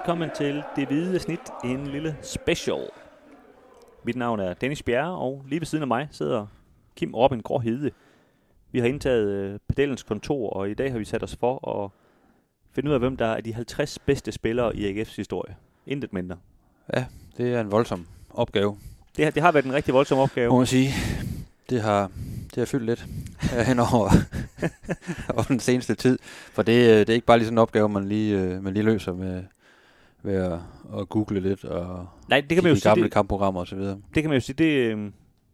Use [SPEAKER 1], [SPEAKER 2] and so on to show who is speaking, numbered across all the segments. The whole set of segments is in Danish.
[SPEAKER 1] Velkommen til Det Hvide Snit, en lille special. Mit navn er Dennis Bjerre, og lige ved siden af mig sidder Kim Robin Gråhede. Vi har indtaget øh, pedalens kontor, og i dag har vi sat os for at finde ud af, hvem der er de 50 bedste spillere i AGF's historie. Intet mindre.
[SPEAKER 2] Ja, det er en voldsom opgave,
[SPEAKER 1] Det, har- det har været en rigtig voldsom opgave.
[SPEAKER 2] må man sige. Det har, det har fyldt lidt hen over, over den seneste tid. For det, øh, det er ikke bare lige sådan en opgave, man lige, øh, man lige løser med, ved at, at google lidt og
[SPEAKER 1] Nej, det kan man jo
[SPEAKER 2] de
[SPEAKER 1] sige.
[SPEAKER 2] gamle
[SPEAKER 1] Det,
[SPEAKER 2] kampprogrammer osv.
[SPEAKER 1] det kan man jo sige, det, øh,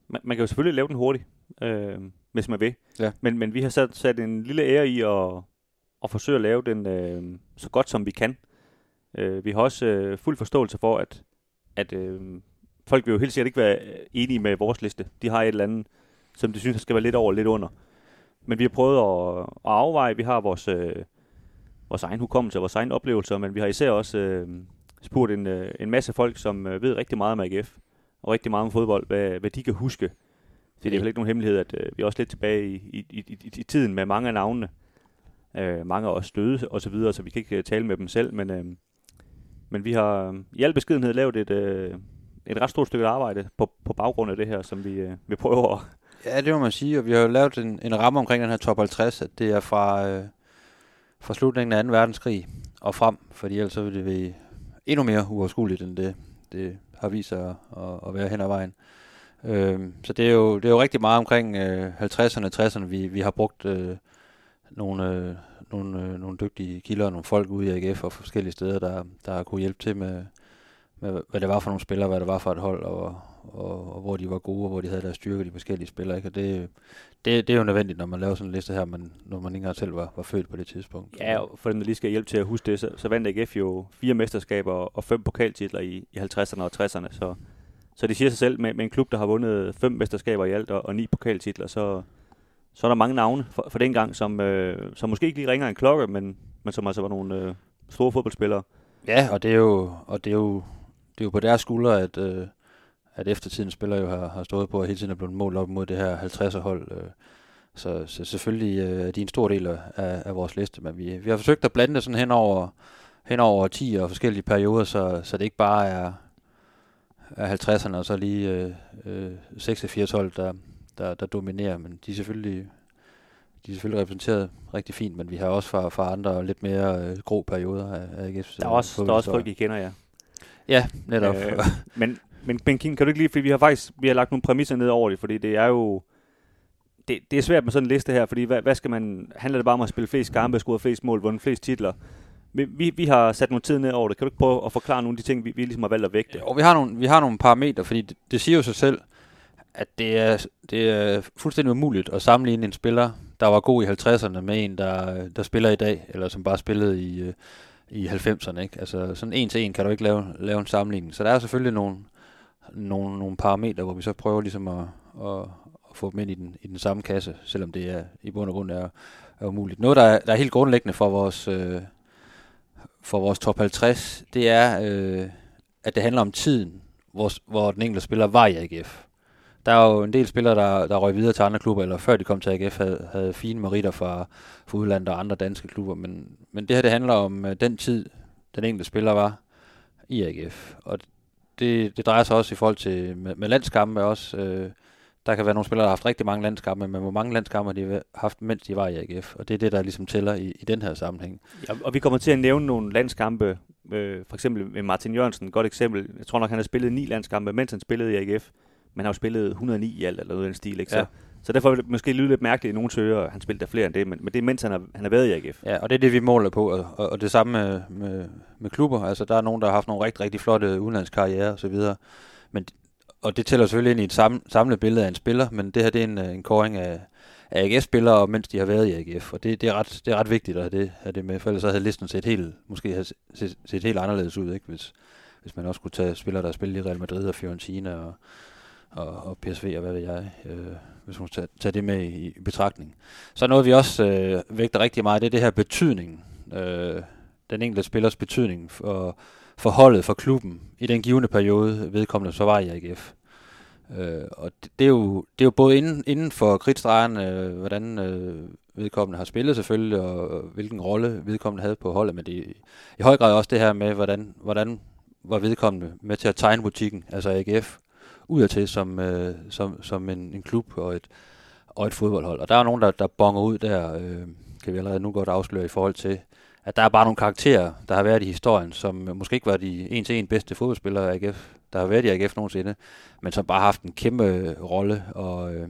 [SPEAKER 1] man, man kan jo selvfølgelig lave den hurtigt, øh, hvis man vil.
[SPEAKER 2] Ja.
[SPEAKER 1] Men, men vi har sat, sat en lille ære i at, at forsøge at lave den øh, så godt som vi kan. Øh, vi har også øh, fuld forståelse for, at, at øh, folk vil jo helt sikkert ikke være enige med vores liste. De har et eller andet, som de synes skal være lidt over lidt under. Men vi har prøvet at, at afveje. Vi har vores, øh, vores egen hukommelse og vores egen oplevelser, men vi har især også øh, spurgt en, øh, en masse folk, som øh, ved rigtig meget om AGF og rigtig meget om fodbold, hvad, hvad de kan huske. Så det er vel ikke nogen hemmelighed, at øh, vi er også lidt tilbage i, i, i, i, tiden med mange af navnene. Øh, mange er også døde og så videre, så vi kan ikke øh, tale med dem selv, men, øh, men vi har øh, i al beskedenhed lavet et, øh, et ret stort stykke arbejde på, på baggrund af det her, som vi, øh, vi prøver at...
[SPEAKER 2] Ja, det må man sige, og vi har jo lavet en, en ramme omkring den her top 50, at det er fra, øh, fra slutningen af 2. verdenskrig og frem, fordi ellers så vil det være endnu mere uoverskueligt, end det, det har vist sig at, at, at være hen ad vejen. Øh, så det er, jo, det er jo rigtig meget omkring øh, 50'erne, 60'erne, vi, vi har brugt øh, nogle, øh, nogle, øh, nogle dygtige kilder og nogle folk ude i AGF og forskellige steder, der, der har kunne hjælpe til med, med, hvad det var for nogle spillere, hvad det var for et hold, og, og, og hvor de var gode, og hvor de havde deres styrke, de forskellige spillere. Ikke? Og det, det, det er jo nødvendigt, når man laver sådan en liste her, men når man ikke engang selv var, var født på det tidspunkt.
[SPEAKER 1] Ja, og for dem, der lige skal hjælpe til at huske det, så, så vandt AGF jo fire mesterskaber og fem pokaltitler i, i 50'erne og 60'erne. Så, så det siger sig selv, med, med en klub, der har vundet fem mesterskaber i alt og, og ni pokaltitler, så, så er der mange navne for, for den gang, som, øh, som måske ikke lige ringer en klokke, men, men som altså var nogle øh, store fodboldspillere.
[SPEAKER 2] Ja, og det er jo, og det er jo, det er jo på deres skuldre, at, øh, at eftertidens spillere jo har, har stået på, og hele tiden er blevet målt op mod det her 50'er hold. Øh. Så, så selvfølgelig øh, er de en stor del af, af vores liste, men vi, vi har forsøgt at blande det sådan hen over, hen over 10 og forskellige perioder, så, så det ikke bare er, er 50'erne og så lige øh, øh, 86 hold, der, der, der dominerer, men de er selvfølgelig de er selvfølgelig repræsenteret rigtig fint, men vi har også fra, fra andre lidt mere øh, grå perioder af, af AGF's
[SPEAKER 1] Der er også, der er også folk, I kender, ja.
[SPEAKER 2] Ja, netop.
[SPEAKER 1] Øh, men, men, men Kim, kan du ikke lige, fordi vi har faktisk vi har lagt nogle præmisser ned over det, fordi det er jo, det, det er svært med sådan en liste her, fordi hvad, hvad skal man, handler det bare om at spille flest kampe, score flest mål, vundet flest titler? Vi, vi, vi har sat nogle tid ned over det. Kan du ikke prøve at forklare nogle af de ting, vi, vi ligesom har valgt at vægte?
[SPEAKER 2] og vi har nogle, vi har nogle parametre, fordi det, det siger jo sig selv, at det er, det er fuldstændig umuligt at sammenligne en spiller, der var god i 50'erne, med en, der, der spiller i dag, eller som bare spillede i, øh, i 90'erne. Ikke? Altså sådan en til en kan du ikke lave, lave en sammenligning. Så der er selvfølgelig nogle, nogle, nogle parametre, hvor vi så prøver ligesom at, at, at få dem ind i den, i den samme kasse, selvom det er i bund og grund er, er umuligt. Noget, der er, der er helt grundlæggende for vores, øh, for vores top 50, det er, øh, at det handler om tiden, hvor, hvor den enkelte spiller var i AGF. Der er jo en del spillere, der, der røg videre til andre klubber, eller før de kom til AGF, havde, havde fine meritter fra, fra udlandet og andre danske klubber. Men, men det her, det handler om øh, den tid, den enkelte spiller var i AGF. Og det, det drejer sig også i forhold til med, med landskampe også. Øh, der kan være nogle spillere, der har haft rigtig mange landskampe, men hvor mange landskampe har de haft, mens de var i AGF. Og det er det, der ligesom tæller i, i den her sammenhæng.
[SPEAKER 1] Ja, og vi kommer til at nævne nogle landskampe, øh, for eksempel med Martin Jørgensen, et godt eksempel. Jeg tror nok, han har spillet ni landskampe, mens han spillede i AGF. Men han har jo spillet 109 i alt, eller noget i den stil, ikke? Så,
[SPEAKER 2] Ja
[SPEAKER 1] så derfor vil det måske lyde lidt mærkeligt i nogle søger, han spillede der flere end det, men, men det er mens han har, han har været i AGF.
[SPEAKER 2] Ja, og det er det, vi måler på, og, og, og det samme med, med, med klubber. Altså, der er nogen, der har haft nogle rigtig, rigtig flotte udenlandskarriere og så videre. Men, og det tæller selvfølgelig ind i et sam, samlet billede af en spiller, men det her det er en, øh, en koring af, af AGF-spillere, mens de har været i AGF. Og det, det, er, ret, det er ret vigtigt at have det, have det med, for ellers så havde listen set helt, måske have set, set helt anderledes ud, ikke? Hvis, hvis man også kunne tage spillere, der har spillet i Real Madrid og Fiorentina og, og, og PSV og hvad ved jeg, øh, hvis man tager, tager det med i, i betragtning. Så noget, vi også øh, vægter rigtig meget, det er det her betydning. Øh, den enkelte spillers betydning for, for holdet, for klubben, i den givende periode, vedkommende så var i AGF. Øh, og det, det, er jo, det er jo både inden, inden for kridtstregen, øh, hvordan øh, vedkommende har spillet selvfølgelig, og, og hvilken rolle vedkommende havde på holdet, men det er i høj grad også det her med, hvordan, hvordan var vedkommende med til at tegne butikken, altså AGF, udadtil som, øh, som, som en, en klub og et, og et fodboldhold. Og der er nogen, der, der bonger ud der, øh, kan vi allerede nu godt afsløre i forhold til, at der er bare nogle karakterer, der har været i historien, som måske ikke var de en til en bedste fodboldspillere af AGF, der har været i AGF nogensinde, men som bare har haft en kæmpe øh, rolle, og, øh,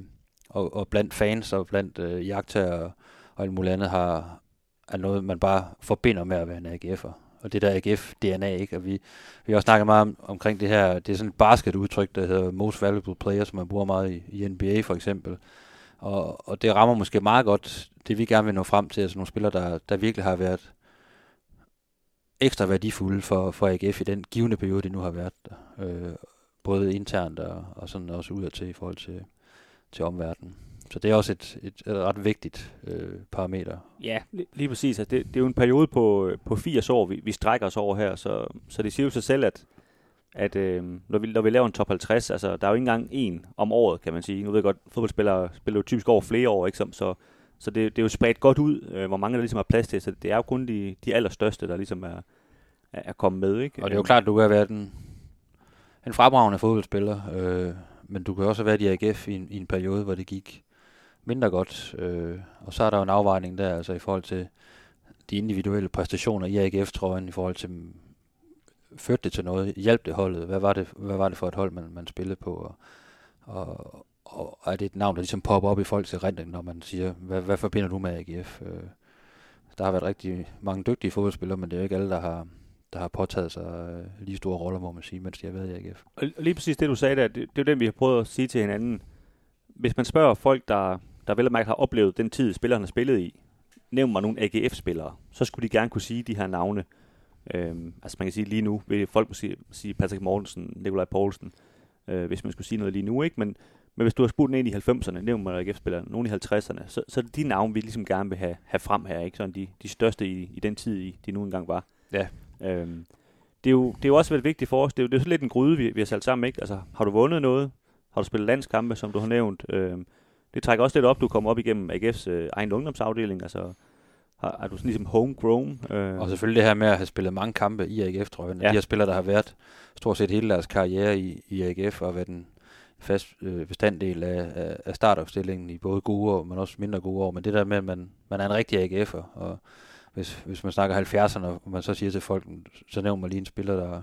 [SPEAKER 2] og, og blandt fans og blandt øh, jagttager og, og alt muligt andet har, er noget, man bare forbinder med at være en AGF'er. Og det der AGF-DNA, ikke? Og vi, vi har også snakket meget om, omkring det her, det er sådan et basketudtryk, der hedder Most Valuable Player, som man bruger meget i, i NBA for eksempel. Og, og det rammer måske meget godt det, vi gerne vil nå frem til, altså nogle spillere, der, der virkelig har været ekstra værdifulde for, for AGF i den givende periode, det nu har været der. Øh, både internt og, og sådan også udadtil i forhold til, til omverdenen. Så det er også et, et, et ret vigtigt øh, parameter.
[SPEAKER 1] Ja, lige, lige præcis. Altså det, det er jo en periode på, på 80 år, vi, vi strækker os over her, så, så det siger jo sig selv, at, at øh, når, vi, når vi laver en top 50, altså der er jo ikke engang en om året, kan man sige. Nu ved jeg godt, fodboldspillere spiller jo typisk over flere år, ikke? Så, så det, det er jo spredt godt ud, øh, hvor mange der ligesom har plads til, så det er jo kun de, de allerstørste, der ligesom er, er kommet med, ikke?
[SPEAKER 2] Og det er jo klart, at du kan være den, en fremragende fodboldspiller, øh, men du kan også have været i AGF i en, i en periode, hvor det gik mindre godt. Øh, og så er der jo en afvejning der, altså i forhold til de individuelle præstationer i AGF-trøjen, i forhold til førte det til noget, hjalp det holdet, hvad var det, hvad var det for et hold, man, man spillede på, og, og, og er det et navn, der ligesom popper op i folks erindring, når man siger, hvad, hvad forbinder du med AGF? Øh, der har været rigtig mange dygtige fodboldspillere, men det er jo ikke alle, der har, der har påtaget sig øh, lige store roller, må man sige, mens de har været i AGF.
[SPEAKER 1] Og lige præcis det, du sagde der, det, det er det, vi har prøvet at sige til hinanden. Hvis man spørger folk, der, der vel og har oplevet den tid, spillerne har spillet i, nævn mig nogle AGF-spillere, så skulle de gerne kunne sige de her navne. Øhm, altså man kan sige lige nu, vil folk måske sige Patrick Mortensen, Nikolaj Poulsen, øh, hvis man skulle sige noget lige nu, ikke? Men, men hvis du har spurgt en i 90'erne, nævn mig AGF-spillere, nogle i 50'erne, så, så er det de navne, vi ligesom gerne vil have, have frem her, ikke? Sådan de, de største i, i den tid, de nu engang var.
[SPEAKER 2] Ja.
[SPEAKER 1] Øhm, det, er jo, det er jo også været vigtigt for os. Det er jo, det er jo lidt en gryde, vi, vi har sat sammen. Ikke? Altså, har du vundet noget? Har du spillet landskampe, som du har nævnt? Øhm, det trækker også lidt op, du kommer op igennem AGF's øh, egen ungdomsafdeling. Altså, har, er du sådan ligesom homegrown?
[SPEAKER 2] Øh. Og selvfølgelig det her med at have spillet mange kampe i AGF-trøjen. Ja. De her spillere, der har været stort set hele deres karriere i, i AGF og været en fast øh, bestanddel af, af, af startopstillingen i både gode år, men også mindre gode år. Men det der med, at man, man er en rigtig AGF'er, og hvis, hvis man snakker 70'erne, og man så siger til folk, så nævner man lige en spiller, der,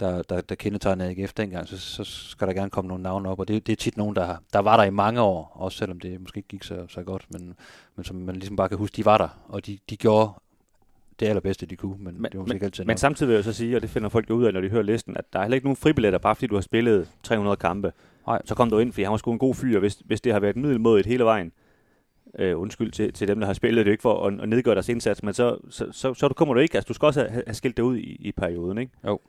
[SPEAKER 2] der, der, der kendetegnede AGF dengang, så, så skal der gerne komme nogle navne op, og det, det er tit nogen, der, der var der i mange år, også selvom det måske ikke gik så, så godt, men, men som man ligesom bare kan huske, de var der, og de, de gjorde det allerbedste, de kunne, men, men det var
[SPEAKER 1] men, altid Men samtidig vil jeg så sige, og det finder folk jo ud af, når de hører listen, at der er heller ikke nogen fribilletter, bare fordi du har spillet 300 kampe. Nej. Så kom du ind, fordi han var sgu en god fyr, hvis, hvis det har været middelmådigt hele vejen, øh, undskyld til, til dem, der har spillet det, ikke for at, at nedgøre deres indsats, men så, så, så, så kommer du ikke, altså du skal også have, have skilt det ud i, i perioden, ikke?
[SPEAKER 2] Jo.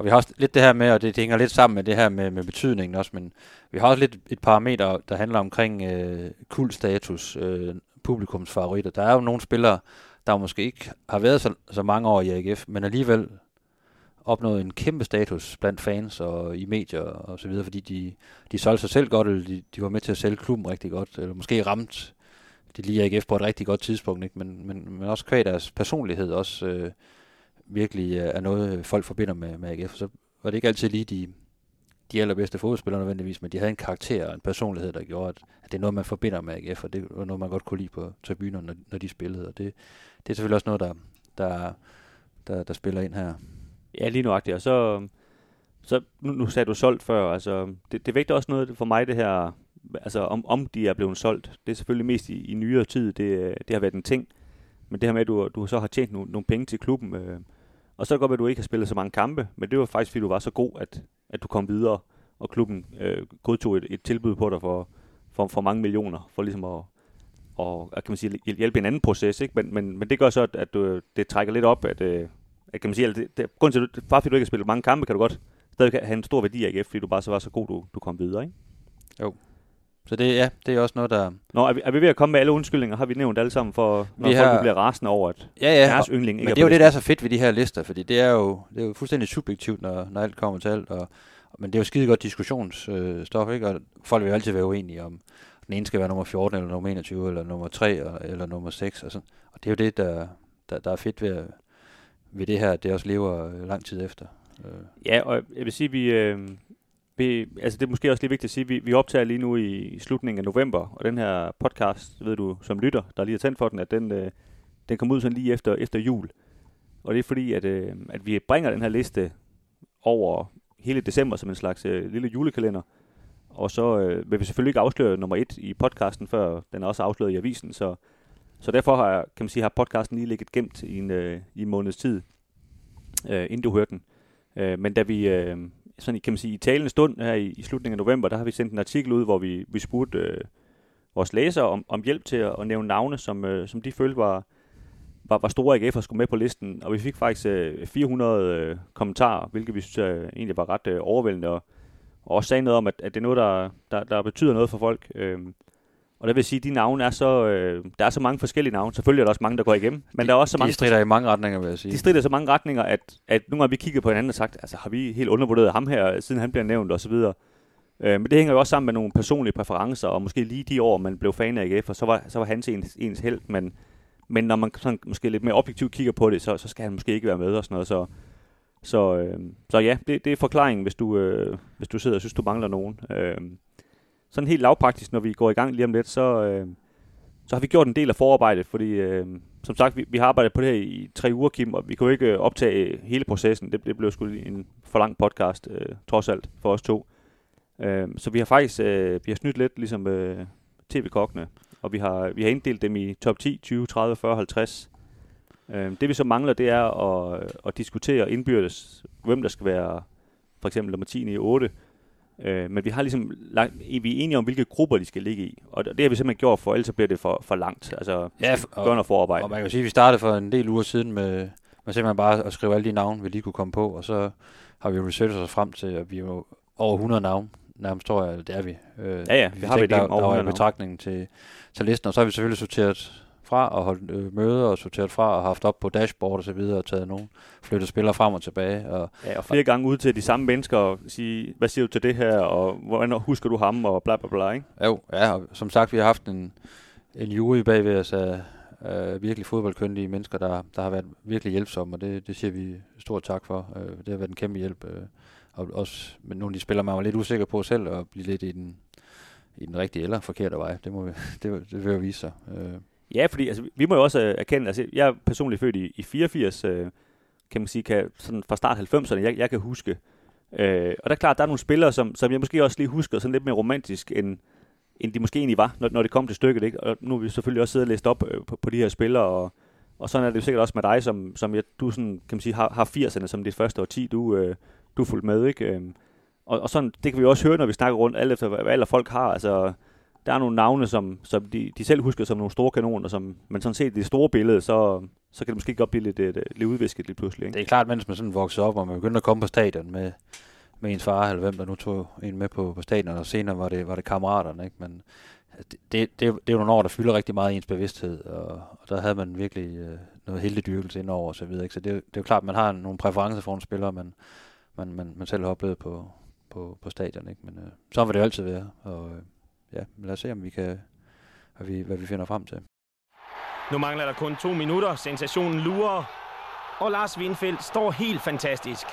[SPEAKER 2] Og vi har også lidt det her med, og det, det hænger lidt sammen med det her med, med betydningen også, men vi har også lidt et parameter, der handler omkring øh, kultstatus, øh, publikums favoritter. Der er jo nogle spillere, der måske ikke har været så, så mange år i AGF, men alligevel opnået en kæmpe status blandt fans og i medier og så videre, fordi de, de solgte sig selv godt, eller de, de var med til at sælge klubben rigtig godt, eller måske ramt de lige AGF på et rigtig godt tidspunkt, ikke? Men, men, men også kvæg deres personlighed også øh, virkelig øh, er noget, øh, folk forbinder med, med AGF. Så var det ikke altid lige de, de allerbedste fodboldspillere nødvendigvis, men de havde en karakter og en personlighed, der gjorde, at, at det er noget, man forbinder med AGF, og det var noget, man godt kunne lide på tribunerne, når, når de spillede. Og det, det er selvfølgelig også noget, der, der, der, der spiller ind her.
[SPEAKER 1] Ja, lige nuagtigt. Og så, så nu, nu sagde du solgt før, altså det, det vægter også noget for mig, det her altså om, om de er blevet solgt, det er selvfølgelig mest i, i nyere tid, det, det har været en ting. Men det her med, at du, du så har tjent nogle, nogle penge til klubben, øh, og så er det godt, at du ikke har spillet så mange kampe, men det var faktisk, fordi du var så god, at, at du kom videre, og klubben øh, godtog et, et tilbud på dig for, for, for mange millioner, for ligesom at, og, kan man sige, hjælpe en anden proces, ikke? Men, men, men det gør så, at, at du, det trækker lidt op, at, øh, at kan man sige, at det, det, grund til, at bare fordi du ikke har spillet mange kampe, kan du godt stadig have en stor værdi af AGF, fordi du bare så var så god, du, du kom videre, ikke?
[SPEAKER 2] Jo. Så det, ja, det er også noget, der...
[SPEAKER 1] Nå, er vi, er vi ved at komme med alle undskyldninger? Har vi nævnt alle sammen, for, når vi folk har... bliver rasende over, at
[SPEAKER 2] ja, ja, deres yndling ikke Men det er jo det, der er så fedt ved de her lister, fordi det er jo, det er jo fuldstændig subjektivt, når, når alt kommer til alt. Og, men det er jo skide godt diskussionsstof, øh, ikke? Og folk vil jo altid være uenige om, den ene skal være nummer 14, eller nummer 21, eller nummer 3, eller, eller nummer 6. Og, sådan. og det er jo det, der, der, der er fedt ved, ved det her, at det også lever lang tid efter. Øh.
[SPEAKER 1] Ja, og jeg vil sige, vi, øh, vi, altså det er måske også lige vigtigt at sige, vi, vi optager lige nu i, i slutningen af november, og den her podcast, ved du, som lytter, der lige er tændt for den, at den, øh, den kommer ud sådan lige efter, efter jul. Og det er fordi, at, øh, at vi bringer den her liste over hele december som en slags øh, lille julekalender. Og så øh, vil vi selvfølgelig ikke afsløre nummer et i podcasten, før den er også afsløret i avisen. Så, så derfor har, kan man sige, har podcasten lige ligget gemt i en, øh, i en måneds tid, øh, inden du hørte den. Øh, men da vi, øh, sådan, kan man sige, i talende stund her i, i slutningen af november, der har vi sendt en artikel ud, hvor vi, vi spurgte øh, vores læsere om, om hjælp til at, at nævne navne, som, øh, som de følte var, var, var store AGF'er skulle med på listen. Og vi fik faktisk øh, 400 øh, kommentarer, hvilket vi synes øh, egentlig var ret øh, overvældende, og, og også sagde noget om, at, at det er noget, der, der, der betyder noget for folk. Øh, og der vil sige, at de navne er så, øh, der er så mange forskellige navne. Selvfølgelig er der også mange, der går igennem. Men
[SPEAKER 2] de,
[SPEAKER 1] der er også så mange...
[SPEAKER 2] De strider i mange retninger, vil jeg sige.
[SPEAKER 1] De strider så mange retninger, at, at nogle gange vi kigget på hinanden og sagt, altså har vi helt undervurderet ham her, siden han bliver nævnt osv. Øh, men det hænger jo også sammen med nogle personlige præferencer, og måske lige de år, man blev fan af AGF, og så var, så var han ens, ens held. Men, men når man sådan, måske lidt mere objektivt kigger på det, så, så skal han måske ikke være med og sådan noget. Så, så, øh, så ja, det, det er forklaringen, hvis du, øh, hvis du sidder og synes, du mangler nogen. Øh, sådan helt lavpraktisk, når vi går i gang lige om lidt, så, øh, så har vi gjort en del af forarbejdet, fordi øh, som sagt, vi, vi har arbejdet på det her i tre uger, Kim, og vi kunne ikke øh, optage hele processen. Det, det blev sgu en for lang podcast, øh, trods alt, for os to. Øh, så vi har faktisk øh, vi har snydt lidt, ligesom øh, tv-kokkene, og vi har, vi har inddelt dem i top 10, 20, 30, 40, 50. Øh, det vi så mangler, det er at, øh, at diskutere indbyrdes, hvem der skal være for eksempel nummer 10 i 8, Øh, men vi har ligesom lagt, vi er enige om, hvilke grupper de skal ligge i. Og det har vi simpelthen gjort, for ellers bliver det for, for langt. Altså,
[SPEAKER 2] ja,
[SPEAKER 1] og, gøre noget forarbejde.
[SPEAKER 2] Og man kan sige, at vi startede for en del uger siden med, med simpelthen bare at skrive alle de navne, vi lige kunne komme på, og så har vi researchet os frem til, at vi er over 100 navne. Nærmest tror jeg, det er vi.
[SPEAKER 1] Øh, ja, ja, vi, vi har vi det
[SPEAKER 2] der, over der var betragtning til, til listen, og så har vi selvfølgelig sorteret fra og holdt øh, møder og sorteret fra og haft op på dashboard og så videre og taget nogen, flyttet spillere frem og tilbage. Og,
[SPEAKER 1] ja, og flere gange ud til de samme mennesker og sige, hvad siger du til det her, og hvordan husker du ham, og bla bla bla, ikke?
[SPEAKER 2] Jo, ja, og som sagt, vi har haft en, en jury bagved os af, af virkelig fodboldkyndige mennesker, der, der har været virkelig hjælpsomme, og det, det siger vi stort tak for. Øh, det har været en kæmpe hjælp. Øh, og også med nogle af de spillere, man var lidt usikker på selv, at blive lidt i den, i den rigtige eller forkerte vej. Det, må vi, det, det vil jo vise sig. Øh,
[SPEAKER 1] Ja, fordi altså, vi må jo også øh, erkende, altså jeg er personligt født i, i 84, øh, kan man sige, kan, sådan fra start 90'erne, jeg, jeg kan huske. Øh, og der er klart, der er nogle spillere, som, som jeg måske også lige husker sådan lidt mere romantisk, end, end de måske egentlig var, når, når det kom til stykket. Ikke? Og nu har vi selvfølgelig også siddet og læst op øh, på, på de her spillere, og, og sådan er det jo sikkert også med dig, som, som jeg, du sådan, kan man sige, har, har 80'erne som dit første årti, du, øh, du er fuldt med. Ikke? Øh, og, og sådan, det kan vi også høre, når vi snakker rundt, alt efter hvad alle folk har. Altså, der er nogle navne, som, som de, de selv husker som nogle store kanoner, som, men sådan set i det store billede, så, så kan det måske godt blive lidt, lidt, lidt udvisket lidt pludselig. Ikke?
[SPEAKER 2] Det er klart, mens man sådan vokser op, og man begynder at komme på stadion med, med ens far, eller hvem der nu tog en med på, på stadion, og senere var det, var det kammeraterne. Ikke? Men øh, det, det, det, er jo nogle år, der fylder rigtig meget i ens bevidsthed, og, og der havde man virkelig øh, noget heldigdyrkelse indover og så videre. Ikke? Så det, det er jo klart, man har nogle præferencer for en spiller, man, man, man, man selv har oplevet på, på, på stadion. Ikke? Men øh, så vil det jo altid være. Og, øh, ja, lad os se, om vi kan, hvad vi, hvad vi finder frem til.
[SPEAKER 3] Nu mangler der kun to minutter. Sensationen lurer. Og Lars Windfeldt står helt fantastisk.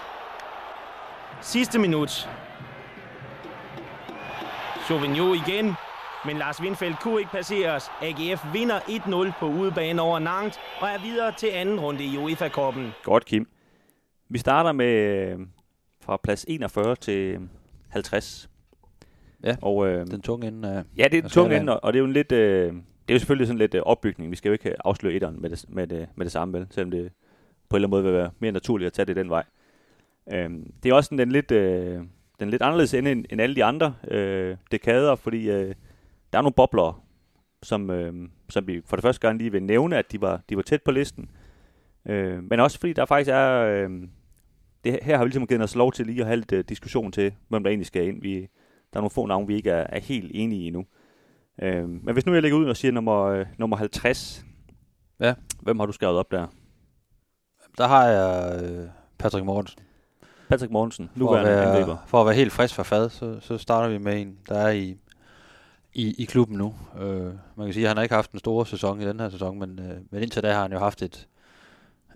[SPEAKER 3] Sidste minut. Sauvignon igen. Men Lars Windfeldt kunne ikke passeres. AGF vinder 1-0 på udebane over Nantes og er videre til anden runde i UEFA-koppen.
[SPEAKER 1] Godt, Kim. Vi starter med øh, fra plads 41 til 50.
[SPEAKER 2] Ja, og, øh, den tunge ende af
[SPEAKER 1] Ja, det er den tunge ende, og det er jo en lidt... Øh, det er jo selvfølgelig sådan lidt øh, opbygning. Vi skal jo ikke afsløre etteren med det, med det, med det samme, vel? Selvom det på en eller anden måde vil være mere naturligt at tage det den vej. Øh, det er også sådan den lidt, øh, den lidt anderledes ende end, end alle de andre øh, dekader, fordi øh, der er nogle bobler, som, øh, som vi for det første gang lige vil nævne, at de var, de var tæt på listen. Øh, men også fordi der faktisk er... Øh, det, her har vi ligesom givet os lov til lige at have lidt uh, diskussion til, hvem der egentlig skal ind. Vi, der er nogle få navne, vi ikke er, er helt enige i endnu. Øh, men hvis nu jeg lægger ud og siger nummer, øh, nummer 50,
[SPEAKER 2] ja.
[SPEAKER 1] hvem har du skrevet op der?
[SPEAKER 2] Der har jeg øh, Patrick Mortensen.
[SPEAKER 1] Patrick Mortensen,
[SPEAKER 2] nu for at, være, angriber. for at være helt frisk for fad, så, så starter vi med en, der er i, i, i klubben nu. Øh, man kan sige, at han har ikke haft en stor sæson i den her sæson, men, øh, men indtil da har han jo haft et,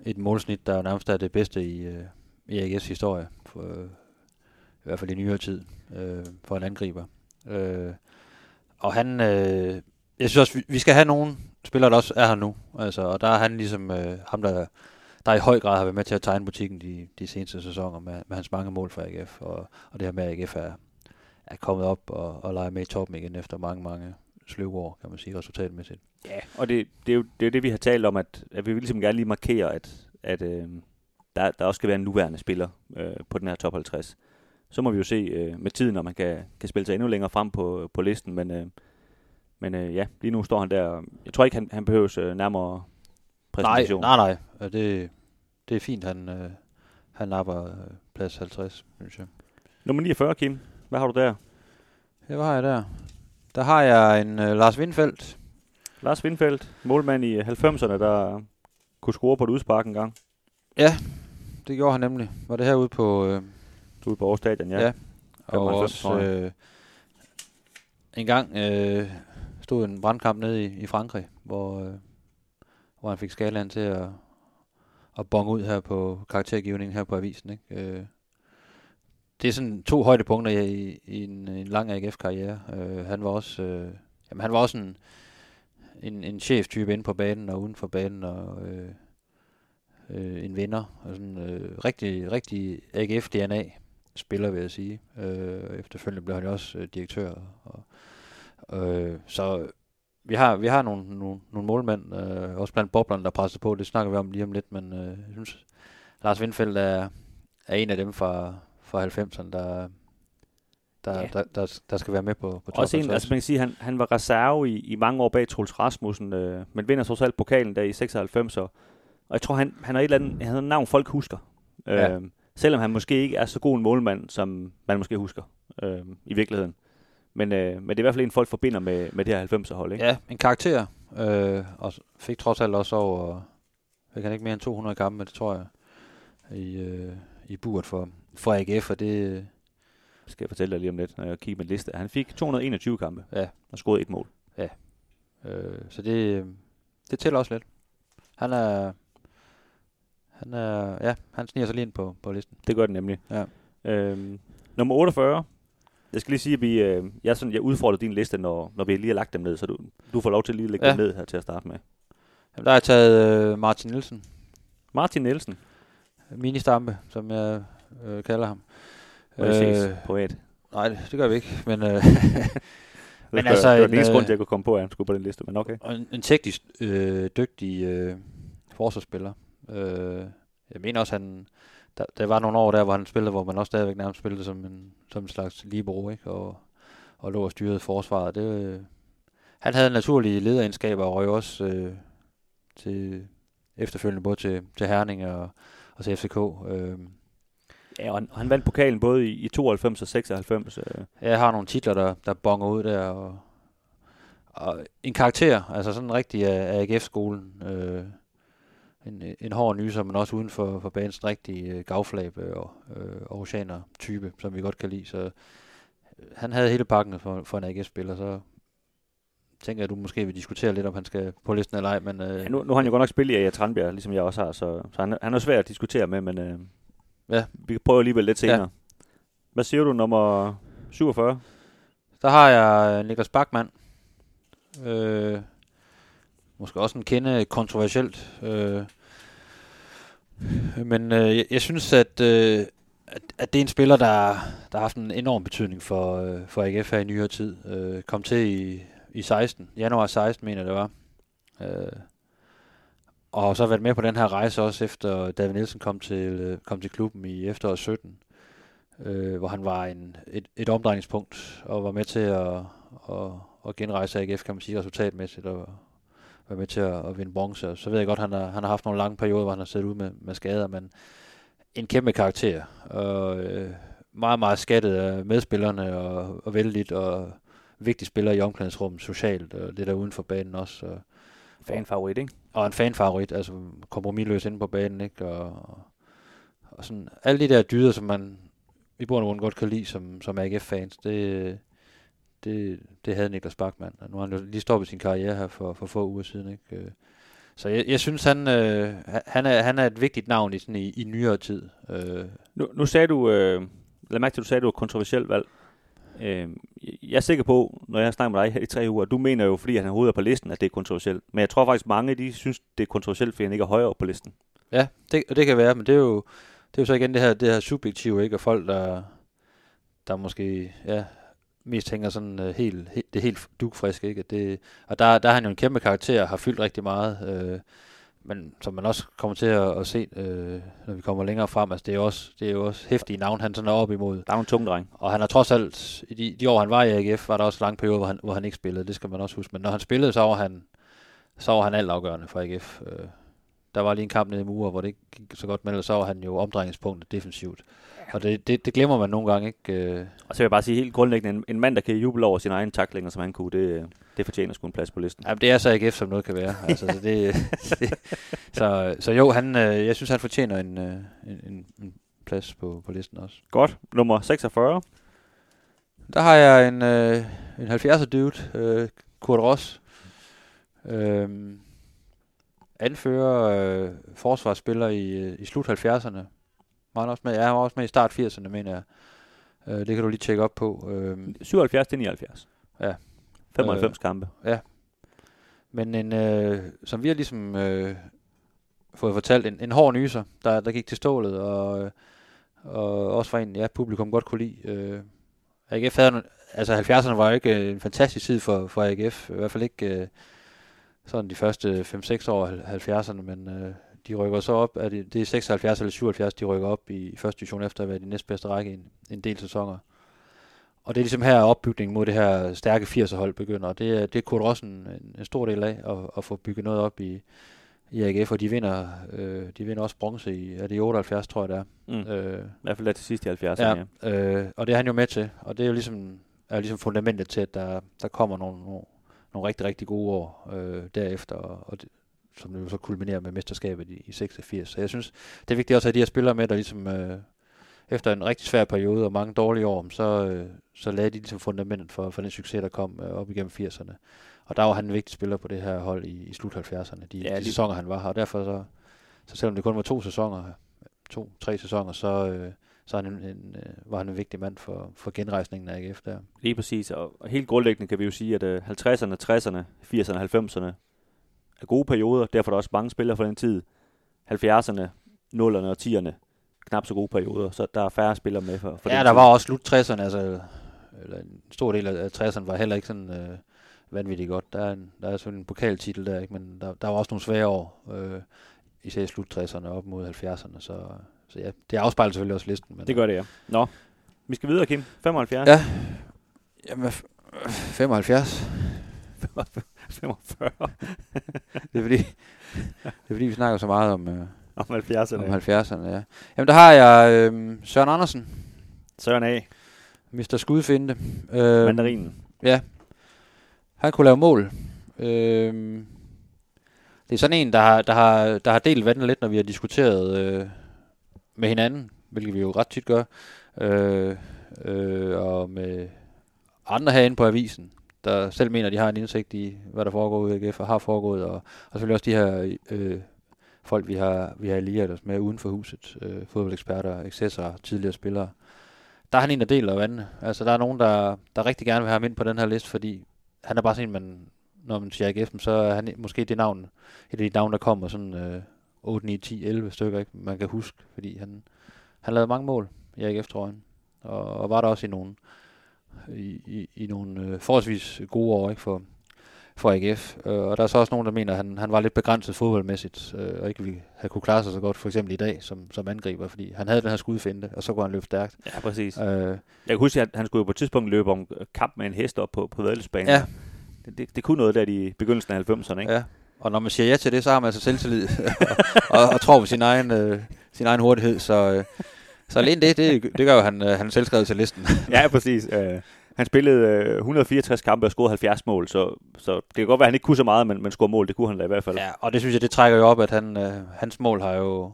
[SPEAKER 2] et målsnit, der jo nærmest er det bedste i, øh, i AGF's historie, for, øh, i hvert fald i nyere tid, øh, for en angriber. Øh, og han, øh, jeg synes også, vi, vi skal have nogen spillere, der også er her nu, altså, og der er han ligesom øh, ham, der, der i høj grad har været med til at tegne butikken de, de seneste sæsoner med, med hans mange mål for AGF, og, og det her med, at AGF er, er kommet op og, og leger med i toppen igen efter mange, mange sløve år, kan man sige, resultatmæssigt.
[SPEAKER 1] Ja, og det, det, er jo det, er det, vi har talt om, at, at vi vil ligesom gerne lige markere, at, at øh, der, der også skal være en nuværende spiller øh, på den her top 50. Så må vi jo se øh, med tiden, om man kan, kan spille sig endnu længere frem på, på listen, men, øh, men øh, ja, lige nu står han der. Jeg tror ikke, han, han behøves øh, nærmere præsentation.
[SPEAKER 2] Nej, nej, nej. Det, det er fint, han, øh, han napper øh, plads 50, synes jeg.
[SPEAKER 1] Nummer 49, Kim. Hvad har du der?
[SPEAKER 2] Ja, hvad har jeg der? Der har jeg en øh, Lars Windfeldt.
[SPEAKER 1] Lars Windfeldt, målmand i 90'erne, der kunne score på et udspark en gang.
[SPEAKER 2] Ja, det gjorde han nemlig. Var det herude på... Øh,
[SPEAKER 1] ude på Aarhus Stadion, ja.
[SPEAKER 2] ja. Og
[SPEAKER 1] 95,
[SPEAKER 2] også øh, en gang øh, stod en brandkamp nede i, i Frankrig, hvor, øh, hvor han fik skalaen til at, at bonge ud her på karaktergivningen her på avisen. Ikke? Øh, det er sådan to højdepunkter i, i en, en lang AGF-karriere. Øh, han var også, øh, jamen han var også en, en, en cheftype inde på banen og uden for banen, og øh, øh, en vinder. Og sådan, øh, rigtig, rigtig AGF-DNA spiller, vil jeg sige. Øh, efterfølgende blev han jo også øh, direktør. Og, øh, så vi har, vi har nogle, nogle, nogle målmænd, øh, også blandt boblerne, der presser på. Det snakker vi om lige om lidt, men øh, jeg synes, Lars Windfeldt er, er en af dem fra, fra 90'erne, der, der,
[SPEAKER 1] Ja.
[SPEAKER 2] der, der, der skal være med på, på top
[SPEAKER 1] Også en,
[SPEAKER 2] 50.
[SPEAKER 1] altså man kan sige, han, han var reserve i, i mange år bag Troels Rasmussen, øh, men vinder trods alt pokalen der i 96, og, og jeg tror, han, han har et eller andet, han har et navn, folk husker.
[SPEAKER 2] Ja.
[SPEAKER 1] Øh, selvom han måske ikke er så god en målmand, som man måske husker øh, i virkeligheden. Men, øh, men det er i hvert fald en, folk forbinder med, med det her 90'er-hold, ikke?
[SPEAKER 2] Ja, en karakter, øh, og fik trods alt også over, fik han ikke mere end 200 kampe, det tror jeg, i, øh, i buret for, for AGF, og det,
[SPEAKER 1] skal jeg fortælle dig lige om lidt, når jeg kigger med en liste. Han fik 221 kampe
[SPEAKER 2] ja,
[SPEAKER 1] og scorede et mål.
[SPEAKER 2] øh, så det, det tæller også lidt. Han er, han er, ja, han sniger sig lige ind på, på listen.
[SPEAKER 1] Det gør det nemlig.
[SPEAKER 2] Ja.
[SPEAKER 1] Øhm, nummer 48. Jeg skal lige sige, at vi, øh, jeg, sådan, jeg udfordrer din liste, når, når vi lige har lagt dem ned, så du, du får lov til lige at lægge
[SPEAKER 2] Ja.
[SPEAKER 1] dem ned her til at starte med.
[SPEAKER 2] Jamen, der har jeg taget øh, Martin Nielsen,
[SPEAKER 1] Martin Nielsen.
[SPEAKER 2] mini-stampe, som jeg øh, kalder ham.
[SPEAKER 1] Ses privat.
[SPEAKER 2] nej, det gør vi ikke, men, øh,
[SPEAKER 1] Men altså, det var
[SPEAKER 2] en,
[SPEAKER 1] den eneste
[SPEAKER 2] øh,
[SPEAKER 1] grund at jeg kunne komme på, at han skulle på den liste, men okay.
[SPEAKER 2] En, en teknisk øh, dygtig øh, forsvarsspiller. Øh, jeg mener også, han der, der var nogle år der, hvor han spillede, hvor man også stadigvæk nærmest spillede som en, som en slags libero, ikke? Og, og lå og styrede forsvaret. Det, øh, han havde naturlige lederegenskaber og røg også øh, til efterfølgende både til, til Herning og, og til FCK. Øh,
[SPEAKER 1] Ja, og han, han vandt pokalen både i, i 92 og 96. Øh.
[SPEAKER 2] Jeg har nogle titler, der, der bonger ud der, og, og en karakter, altså sådan rigtig af, af AGF-skolen. Øh, en, en hård nyser, men også uden for, for banens rigtige øh, gavflab og øh, Aarhusianer type, som vi godt kan lide. Så øh, han havde hele pakken for, for en AGF-spiller, så tænker jeg, at du måske vil diskutere lidt, om han skal på listen eller ej. Men, øh,
[SPEAKER 1] Ja, nu, nu har han jo godt nok spillet i A. Tranbjerg, ligesom jeg også har, så, så han, han er svær at diskutere med, men øh,
[SPEAKER 2] Ja.
[SPEAKER 1] vi prøver alligevel lidt
[SPEAKER 2] Ja.
[SPEAKER 1] senere. Hvad siger du, nummer 47?
[SPEAKER 2] Der har jeg øh, Niklas Bachmann. Øh, måske også en kende kontroversielt. Øh, men øh, jeg, jeg synes, at, øh, at, at det er en spiller, der, der har haft en enorm betydning for, øh, for AGF her i nyere tid. Øh, kom til i, i 16, januar 16, mener jeg, det var. Øh, og har så været med på den her rejse også efter David Nielsen kom til, øh, kom til klubben i efteråret 17 øh, hvor han var en, et, et omdrejningspunkt og var med til at, at, at genrejse AGF, kan man sige, resultatmæssigt og være med til at, at vinde bronze. Og Så ved jeg godt, at han har, han har haft nogle lange perioder, hvor han har siddet ud med, med skader, men en kæmpe karakter. Og øh, meget, meget skattet af medspillerne og, og vældigt og vigtig spiller i omklædningsrummet socialt og det der uden for banen også. Og,
[SPEAKER 1] Fanfavorit, ikke?
[SPEAKER 2] og en fanfavorit, altså kompromisløs inde på banen, ikke? Og, og sådan alle de der dyder, som man i bund og grund godt kan lide som, som AGF-fans, det, det, det havde Niklas Bachmann. Og nu har han lige stoppet sin karriere her for, for få uger siden. Ikke? Øh, så jeg, jeg synes, han, øh, han, er, han er et vigtigt navn i, sådan i, i nyere tid. Øh.
[SPEAKER 1] Nu, nu sagde du, øh, lad mærke til, du sagde, at du var kontroversielt valg. Øh, jeg er sikker på, når jeg snakker med dig her i tre uger, du mener jo, fordi han er hovedet på listen, at det er kontroversielt. Men jeg tror faktisk, mange de synes, det er kontroversielt, fordi han ikke er højere på listen.
[SPEAKER 2] Ja, det, det kan være, men det er jo, det er jo så igen det her, det her subjektive, ikke? Og folk, der, der måske ja, mest tænker sådan uh, helt, helt, det helt dugfriske, ikke? Det, og der, der er han jo en kæmpe karakter, har fyldt rigtig meget, øh, men som man også kommer til at, at se, øh, når vi kommer længere frem, altså det er jo også, det er jo også hæftige navn, han sådan er op imod.
[SPEAKER 1] Der er en tung dreng.
[SPEAKER 2] Og han har trods alt, i de, de år han var i AGF, var der også lang periode, hvor han, hvor han ikke spillede, det skal man også huske. Men når han spillede, så var han, så var han alt afgørende for AGF. Øh, der var lige en kamp nede i Mure, hvor det ikke gik så godt, men så var han jo omdrejningspunktet defensivt. Og det, det, det glemmer man nogle gange, ikke? Øh.
[SPEAKER 1] Og så vil jeg bare sige helt grundlæggende, en, en mand, der kan juble over sine egne taklinger, som han kunne, det, det fortjener sgu en plads på listen.
[SPEAKER 2] Jamen, det er så AGF, som noget kan være. altså, så, det, det, så, så jo, han, øh, jeg synes, han fortjener en, øh, en, en, en plads på, på listen også.
[SPEAKER 1] Godt. Nummer 46.
[SPEAKER 2] Der har jeg en, øh, en 70'er dude, øh, Kurt Ross. Øh, anfører øh, forsvarsspiller i, i slut 70'erne. Var han også med? Ja, han var også med i start 80'erne, mener jeg. Øh, det kan du lige tjekke op på. Øh,
[SPEAKER 1] 77 til 79.
[SPEAKER 2] Ja.
[SPEAKER 1] 95 øh, kampe.
[SPEAKER 2] Ja. Men en, øh, som vi har ligesom øh, fået fortalt, en, en hård nyser, der, der gik til stålet, og, øh, og også var en, ja, publikum godt kunne lide. Øh, AGF havde, altså 70'erne var jo ikke en fantastisk tid for, for AGF, i hvert fald ikke øh, sådan de første 5-6 år af 70'erne, men øh, de rykker så op, er det, det er 76 eller 77, de rykker op i første division efter at være de næstbedste række i en, en del sæsoner. Og det er ligesom her opbygningen mod det her stærke 80'er hold begynder, og det, er, det er Kurt Rossen en, en stor del af, at, at få bygget noget op i, i AGF, og de vinder, øh, de vinder også bronze i, er det i 78, tror jeg det er.
[SPEAKER 1] Mm. Øh, I hvert fald der til sidst i 70'erne,
[SPEAKER 2] ja. ja. Øh, og det er han jo med til, og det er jo ligesom, er ligesom fundamentet til, at der, der kommer nogle, nogle, nogle rigtig, rigtig gode år øh, derefter, og, og det, som jo så kulminerer med mesterskabet i, i 86. Så jeg synes, det er vigtigt også at have de her spillere med, der ligesom øh, efter en rigtig svær periode og mange dårlige år, så, øh, så lagde de ligesom fundamentet for, for den succes, der kom øh, op igennem 80'erne. Og der var han en vigtig spiller på det her hold i, i slut 70'erne, de, ja, de sæsoner han var her. Og derfor så, så selvom det kun var to sæsoner, to-tre sæsoner, så, øh, så han en, en, øh, var han en vigtig mand for, for genrejsningen af AGF der.
[SPEAKER 1] Lige præcis, og helt grundlæggende kan vi jo sige, at øh, 50'erne, 60'erne, 80'erne, 90'erne er gode perioder, derfor er der også mange spillere fra den tid. 70'erne, 0'erne og 10'erne, knap så gode perioder, så der er færre spillere med for, for
[SPEAKER 2] Ja, der tid. var også slut 60'erne, altså eller en stor del af 60'erne var heller ikke sådan øh, vanvittigt godt. Der er, en, der er sådan en pokaltitel der, ikke? men der, der var også nogle svære år, øh, især i slut 60'erne op mod 70'erne, så, så ja, det afspejler selvfølgelig også listen.
[SPEAKER 1] Men, det gør det, ja. Nå, vi skal videre, Kim. 75.
[SPEAKER 2] Ja, Jamen, 75.
[SPEAKER 1] 45.
[SPEAKER 2] det er fordi, det er fordi vi snakker så meget om, øh,
[SPEAKER 1] om 70'erne.
[SPEAKER 2] Om 70'erne, ja. Jamen der har jeg øh, Søren Andersen.
[SPEAKER 1] Søren A.
[SPEAKER 2] Mr. Skudfinde. Øh,
[SPEAKER 1] Mandarinen.
[SPEAKER 2] Ja. Han kunne lave mål. Øh, det er sådan en, der har, der har, der har delt vandet lidt, når vi har diskuteret øh, med hinanden, hvilket vi jo ret tit gør, øh, øh, og med andre herinde på avisen der selv mener, at de har en indsigt i, hvad der foregår i AGF og har foregået, og, og selvfølgelig også de her øh, folk, vi har, vi har allieret os med uden for huset, øh, fodboldeksperter, accessorer, tidligere spillere. Der er han en, der deler vandene. Altså, der er nogen, der, der rigtig gerne vil have ham ind på den her liste, fordi han er bare sådan en, man, når man siger AGF, så er han måske det navn, et af de navn, der kommer sådan øh, 8, 9, 10, 11 stykker, ikke? man kan huske, fordi han, han lavede mange mål i AGF-trøjen, og, og var der også i nogle i, i, i nogle øh, forholdsvis gode år ikke, for, for AGF. Øh, og der er så også nogen, der mener, at han, han var lidt begrænset fodboldmæssigt, øh, og ikke ville have kunne klare sig så godt, for eksempel i dag, som, som angriber, fordi han havde den her skudfinde, og så kunne han løbe stærkt.
[SPEAKER 1] Ja, præcis. Øh, Jeg kan huske, at han skulle jo på et tidspunkt løbe om kamp med en hest op på, på Vadelsbanen.
[SPEAKER 2] Ja.
[SPEAKER 1] Det, det, det kunne noget der i begyndelsen af 90'erne, ikke?
[SPEAKER 2] Ja. Og når man siger ja til det, så har man altså selvtillid og, og, og tror på sin egen, øh, sin egen hurtighed. Så, øh, så alene det, det, det gør jo, han, øh, han selvskrevet til listen.
[SPEAKER 1] ja, præcis. Øh, han spillede øh, 164 kampe og scorede 70 mål, så, så det kan godt være, at han ikke kunne så meget, men, men score mål, det kunne han da i hvert fald.
[SPEAKER 2] Ja, og det synes jeg, det trækker jo op, at han, øh, hans mål har jo,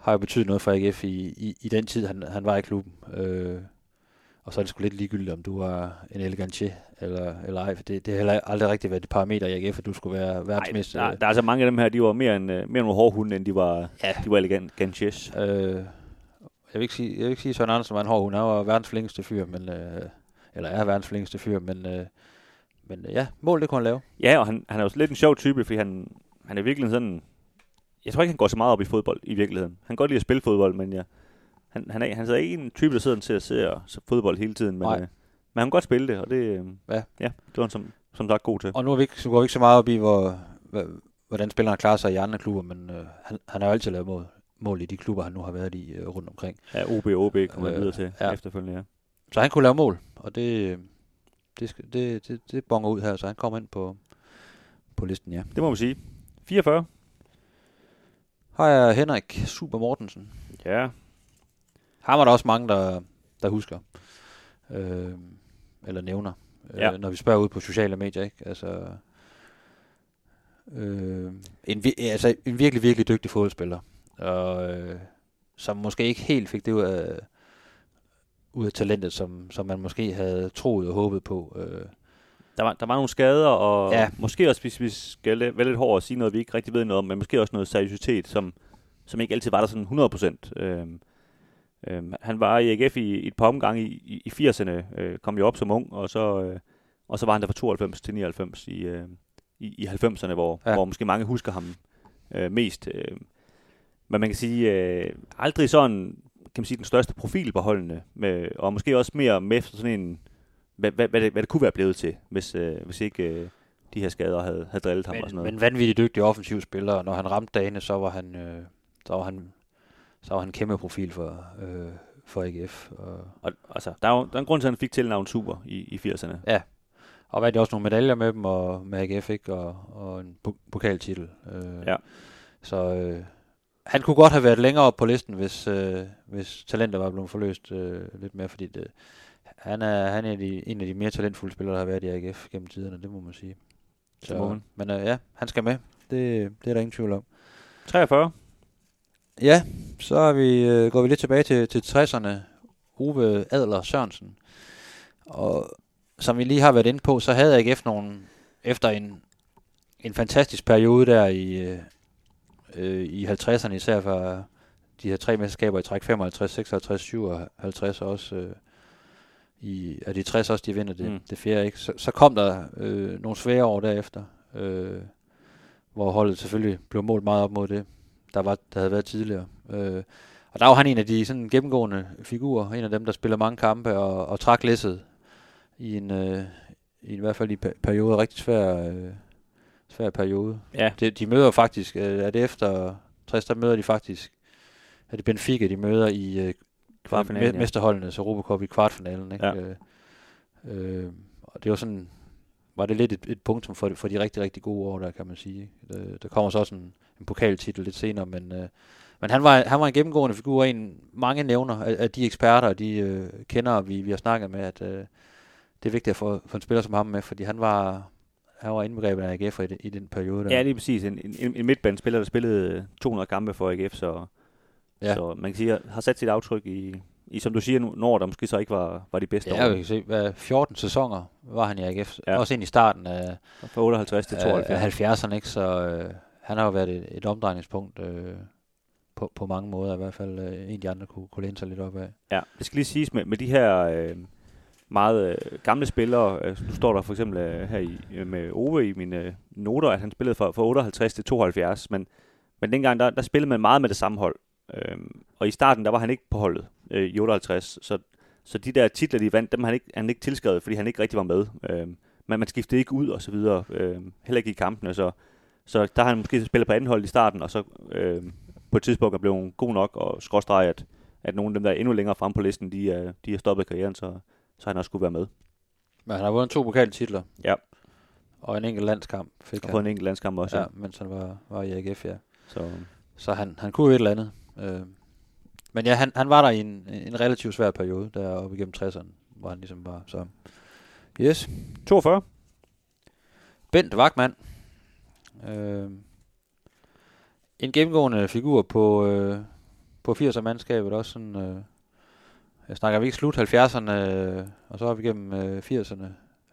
[SPEAKER 2] har jo betydet noget for AGF i, i, i den tid, han, han var i klubben. Øh, og så er det sgu lidt ligegyldigt, om du er en elegantier eller, eller ej, for det, det har heller aldrig rigtig været et parameter i AGF, at du skulle være verdensmester.
[SPEAKER 1] der, der, er altså mange af dem her, de var mere, en, øh, mere nogle hårde hunde, end de var,
[SPEAKER 2] Ja.
[SPEAKER 1] de var elegantiers.
[SPEAKER 2] Øh, jeg vil ikke sige, jeg vil ikke sige, Søren Andersen var en hård hund. Han var verdens flinkeste fyr, men, øh, eller er verdens flinkeste fyr, men, øh, men øh, ja, mål det kunne han lave.
[SPEAKER 1] Ja, og han, han er jo lidt en sjov type, fordi han, han er virkelig sådan... Jeg tror ikke, han går så meget op i fodbold i virkeligheden. Han kan godt lide at spille fodbold, men ja, han, han, er, han er ikke en type, der sidder til at se fodbold hele tiden. Men,
[SPEAKER 2] Nej.
[SPEAKER 1] øh, men han kan godt spille det, og det, øh,
[SPEAKER 2] Ja.
[SPEAKER 1] ja, det var han som, som sagt god til.
[SPEAKER 2] Og nu, er vi ikke, så går vi ikke så meget op i, hvor, hvordan spillerne klarer sig i andre klubber, men øh, han, han har jo altid lavet mål, mål i de klubber, han nu har været i øh, rundt omkring.
[SPEAKER 1] Ja, OB OB kommer
[SPEAKER 2] Øh,
[SPEAKER 1] videre til
[SPEAKER 2] ja.
[SPEAKER 1] ja. efterfølgende, ja.
[SPEAKER 2] Så han kunne lave mål, og det, øh, det, det, det, det bonger ud her, så han kommer ind på, på listen, ja.
[SPEAKER 1] Det må man sige. 44.
[SPEAKER 2] Har jeg Henrik Super Mortensen.
[SPEAKER 1] Ja.
[SPEAKER 2] Ham er der også mange, der, der husker. Øh, eller nævner.
[SPEAKER 1] Ja.
[SPEAKER 2] Øh, når vi spørger ud på sociale medier, ikke? Altså, øh, en, vi- altså, en virkelig, virkelig dygtig fodboldspiller. Og, øh, som måske ikke helt fik det ud af, ud af talentet, som, som man måske havde troet og håbet på. Øh,
[SPEAKER 1] Der var, der var nogle skader, og
[SPEAKER 2] Ja.
[SPEAKER 1] måske også, hvis vi skal være lidt hårdt og sige noget, vi ikke rigtig ved noget om, men måske også noget seriøsitet, som, som ikke altid var der sådan 100%. Øhm, øhm, han var i AGF i, i et par omgange i, i, i 80'erne, øh, kom jo op som ung, og så, øh, og så var han der fra 92 til 99 i, øh, i, i 90'erne, hvor,
[SPEAKER 2] ja.
[SPEAKER 1] hvor måske mange husker ham øh, mest. Øh, men man kan sige, øh, aldrig sådan, kan man sige, den største profil på holdene, med, og måske også mere med efter sådan en, hvad, hvad, hvad, det, hvad det kunne være blevet til, hvis, øh, hvis ikke øh, de her skader havde, havde drillet ham og sådan
[SPEAKER 2] men,
[SPEAKER 1] noget.
[SPEAKER 2] men vanvittigt dygtig offensiv spiller, og når han ramte dagene, så var han, øh, så var han, så var han kæmpe profil for, øh, for AGF. Og,
[SPEAKER 1] Og, altså, der er jo der er en grund til, at han fik tilnavn Super i, i 80'erne.
[SPEAKER 2] Og vandt også nogle medaljer med dem, og med AGF, ikke? Og, og en po- pokaltitel. Øh,
[SPEAKER 1] Ja.
[SPEAKER 2] Så øh, han kunne godt have været længere op på listen, hvis, øh, hvis talenter var blevet forløst øh, lidt mere, fordi det, han er, han er de, en af de mere talentfulde spillere, der har været i AGF gennem tiderne, det må man sige.
[SPEAKER 1] Det må man.
[SPEAKER 2] Men øh, ja, han skal med. Det, det er der ingen tvivl om.
[SPEAKER 1] 43.
[SPEAKER 2] Ja, så er vi, øh, går vi lidt tilbage til, til 60'erne. Ove Adler Sørensen. Og som vi lige har været inde på, så havde AGF nogle, efter en, en fantastisk periode der i, øh, i 50'erne, især for de her tre mesterskaber i træk 55, 56, 57 og også øh, i, er de 60 også, de vinder det, mm. Det fjerde, ikke? Så, så kom der øh, nogle svære år derefter, øh, hvor holdet selvfølgelig blev målt meget op mod det, der, var, der havde været tidligere. Øh, og der var han en af de sådan gennemgående figurer, en af dem, der spiller mange kampe og, og trak læsset i en, øh, i, i hvert fald i pe- periode, rigtig svær, øh, svær periode.
[SPEAKER 1] Ja,
[SPEAKER 2] De, de møder faktisk, øh, er det efter 60, der møder de faktisk, er det Benfica, de møder i øh,
[SPEAKER 1] Kvartfinalen,
[SPEAKER 2] me- mesterholdenes Europacup i kvartfinalen. Ikke?
[SPEAKER 1] Ja.
[SPEAKER 2] Øh, øh, og det var sådan, var det lidt et, et punktum for, for de rigtig, rigtig gode år der, kan man sige. Der, der kommer så også en, en pokaltitel lidt senere, men, øh, men han, var, han var en gennemgående figur, en mange nævner af, af de eksperter, de øh, kender, vi, vi har snakket med, at øh, det er vigtigt at få, få en spiller som ham med, fordi han var, han var indbegrebet af AGF i, den- i den periode der.
[SPEAKER 1] ja lige præcis. En, en, en midtbanespiller, der spillede 200 kampe for AGF, så,
[SPEAKER 2] Ja.
[SPEAKER 1] ja. så man kan sige, har sat sit aftryk i, i som du siger, nu- når der måske så ikke var, var de bedste
[SPEAKER 2] Ja,
[SPEAKER 1] år.
[SPEAKER 2] vi kan se, hvad, 14 sæsoner var han i AGF. Ja.
[SPEAKER 1] Ja.
[SPEAKER 2] Også ind i starten af,
[SPEAKER 1] Fra 58 til 72.
[SPEAKER 2] af 70'erne, ikke? Så øh, han har jo været et, et omdrejningspunkt øh, på, på mange måder, i hvert fald øh, en de andre kunne, kunne læne sig lidt op af.
[SPEAKER 1] Ja, det skal lige siges med, med de her øh, meget øh, gamle spillere. Øh, nu står der for eksempel øh, her i, øh, med Ove i mine øh, noter, at han spillede fra, fra 58 til 72. Men, men dengang, der, der spillede man meget med det samme hold. Øh, og i starten, der var han ikke på holdet øh, i 58. Så, så de der titler, de vandt, dem han ikke, han ikke tilskrevet, fordi han ikke rigtig var med. Øh, men man skiftede ikke ud og så videre. Øh, heller ikke i kampene. Så, så der har han måske spillet på anden hold i starten, og så øh, på et tidspunkt er blevet god nok, og skråstreg, at at nogle af dem, der er endnu længere frem på listen, de er, de er stoppet karrieren, så, så han også skulle være med.
[SPEAKER 2] Men han har vundet to pokaltitler.
[SPEAKER 1] Ja.
[SPEAKER 2] Og en enkelt landskamp fik
[SPEAKER 1] Og
[SPEAKER 2] han.
[SPEAKER 1] en enkelt landskamp også.
[SPEAKER 2] ja,
[SPEAKER 1] Ja.
[SPEAKER 2] mens han var, var i AGF, ja.
[SPEAKER 1] Så,
[SPEAKER 2] Så han, han kunne jo et eller andet. Øh, men ja, han, han var der i en, en relativt svær periode, der oppe igennem 60'erne, hvor han ligesom var. Så. Yes.
[SPEAKER 1] 42.
[SPEAKER 2] Bent Wagman. Øh, en gennemgående figur på, øh, på 80'er mandskabet, også sådan, øh, Jeg snakker vi ikke slut 70'erne, øh, og så er vi igennem øh, 80'erne.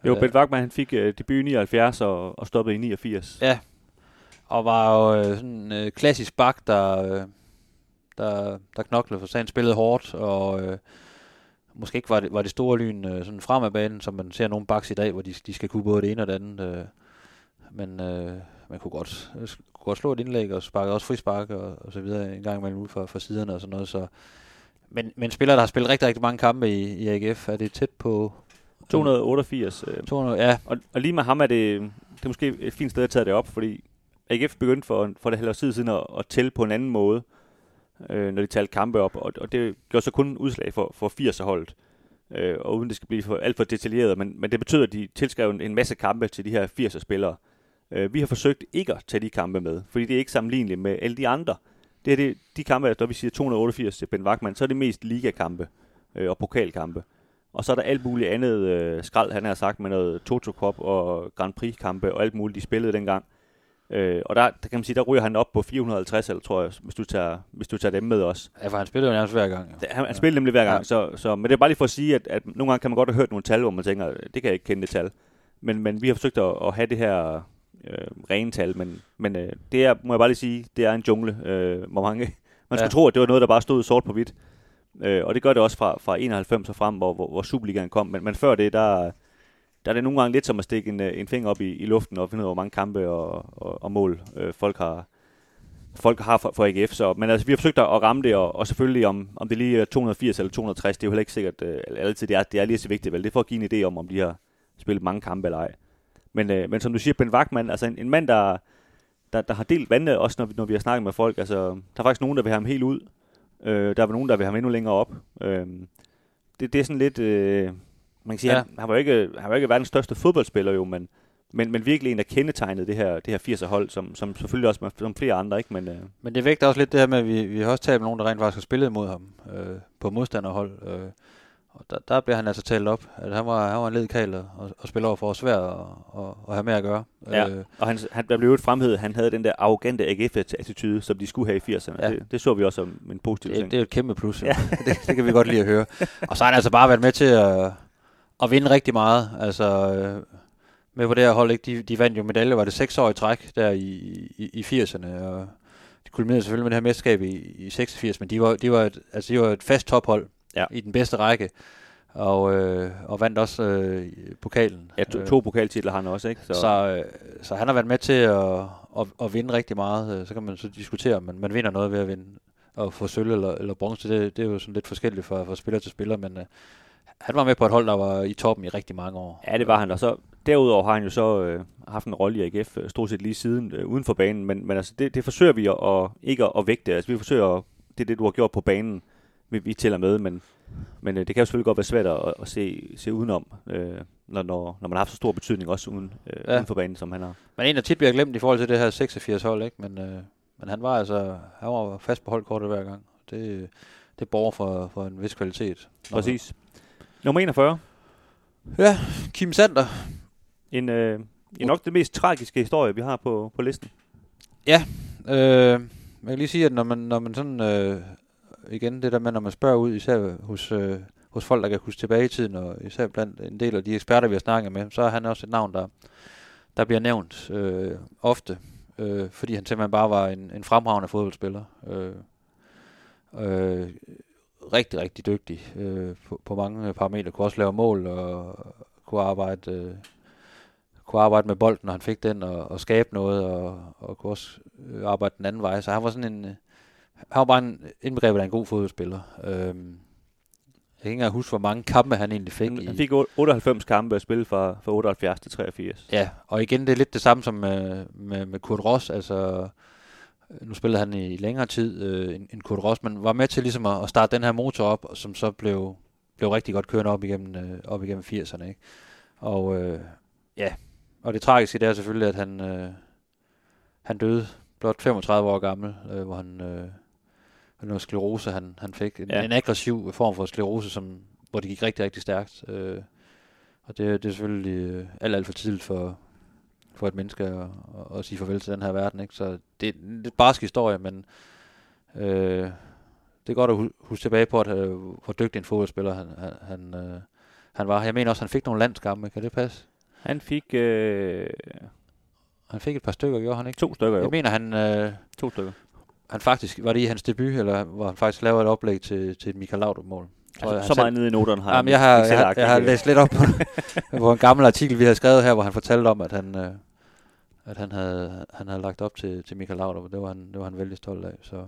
[SPEAKER 1] Jo,
[SPEAKER 2] Øh,
[SPEAKER 1] Bent Wagman han fik øh, debut i 79 og, og stoppede i 89.
[SPEAKER 2] Ja, og var jo øh, sådan en øh, klassisk bak, der, øh, der, der knoklede for sagen, spillede hårdt, og øh, måske ikke var det, var det store lyn øh, sådan frem af banen, som man ser nogle baks i dag, hvor de, de skal kunne både det ene og det andet. Øh, men øh, man kunne godt, øh, kunne godt slå et indlæg og sparke også frispark og, og så videre en gang imellem ud for, for siderne og sådan noget. Så. Men, men spillere, der har spillet rigtig, rigtig mange kampe i, i AGF, er det tæt på
[SPEAKER 1] 288. Øh,
[SPEAKER 2] 200? Ja,
[SPEAKER 1] og, og lige med ham er det, det er måske et fint sted at tage det op, fordi AGF begyndte for, for det halvår tid siden at, at tælle på en anden måde, øh, når de talte kampe op, og, og det gjorde så kun udslag for, for 80'er-holdet, øh, og uden det skal blive for, alt for detaljeret, men, men det betyder, at de tilskrev en, en masse kampe til de her 80'er-spillere. Øh, vi har forsøgt ikke at tage de kampe med, fordi det er ikke sammenligneligt med alle de andre. Det er det, de kampe, når vi siger 288 til Ben Wagman, så er det mest ligakampe øh, og pokalkampe. Og så er der alt muligt andet øh, skrald, han har sagt, med noget Toto Cup og Grand Prix-kampe og alt muligt, de spillede dengang. Øh, og der, der kan man sige, der ryger han op på 450, eller tror jeg, hvis du tager, hvis du tager dem med også.
[SPEAKER 2] ja for han spillede jo nærmest hver gang. Jo.
[SPEAKER 1] Han, han spiller nemlig hver gang,
[SPEAKER 2] Ja.
[SPEAKER 1] så, så, men det er bare lige for at sige, at, at nogle gange kan man godt have hørt nogle tal, hvor man tænker, det kan jeg ikke kende det tal. Men, men vi har forsøgt at, at have det her øh, rene tal, men, men øh, det er, må jeg bare lige sige, det er en jungle. Øh, hvor mange, man skulle
[SPEAKER 2] Ja.
[SPEAKER 1] tro, at det var noget, der bare stod sort på hvidt. Øh, og det gør det også fra, fra 91 og frem, hvor, hvor, hvor Superligaen kom. Men, men før det, der, der er det nogle gange lidt som at stikke en, øh, en finger op i, i luften og finde ud af, hvor mange kampe og, og, og mål øh, folk har, folk har for, for AGF. Så, men altså, vi har forsøgt at at ramme det, og, og selvfølgelig om, om det lige er 280 eller 260, det er jo heller ikke sikkert øh, altid, det er, det er lige så vigtigt, vel? Det er for at give en idé om, om de har spillet mange kampe eller ej. Men, øh, men som du siger, Ben Wagman, altså en, en mand, der, der, der har delt vandene, også når vi, når vi har snakket med folk. Altså, der er faktisk nogen, der vil have ham helt ud. Øh, der er nogen, der vil have ham endnu længere op. Øh, det, det er sådan lidt... Øh, man kan sige,
[SPEAKER 2] Ja.
[SPEAKER 1] han, han, var jo ikke, han var ikke verdens største fodboldspiller jo, men, men, men virkelig en, der kendetegnede det her, det her 80'er hold, som, som selvfølgelig også som flere andre, ikke? Men, øh,
[SPEAKER 2] Men det vægter også lidt det her med, at vi, vi har også talt med nogen, der rent faktisk har spillet mod ham øh, på modstanderhold. Øh, og der, der bliver han altså talt op, at han var, han var en led kal og, og spiller over for os svær at, at, at have med at gøre.
[SPEAKER 1] Ja.
[SPEAKER 2] Øh,
[SPEAKER 1] og han, han, der blev jo et fremhed, han havde den der arrogante AGF-attitude, som de skulle have i 80'erne.
[SPEAKER 2] Ja.
[SPEAKER 1] Ja. Det, det, så vi også som en positiv
[SPEAKER 2] det,
[SPEAKER 1] ting.
[SPEAKER 2] det er jo et kæmpe plus. Ja. det, det kan vi godt lide at høre. Og så har han altså bare været med til at, at vinde rigtig meget. Altså øh, med på det her hold, ikke? De, de vandt jo medalje, var det seks år i træk der i, i, i 80'erne. Og de kulminerede selvfølgelig med det her mesterskab i, i 86, men de var, de var, et, altså de var et fast tophold
[SPEAKER 1] Ja.
[SPEAKER 2] i den bedste række. Og, øh, og vandt også øh, pokalen.
[SPEAKER 1] Ja, to, to pokaltitler har han også, ikke?
[SPEAKER 2] Så, så, øh, så han har været med til at, at, at vinde rigtig meget. Øh, Så kan man så diskutere, om man, man vinder noget ved at vinde og få sølv eller, eller bronze. Det, det er jo sådan lidt forskelligt fra, fra spiller til spiller, men øh, han var med på et hold, der var i toppen i rigtig mange år.
[SPEAKER 1] Ja, det var han. Og så derudover har han jo så øh, haft en rolle i AGF, øh, stort set lige siden øh, uden for banen. Men, men altså, det, det forsøger vi at, at ikke at, at vægte. Altså, vi forsøger, at, det er det, du har gjort på banen, vi, vi tæller med. Men, men øh, det kan jo selvfølgelig godt være svært at, at se, se udenom, øh, når, når, når man har haft så stor betydning også uden, øh,
[SPEAKER 2] Ja.
[SPEAKER 1] ja. uden for banen, som han har.
[SPEAKER 2] Men en, der tit bliver glemt i forhold til det her 86 hold, ikke? Men, øh, men han var altså han var fast på holdkortet hver gang. Det, det borger for, for en vis kvalitet.
[SPEAKER 1] Præcis. Nummer 41.
[SPEAKER 2] Ja, Kim Sander.
[SPEAKER 1] En, øh, en nok det mest tragiske historie, vi har på, på listen.
[SPEAKER 2] Øh, jeg kan lige sige, at når man, når man sådan, øh, igen det der med, når man spørger ud, især hos, øh, hos folk, der kan huske tilbage i tiden, og især blandt en del af de eksperter, vi har snakket med, så er han også et navn, der, der bliver nævnt øh, ofte, øh, fordi han simpelthen bare var en, en fremragende fodboldspiller. Øh, øh, rigtig, rigtig dygtig øh, på, på mange parametre. Kunne også lave mål og kunne arbejde, øh, kunne arbejde med bolden, når han fik den, og, og skabe noget, og, og kunne også arbejde den anden vej. Så han var sådan en, øh, han var bare en indbegrebet af en god fodboldspiller. Øhm, jeg kan ikke engang huske, hvor mange kampe han egentlig fik.
[SPEAKER 1] Han, han fik otte- 98 kampe at spille fra, fra 78 til 83.
[SPEAKER 2] Ja, og igen, det er lidt det samme som med, med, med Kurt Ross. Altså, nu spillede han i længere tid øh, end, end Kurt Ross, men var med til ligesom at, at starte den her motor op, som så blev, blev rigtig godt kørende op igennem, øh, op igennem 80'erne. Ikke? Og øh, ja, og det tragiske det er selvfølgelig, at han, øh, han døde blot 35 år gammel, øh, hvor han øh, noget sklerose, han, han fik. En, ja. En aggressiv form for sklerose, som, hvor det gik rigtig, rigtig stærkt. Øh, og det, det er selvfølgelig øh, alt, alt for tidligt for, for et menneske at, at, at sige farvel til den her verden. Ikke? Så det er en lidt barsk historie, men øh, det er godt at hu- huske tilbage på, at, øh, hvor dygtig en fodboldspiller han, han, han, øh, han var. Jeg mener også, at han fik nogle landskampe. Kan det passe?
[SPEAKER 1] Han fik øh,
[SPEAKER 2] Han fik et par stykker, gjorde han ikke?
[SPEAKER 1] to stykker, jo.
[SPEAKER 2] Jeg mener, han, øh,
[SPEAKER 1] To stykker.
[SPEAKER 2] Han faktisk, var det i hans debut, eller hvor han faktisk lavede et oplæg til, til et Michael Laudrup-mål? Jeg,
[SPEAKER 1] Altså,
[SPEAKER 2] han
[SPEAKER 1] så meget nede i noterne har
[SPEAKER 2] Jamen, jeg, har, jeg, har, jeg har
[SPEAKER 1] øh,
[SPEAKER 2] læst lidt op på, på en gammel artikel, vi havde skrevet her, hvor han fortalte om, at han, øh, at han, havde, han havde lagt op til, til Michael Laudrup, og det var han, det var han vældig stolt af. Så,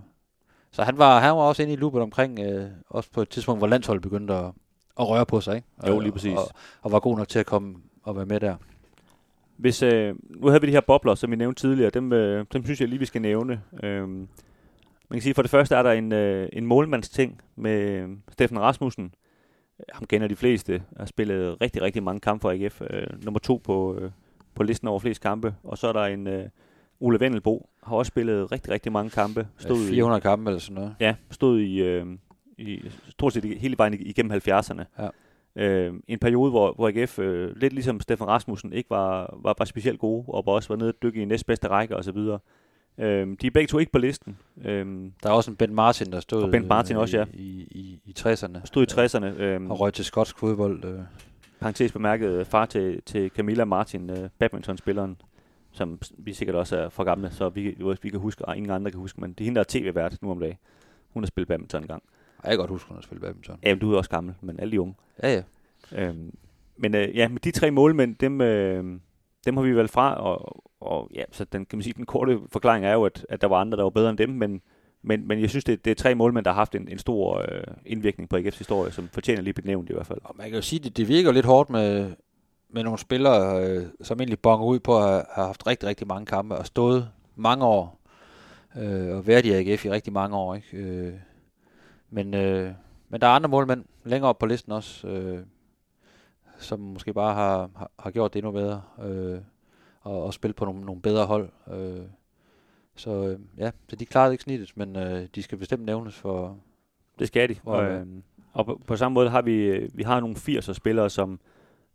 [SPEAKER 2] så han, var, han var også inde i loopet omkring, øh, også på et tidspunkt, hvor landsholdet begyndte at, at røre på sig. Ikke?
[SPEAKER 1] Jo,
[SPEAKER 2] Og-
[SPEAKER 1] lige præcis.
[SPEAKER 2] Og, og var god nok til at komme og være med der.
[SPEAKER 1] Hvis, øh, nu havde vi de her bobler, som vi nævnte tidligere. Dem, øh, dem synes jeg lige, vi skal nævne. Øhm, man kan sige, for det første er der en, øh, en målmandsting med øh, Steffen Rasmussen. Ham kender de fleste. Har spillet rigtig, rigtig mange kampe for AGF. Øh, nummer to på, øh, på listen over flest kampe. Og så er der en øh, Ole Vendelbo. Har også spillet rigtig, rigtig mange kampe.
[SPEAKER 2] Stod
[SPEAKER 1] i-
[SPEAKER 2] 400 kampe eller sådan noget.
[SPEAKER 1] Ja, stod i, øh, i stort set i- hele vejen igennem 70'erne.
[SPEAKER 2] Ja.
[SPEAKER 1] Øh, en periode, hvor, hvor AGF, øh, lidt ligesom Stefan Rasmussen, ikke var, var, var specielt gode, og også var nede og dykke i næstbedste række osv. Øh, de er begge to ikke på listen. Øh,
[SPEAKER 2] Der er også en Ben Martin, der stod
[SPEAKER 1] Og Ben Martin
[SPEAKER 2] øh,
[SPEAKER 1] også, ja.
[SPEAKER 2] i, i, i 60'erne.
[SPEAKER 1] stod i 60'erne. Øh,
[SPEAKER 2] Og røg til skotsk fodbold. Øh.
[SPEAKER 1] parentes bemærket, øh, far til, til Camilla Martin, øh, badmintonspilleren, som vi sikkert også er for gamle, så vi, vi kan huske, og ingen andre kan huske, men det er hende, der er tv-vært nu om dagen. Hun har spillet badminton en gang.
[SPEAKER 2] Jeg kan godt huske, hun har spillet badminton.
[SPEAKER 1] Ja, men du er også gammel, men alle de unge.
[SPEAKER 2] Ja, ja.
[SPEAKER 1] Øhm, men øh, ja, med de tre målmænd, dem, øh, dem har vi valgt fra, og, og ja, så den, kan man sige, den korte forklaring er jo, at, at der var andre, der var bedre end dem, men, men, men jeg synes, det, det er tre målmænd, der har haft en, en stor øh, indvirkning på AGF's historie, som fortjener lige benævnt i hvert fald.
[SPEAKER 2] Og man kan jo sige, det, det virker lidt hårdt med, med nogle spillere, øh, som egentlig bonger ud på at have, have haft rigtig, rigtig mange kampe og stået mange år øh, og været i AGF i rigtig mange år. Ikke? Øh, men, øh, men der er andre målmænd længere op på listen også, øh, som måske bare har, har, har gjort det endnu bedre øh, og, og spillet på nogle, nogle bedre hold. Øh, så øh, ja, så de klarede ikke snittet, men øh, de skal bestemt nævnes for...
[SPEAKER 1] Det skal de.
[SPEAKER 2] Hvor-
[SPEAKER 1] Og, øh, og på, på samme måde har vi, øh, vi har nogle 80'er spillere, som,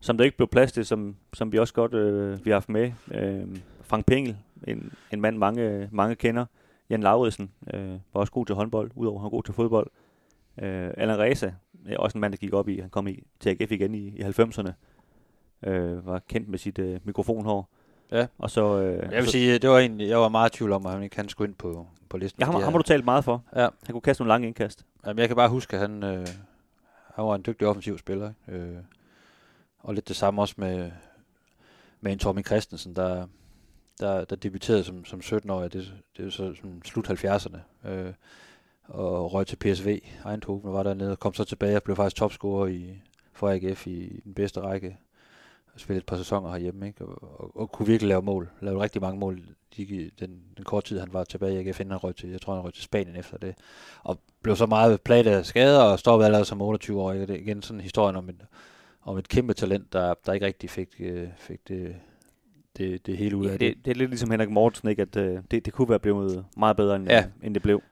[SPEAKER 1] som der ikke blev plads til, som, som vi også godt øh, vi har haft med. Øh, Frank Pengel, en, en mand mange, mange kender. Jan Lauridsen øh, var også god til håndbold, udover at han var god til fodbold. Øh, Allan Reza, er også en mand, der gik op i, han kom i, til AGF igen i, i 90'erne. Øh, var kendt med sit øh, mikrofonhår.
[SPEAKER 2] Ja.
[SPEAKER 1] Og så, øh,
[SPEAKER 2] Jeg vil
[SPEAKER 1] så,
[SPEAKER 2] sige, det var egentlig, jeg var meget i tvivl om, at han ikke kan skulle ind på, på listen.
[SPEAKER 1] ja, ham, ham har du talt meget for.
[SPEAKER 2] Ja,
[SPEAKER 1] Han kunne kaste nogle lange indkast.
[SPEAKER 2] Jamen, jeg kan bare huske, at han, øh, han var en dygtig offensiv spiller. Øh, og lidt det samme også med, med en Tommy Christensen, der, der, der debuterede som, som 17-årig. Det, det er jo så som slut 70'erne. Øh, og røg til PSV. Eindhoven var dernede og kom så tilbage og blev faktisk topscorer i, for AGF i, i den bedste række. Spillede et par sæsoner herhjemme, ikke? Og, og, og, kunne virkelig lave mål. Lavede rigtig mange mål de, den, den korte tid, han var tilbage i AGF, inden han røg til, jeg tror, han røg til Spanien efter det og blev så meget plaget af skader og stoppede allerede som 28 år. Det er igen sådan en historie om et, om et kæmpe talent, der, der ikke rigtig fik, øh, fik det, det, det hele ud
[SPEAKER 1] Ja,
[SPEAKER 2] af
[SPEAKER 1] det, det er lidt ligesom Henrik Mortensen, ikke? at øh, det, det kunne være blevet meget bedre, end, ja. end det blev.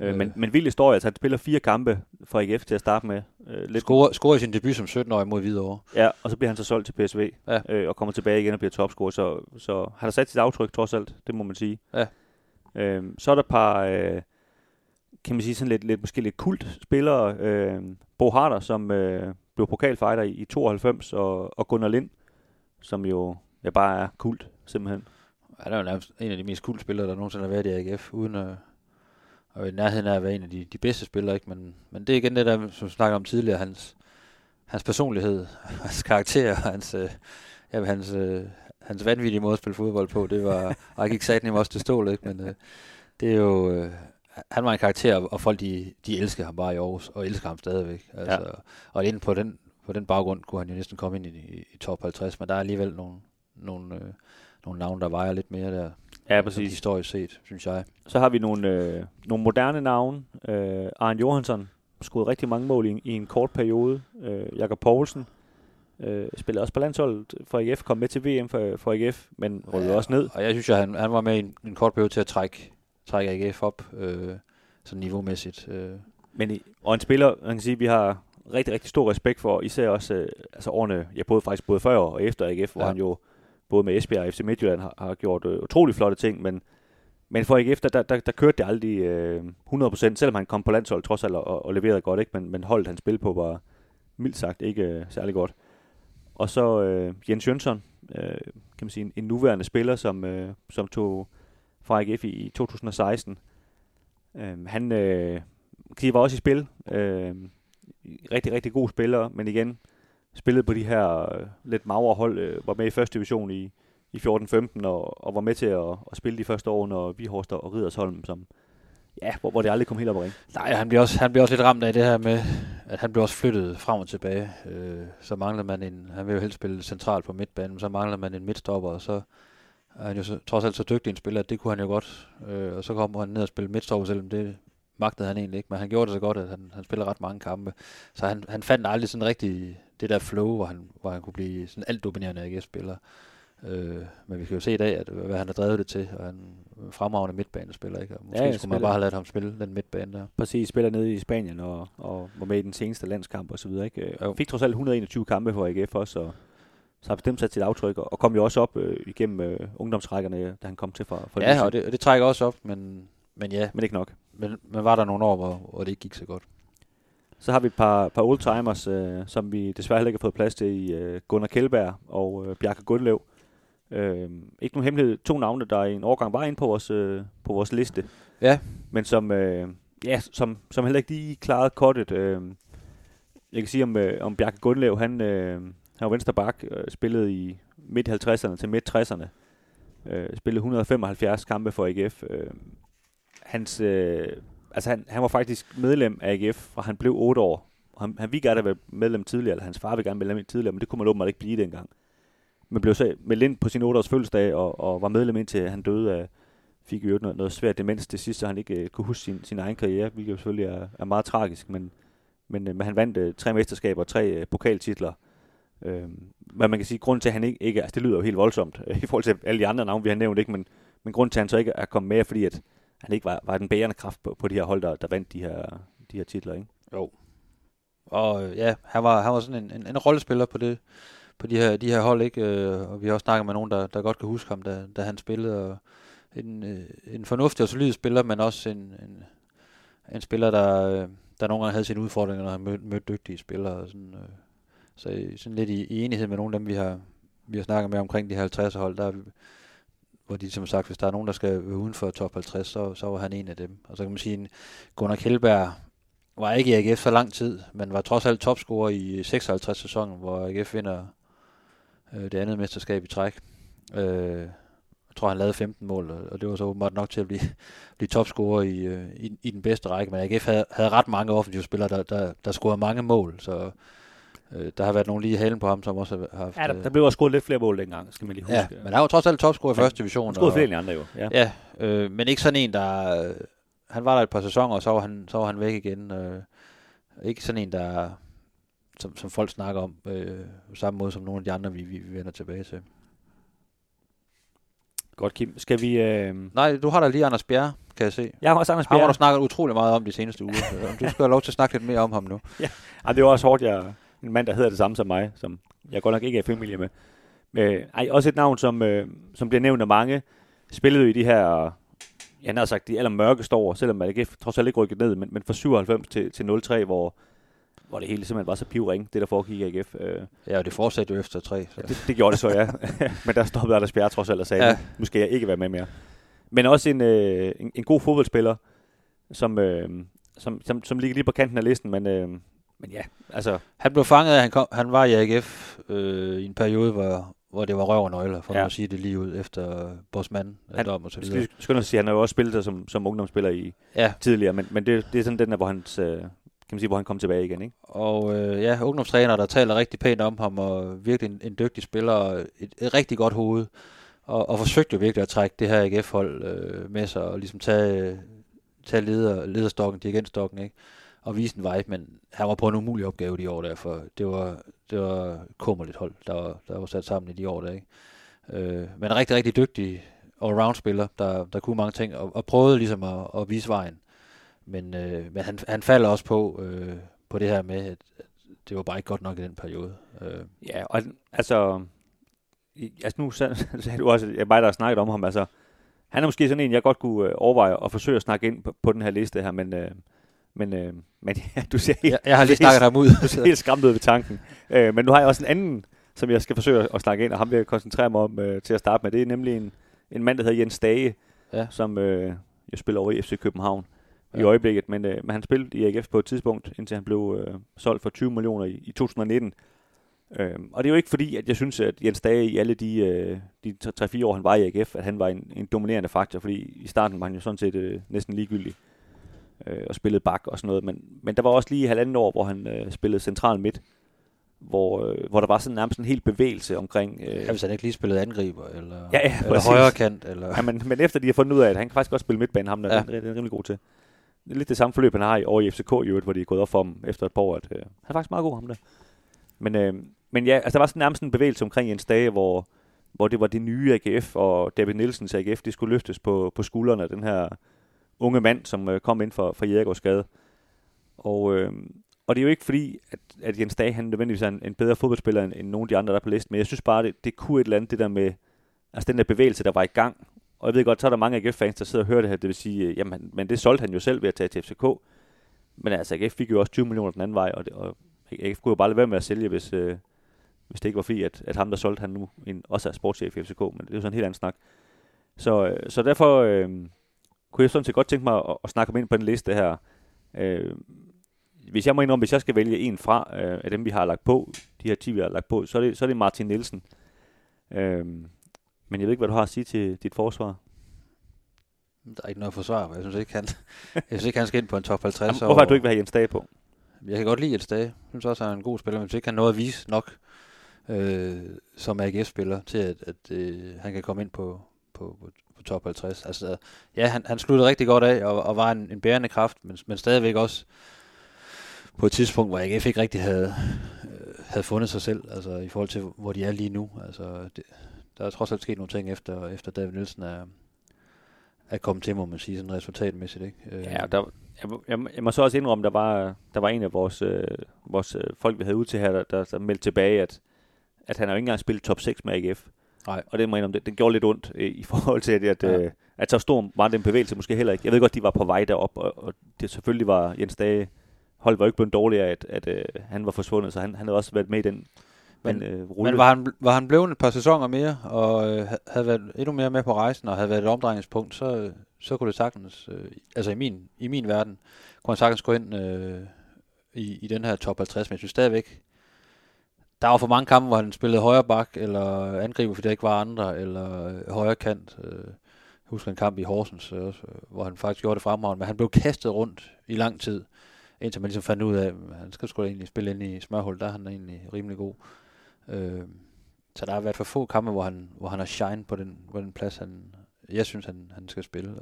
[SPEAKER 1] Øh,
[SPEAKER 2] Øh.
[SPEAKER 1] men, men vild historie, altså han spiller fire kampe for AGF til at starte med. Øh, lidt,
[SPEAKER 2] Scorer, scorer i sin debut som 17-årig mod Hvidovre.
[SPEAKER 1] Ja, og så bliver han så solgt til PSV,
[SPEAKER 2] Ja.
[SPEAKER 1] øh, og kommer tilbage igen og bliver topscorer, så, så han har sat sit aftryk trods alt, det må man sige.
[SPEAKER 2] Ja.
[SPEAKER 1] Øh, så er der et par, øh, kan man sige sådan lidt, lidt måske lidt kult spillere, øh, Bo Harder, som øh, blev pokalfighter i, i 92, og, og Gunnar Lind, som jo ja, bare er kult, simpelthen.
[SPEAKER 2] Han er jo nærmest en af de mest cool spillere, der nogensinde har været i AGF, uden at, være i nærheden af at være en af de, de bedste spillere. Ikke? Men, men det er igen det, der, som vi snakkede om tidligere, hans, hans personlighed, hans karakter, hans, øh, ja, hans, øh, hans vanvittige måde at spille fodbold på, det var, og jeg gik satan også til stål, ikke? men øh, det er jo, øh, han var en karakter, og folk de, de elsker ham bare i Aarhus, og elsker ham stadigvæk. Altså, ja. Og inden på den, på den baggrund kunne han jo næsten komme ind i, i, i top 50, men der er alligevel nogle, nogle, øh, nogle navne, der vejer lidt mere der.
[SPEAKER 1] Ja, præcis.
[SPEAKER 2] Historisk set, synes jeg.
[SPEAKER 1] Så har vi nogle, øh, nogle moderne navne. Øh, Arne Johansson skruede rigtig mange mål i, i en kort periode. Øh, Jakob Poulsen øh, spillede også på landsholdet for AGF, kom med til VM for, for AGF, men rykkede også ned.
[SPEAKER 2] Og jeg synes, at han, han var med i en, en kort periode til at trække, trække AGF op, øh, sådan niveaumæssigt. Øh.
[SPEAKER 1] Men i, og en spiller, man kan sige, vi har rigtig, rigtig stor respekt for, især også øh, altså årene, ja, både faktisk både før og efter AGF, hvor
[SPEAKER 2] Ja.
[SPEAKER 1] han jo både med Esbjerg og FC Midtjylland har, har gjort øh, utrolig flotte ting, men, men for ikke der, der, der, der kørte det aldrig øh, 100%, selvom han kom på landshold trods alt og, og leverede godt, ikke? Men, men holdet han spil på var mildt sagt ikke øh, særlig godt. Og så øh, Jens Jønsson, øh, kan man sige, en, en nuværende spiller, som, øh, som tog fra AGF i, i 2016. Øh, han øh, var også i spil. Øh, rigtig, rigtig god spiller, men igen, spillede på de her øh, lidt magre hold, øh, var med i første division i, i 14-15, og, og var med til at, at spille de første år under Vihorst og Ridersholm, som, ja, hvor, hvor det aldrig kom helt op at ringe.
[SPEAKER 2] Nej, han bliver, også, han bliver også lidt ramt af det her med, at han bliver også flyttet frem og tilbage. Øh, så mangler man en, han vil jo helst spille centralt på midtbanen, men så mangler man en midtstopper, og så er han jo så, trods alt så dygtig en spiller, at det kunne han jo godt. Øh, og så kommer han ned og spille midtstopper, selvom det magtede han egentlig ikke, men han gjorde det så godt, at han, han spiller ret mange kampe. Så han, han fandt aldrig sådan rigtig det der flow, hvor han, hvor han kunne blive sådan alt dominerende AGF-spiller. Øh, men vi kan jo se i dag, at, hvad han har drevet det til, og han fremragende midtbanespiller, ikke? Og måske ja, skulle spiller. man bare have ladet ham spille den midtbane der.
[SPEAKER 1] Præcis, spiller nede i Spanien og, og var med i den seneste landskamp og så videre, ikke? Og fik trods alt 121 kampe for AGF også, og så har bestemt sat sit aftryk, og kom jo også op øh, igennem øh, ungdomsrækkerne, da han kom til fra, fra
[SPEAKER 2] Ja, og det, og det trækker også op, men, men ja.
[SPEAKER 1] Men ikke nok.
[SPEAKER 2] Men, men var der nogle år, hvor, hvor det ikke gik så godt?
[SPEAKER 1] Så har vi et par, par oldtimers, øh, som vi desværre heller ikke har fået plads til i øh, Gunnar Kjellberg og øh, Bjarke Gundlev. Øh, ikke nogen hemmelighed. To navne, der i en årgang var inde på vores, øh, på vores liste.
[SPEAKER 2] Ja.
[SPEAKER 1] Men som, øh, ja, som, som heller ikke lige klarede kortet. Øh, jeg kan sige om, øh, om Bjarke Gundlev, han, øh, han var venstre bak, øh, spillede i midt 50'erne til midt 60'erne. Øh, spillede 175 kampe for AGF. Øh, hans, øh, altså han, han var faktisk medlem af AGF, fra han blev 8 år. Han, han ville gerne være medlem tidligere, eller hans far ville gerne være medlem tidligere, men det kunne man åbenbart ikke blive dengang. Men blev så meldt ind på sin 8 års fødselsdag, og, og var medlem indtil han døde af, fik jo noget, noget svært demens til sidst, så han ikke øh, kunne huske sin, sin egen karriere, hvilket jo selvfølgelig er, er meget tragisk, men, men, øh, men han vandt øh, tre mesterskaber og tre øh, pokaltitler. Øh, men man kan sige, grund til, at han ikke, ikke altså det lyder jo helt voldsomt øh, i forhold til alle de andre navne, vi har nævnt, ikke, men, men grund til, at han så ikke er kommet med, fordi at han ikke var, var den bærende kraft på, på de her hold, der, der vandt de her, de her titler, ikke?
[SPEAKER 2] Jo. Og ja, han var, han var sådan en, en, en rollespiller på det, på de her, de her hold, ikke? Øh, og vi har også snakket med nogen, der, der godt kan huske ham, da, da han spillede. Og en, øh, en fornuftig og solid spiller, men også en, en, en spiller, der, øh, der nogle gange havde sine udfordringer, når han mødte, mødte dygtige spillere. Og sådan, øh, så sådan lidt i, i enighed med nogle af dem, vi har, vi har snakket med omkring de her 50 hold, der, hvor de som sagt, hvis der er nogen, der skal være uden for top 50, så, så var han en af dem. Og så kan man sige, at Gunnar Kjellberg var ikke i AGF så lang tid, men var trods alt topscorer i 56 sæsonen, hvor AGF vinder øh, det andet mesterskab i træk. Øh, jeg tror, han lavede 15 mål, og det var så åbenbart nok til at blive, blive topscorer i, øh, i, i den bedste række. Men AGF havde, havde ret mange offensive spillere, der, der, der scorede mange mål, så øh, der har været nogen lige i halen på ham, som også har haft...
[SPEAKER 1] Ja, der, der blev også scoret lidt flere mål dengang, skal man lige huske.
[SPEAKER 2] Ja, men han var trods alt topscorer i første division. Han
[SPEAKER 1] scorede flere end andre jo.
[SPEAKER 2] Ja, ja øh, men ikke sådan en, der... Øh, han var der et par sæsoner, og så var han, så var han væk igen. Øh, ikke sådan en, der som, som folk snakker om, øh, samme måde som nogle af de andre, vi, vi, vi vender tilbage til.
[SPEAKER 1] Godt, Kim. Skal vi... Øh...
[SPEAKER 2] Nej, du har da lige Anders Bjerre, kan jeg se.
[SPEAKER 1] Jeg har også Anders Bjerre.
[SPEAKER 2] Han har du snakket utrolig meget om de seneste uger. du skal have lov til at snakke lidt mere om ham nu.
[SPEAKER 1] ja, Ej, det er også hårdt, jeg en mand, der hedder det samme som mig, som jeg godt nok ikke er familie med. Men, ej, også et navn, som, øh, som bliver nævnt af mange, spillede i de her, jeg har sagt, de allermørkeste år, selvom man ikke trods alt ikke rykket ned, men, men fra 97 til, til 03, hvor, hvor det hele simpelthen var så pivring, det der foregik i AGF. Øh.
[SPEAKER 2] Ja, og det fortsatte jo efter tre.
[SPEAKER 1] Så. Ja, det, det, gjorde det så, ja. Men der stoppede Anders Bjerre trods alt og sagde, ja. nu skal jeg ikke være med mere. Men også en, øh, en, en god fodboldspiller, som, øh, som, som, som ligger lige på kanten af listen, men, øh, men ja, altså...
[SPEAKER 2] Han blev fanget af, han, kom, han var i AGF øh, i en periode, hvor, hvor det var røv og nøgler, for ja. at sige det lige ud, efter Bosman
[SPEAKER 1] han,
[SPEAKER 2] dom og så videre.
[SPEAKER 1] Skal jeg sige, han har jo også spillet som, som ungdomsspiller i ja. tidligere, men, men det, det er sådan den der, hvor hans, øh, kan man sige, hvor han kom tilbage igen, ikke?
[SPEAKER 2] Og øh, ja, ungdomstræner, der taler rigtig pænt om ham, og virkelig en, en dygtig spiller, og et, et rigtig godt hoved, og, og forsøgte jo virkelig at trække det her AGF-hold øh, med sig, og ligesom tage, tage leder, lederstokken, dirigentstokken, ikke? Og vise en vej, men han var på en umulig opgave de år der, for det var, det var kummerligt hold, der var, der var sat sammen i de år der, ikke? Øh, men en rigtig, rigtig dygtig allround-spiller, der, der kunne mange ting, og, og prøvede ligesom at, at vise vejen. Men, øh, men han, han falder også på, øh, på det her med, at, at det var bare ikke godt nok i den periode. Øh.
[SPEAKER 1] Ja, og altså, altså nu sagde du også, jeg bare der har snakket om ham, altså, han er måske sådan en, jeg godt kunne øh, overveje at forsøge at snakke ind på, på den her liste her, men, øh, men, øh, men ja, du ser helt,
[SPEAKER 2] Jeg, jeg har lige
[SPEAKER 1] du ser
[SPEAKER 2] snakket ham ud.
[SPEAKER 1] helt, helt skræmt ud ved tanken. Øh, men nu har jeg også en anden, som jeg skal forsøge at snakke ind, og ham vil jeg koncentrere mig om øh, til at starte med. Det er nemlig en, en mand, der hedder Jens Dage,
[SPEAKER 2] Ja.
[SPEAKER 1] som øh, jo spiller over i FC København ja. i øjeblikket, men, øh, men han spillede i AGF på et tidspunkt, indtil han blev øh, solgt for 20 millioner i, i 2019. Øh, og det er jo ikke fordi, at jeg synes, at Jens Dage i alle de, øh, de 3-4 år, han var i AGF, at han var en, en dominerende faktor, fordi i starten var han jo sådan set øh, næsten ligegyldig øh, og spillede bak og sådan noget, men, men der var også lige halvanden år, hvor han øh, spillede central midt, hvor, øh, hvor der var sådan nærmest en helt bevægelse omkring... Øh,
[SPEAKER 2] Ja, hvis han ikke lige spillede angriber, eller,
[SPEAKER 1] Ja, ja,
[SPEAKER 2] eller højre kant, eller...
[SPEAKER 1] Ja, men, men efter de har fundet ud af, at han kan faktisk godt spille midtbane, ham der
[SPEAKER 2] Ja.
[SPEAKER 1] ja. er, er rimelig god til. Det er lidt det samme forløb, han har i, over i FCK i øvrigt, hvor de er gået op for ham efter et par år, at øh, han er faktisk meget god, ham der. Men, øh, men ja, altså der var sådan nærmest en bevægelse omkring Jens Dage, hvor, hvor det var det nye AGF, og David Nielsens AGF, de skulle løftes på, på skuldrene af den her unge mand, som øh, kom ind for, for Jægergårdsgade. Og, øh, og det er jo ikke fordi, at, at Jens Dage han nødvendigvis er en, en bedre fodboldspiller end, end nogle af de andre, der er på listen, men jeg synes bare, det, det kunne et eller andet, det der med, altså den der bevægelse, der var i gang. Og jeg ved godt, så er der mange AGF-fans, der sidder og hører det her, det vil sige, øh, jamen, men det solgte han jo selv ved at tage til FCK. Men altså, AGF fik jo også 20 millioner den anden vej, og, det, og AGF kunne jo bare lade være med at sælge, hvis, øh, hvis det ikke var fordi, at, at ham, der solgte han nu, en, også er sportschef i FCK, men det er jo sådan en helt anden snak. Så, øh, så derfor øh, kunne jeg sådan set godt tænke mig at, at snakke om ind på den liste her. Øh, hvis jeg må indrømme, hvis jeg skal vælge en fra øh, af dem, vi har lagt på, de her 10, vi har lagt på, så er det, så er det Martin Nielsen. Øh, men jeg ved ikke, hvad du har at sige til dit forsvar.
[SPEAKER 2] Der er ikke noget forsvar, jeg synes ikke, han, jeg synes ikke, han skal ind på en top 50.
[SPEAKER 1] Jamen, hvorfor har du ikke have Jens Dage på?
[SPEAKER 2] Jeg kan godt lide et sted. Jeg synes også, han er en god spiller, men jeg synes ikke, han nåede at vise nok øh, som AGF-spiller til, at, at øh, han kan komme ind på, på, på, på top 50. Altså, ja, han, han sluttede rigtig godt af og, og var en, en bærende kraft, men, men stadigvæk også på et tidspunkt, hvor AGF ikke rigtig havde, øh, havde fundet sig selv, altså i forhold til, hvor de er lige nu. Altså, det, der er trods alt sket nogle ting, efter, efter David Nielsen er, er kommet til, må man sige, sådan resultatmæssigt. Ikke? Øh,
[SPEAKER 1] Ja, der, jeg, jeg, jeg må så også indrømme, der var, der var en af vores, øh, vores øh, folk, vi havde ud til her, der, der, der meldte tilbage, at, at han har jo ikke engang spillet top 6 med AGF.
[SPEAKER 2] Nej.
[SPEAKER 1] Og det må jeg indrømme, det, det gjorde lidt ondt øh, i forhold til, at, at,
[SPEAKER 2] Ja.
[SPEAKER 1] øh, at så stor var den bevægelse måske heller ikke. Jeg ved godt, de var på vej derop, og, og det selvfølgelig var Jens Dage, holdet var ikke blevet dårligere, at, at øh, han var forsvundet, så han, han havde også været med i den,
[SPEAKER 2] Men-
[SPEAKER 1] den øh, rulle.
[SPEAKER 2] Men var han, var han blevet et par sæsoner mere, og øh, ha- havde været endnu mere med på rejsen, og havde været et omdrejningspunkt, så, så kunne det sagtens, øh, altså i min, i min verden, kunne han sagtens gå ind øh, i, i den her top 50, men jeg synes stadigvæk, der var for mange kampe, hvor han spillede højre bak, eller angriber, fordi der ikke var andre, eller øh, højre kant. Jeg husker en kamp i Horsens, øh, også, hvor han faktisk gjorde det fremragende, men han blev kastet rundt i lang tid, indtil man ligesom fandt ud af, at han skal sgu egentlig spille ind i smørhul, der er han egentlig rimelig god. Så der har været for få kampe, hvor han, hvor han har shine på den, på den plads, han, jeg synes, han, han skal spille.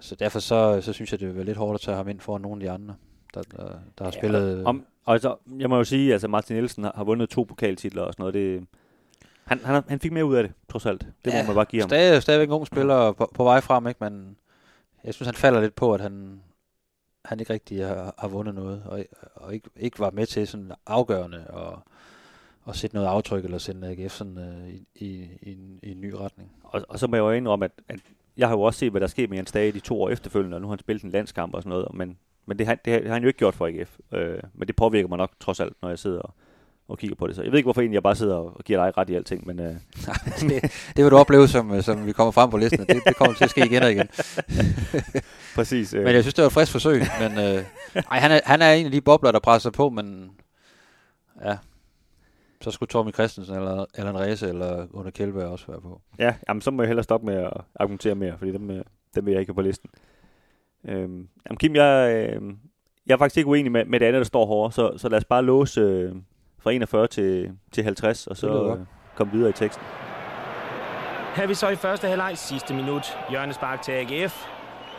[SPEAKER 2] Så derfor så, så synes jeg, det vil være lidt hårdt at tage ham ind foran nogle af de andre, der, der, der har spillet...
[SPEAKER 1] Om, og altså, jeg må jo sige, at altså Martin Nielsen har, har vundet to pokaltitler og sådan noget. Det, han, han, han fik mere ud af det, trods alt. Det ja, må man bare give ham.
[SPEAKER 2] Stadig, stadigvæk en ung spiller på, på vej frem, ikke? men jeg synes, han falder lidt på, at han, han ikke rigtig har, har vundet noget, og, og ikke, ikke var med til sådan afgørende og, og sætte noget aftryk, eller sende AGF sådan, øh, i, i, i, en, i en ny retning.
[SPEAKER 1] Og, og så må jeg jo indrømme, at, at jeg har jo også set, hvad der skete med Jens Dage de to år efterfølgende, og nu har han spillet en landskamp og sådan noget, men, men det, har, det, har, det har han jo ikke gjort for AGF. Øh, men det påvirker mig nok trods alt, når jeg sidder og, og kigger på det. Så jeg ved ikke, hvorfor egentlig jeg bare sidder og giver dig ret i alting, men øh,
[SPEAKER 2] det, det vil du opleve, som, øh, som vi kommer frem på listen, det, det kommer til at ske igen og igen.
[SPEAKER 1] præcis. Øh,
[SPEAKER 2] Men jeg synes, det var et frisk forsøg. Men øh, ej, han, er, han er en af de bobler, der presser på, men ja, så skulle Tommy Christensen eller Allan Reze eller Gunnar Kjellberg også være på.
[SPEAKER 1] Ja, jamen, så må jeg hellere stoppe med at argumentere mere, fordi dem, øh, dem vil jeg ikke have på listen. Øhm, jamen Kim, jeg, øh, jeg er faktisk ikke uenig med, med det andet, der står hårdere, så, så lad os bare låse øh, fra 41 til, til 50, og så øh, komme videre i teksten.
[SPEAKER 3] Her er vi så i første halvleg sidste minut. Hjørnespark til AGF.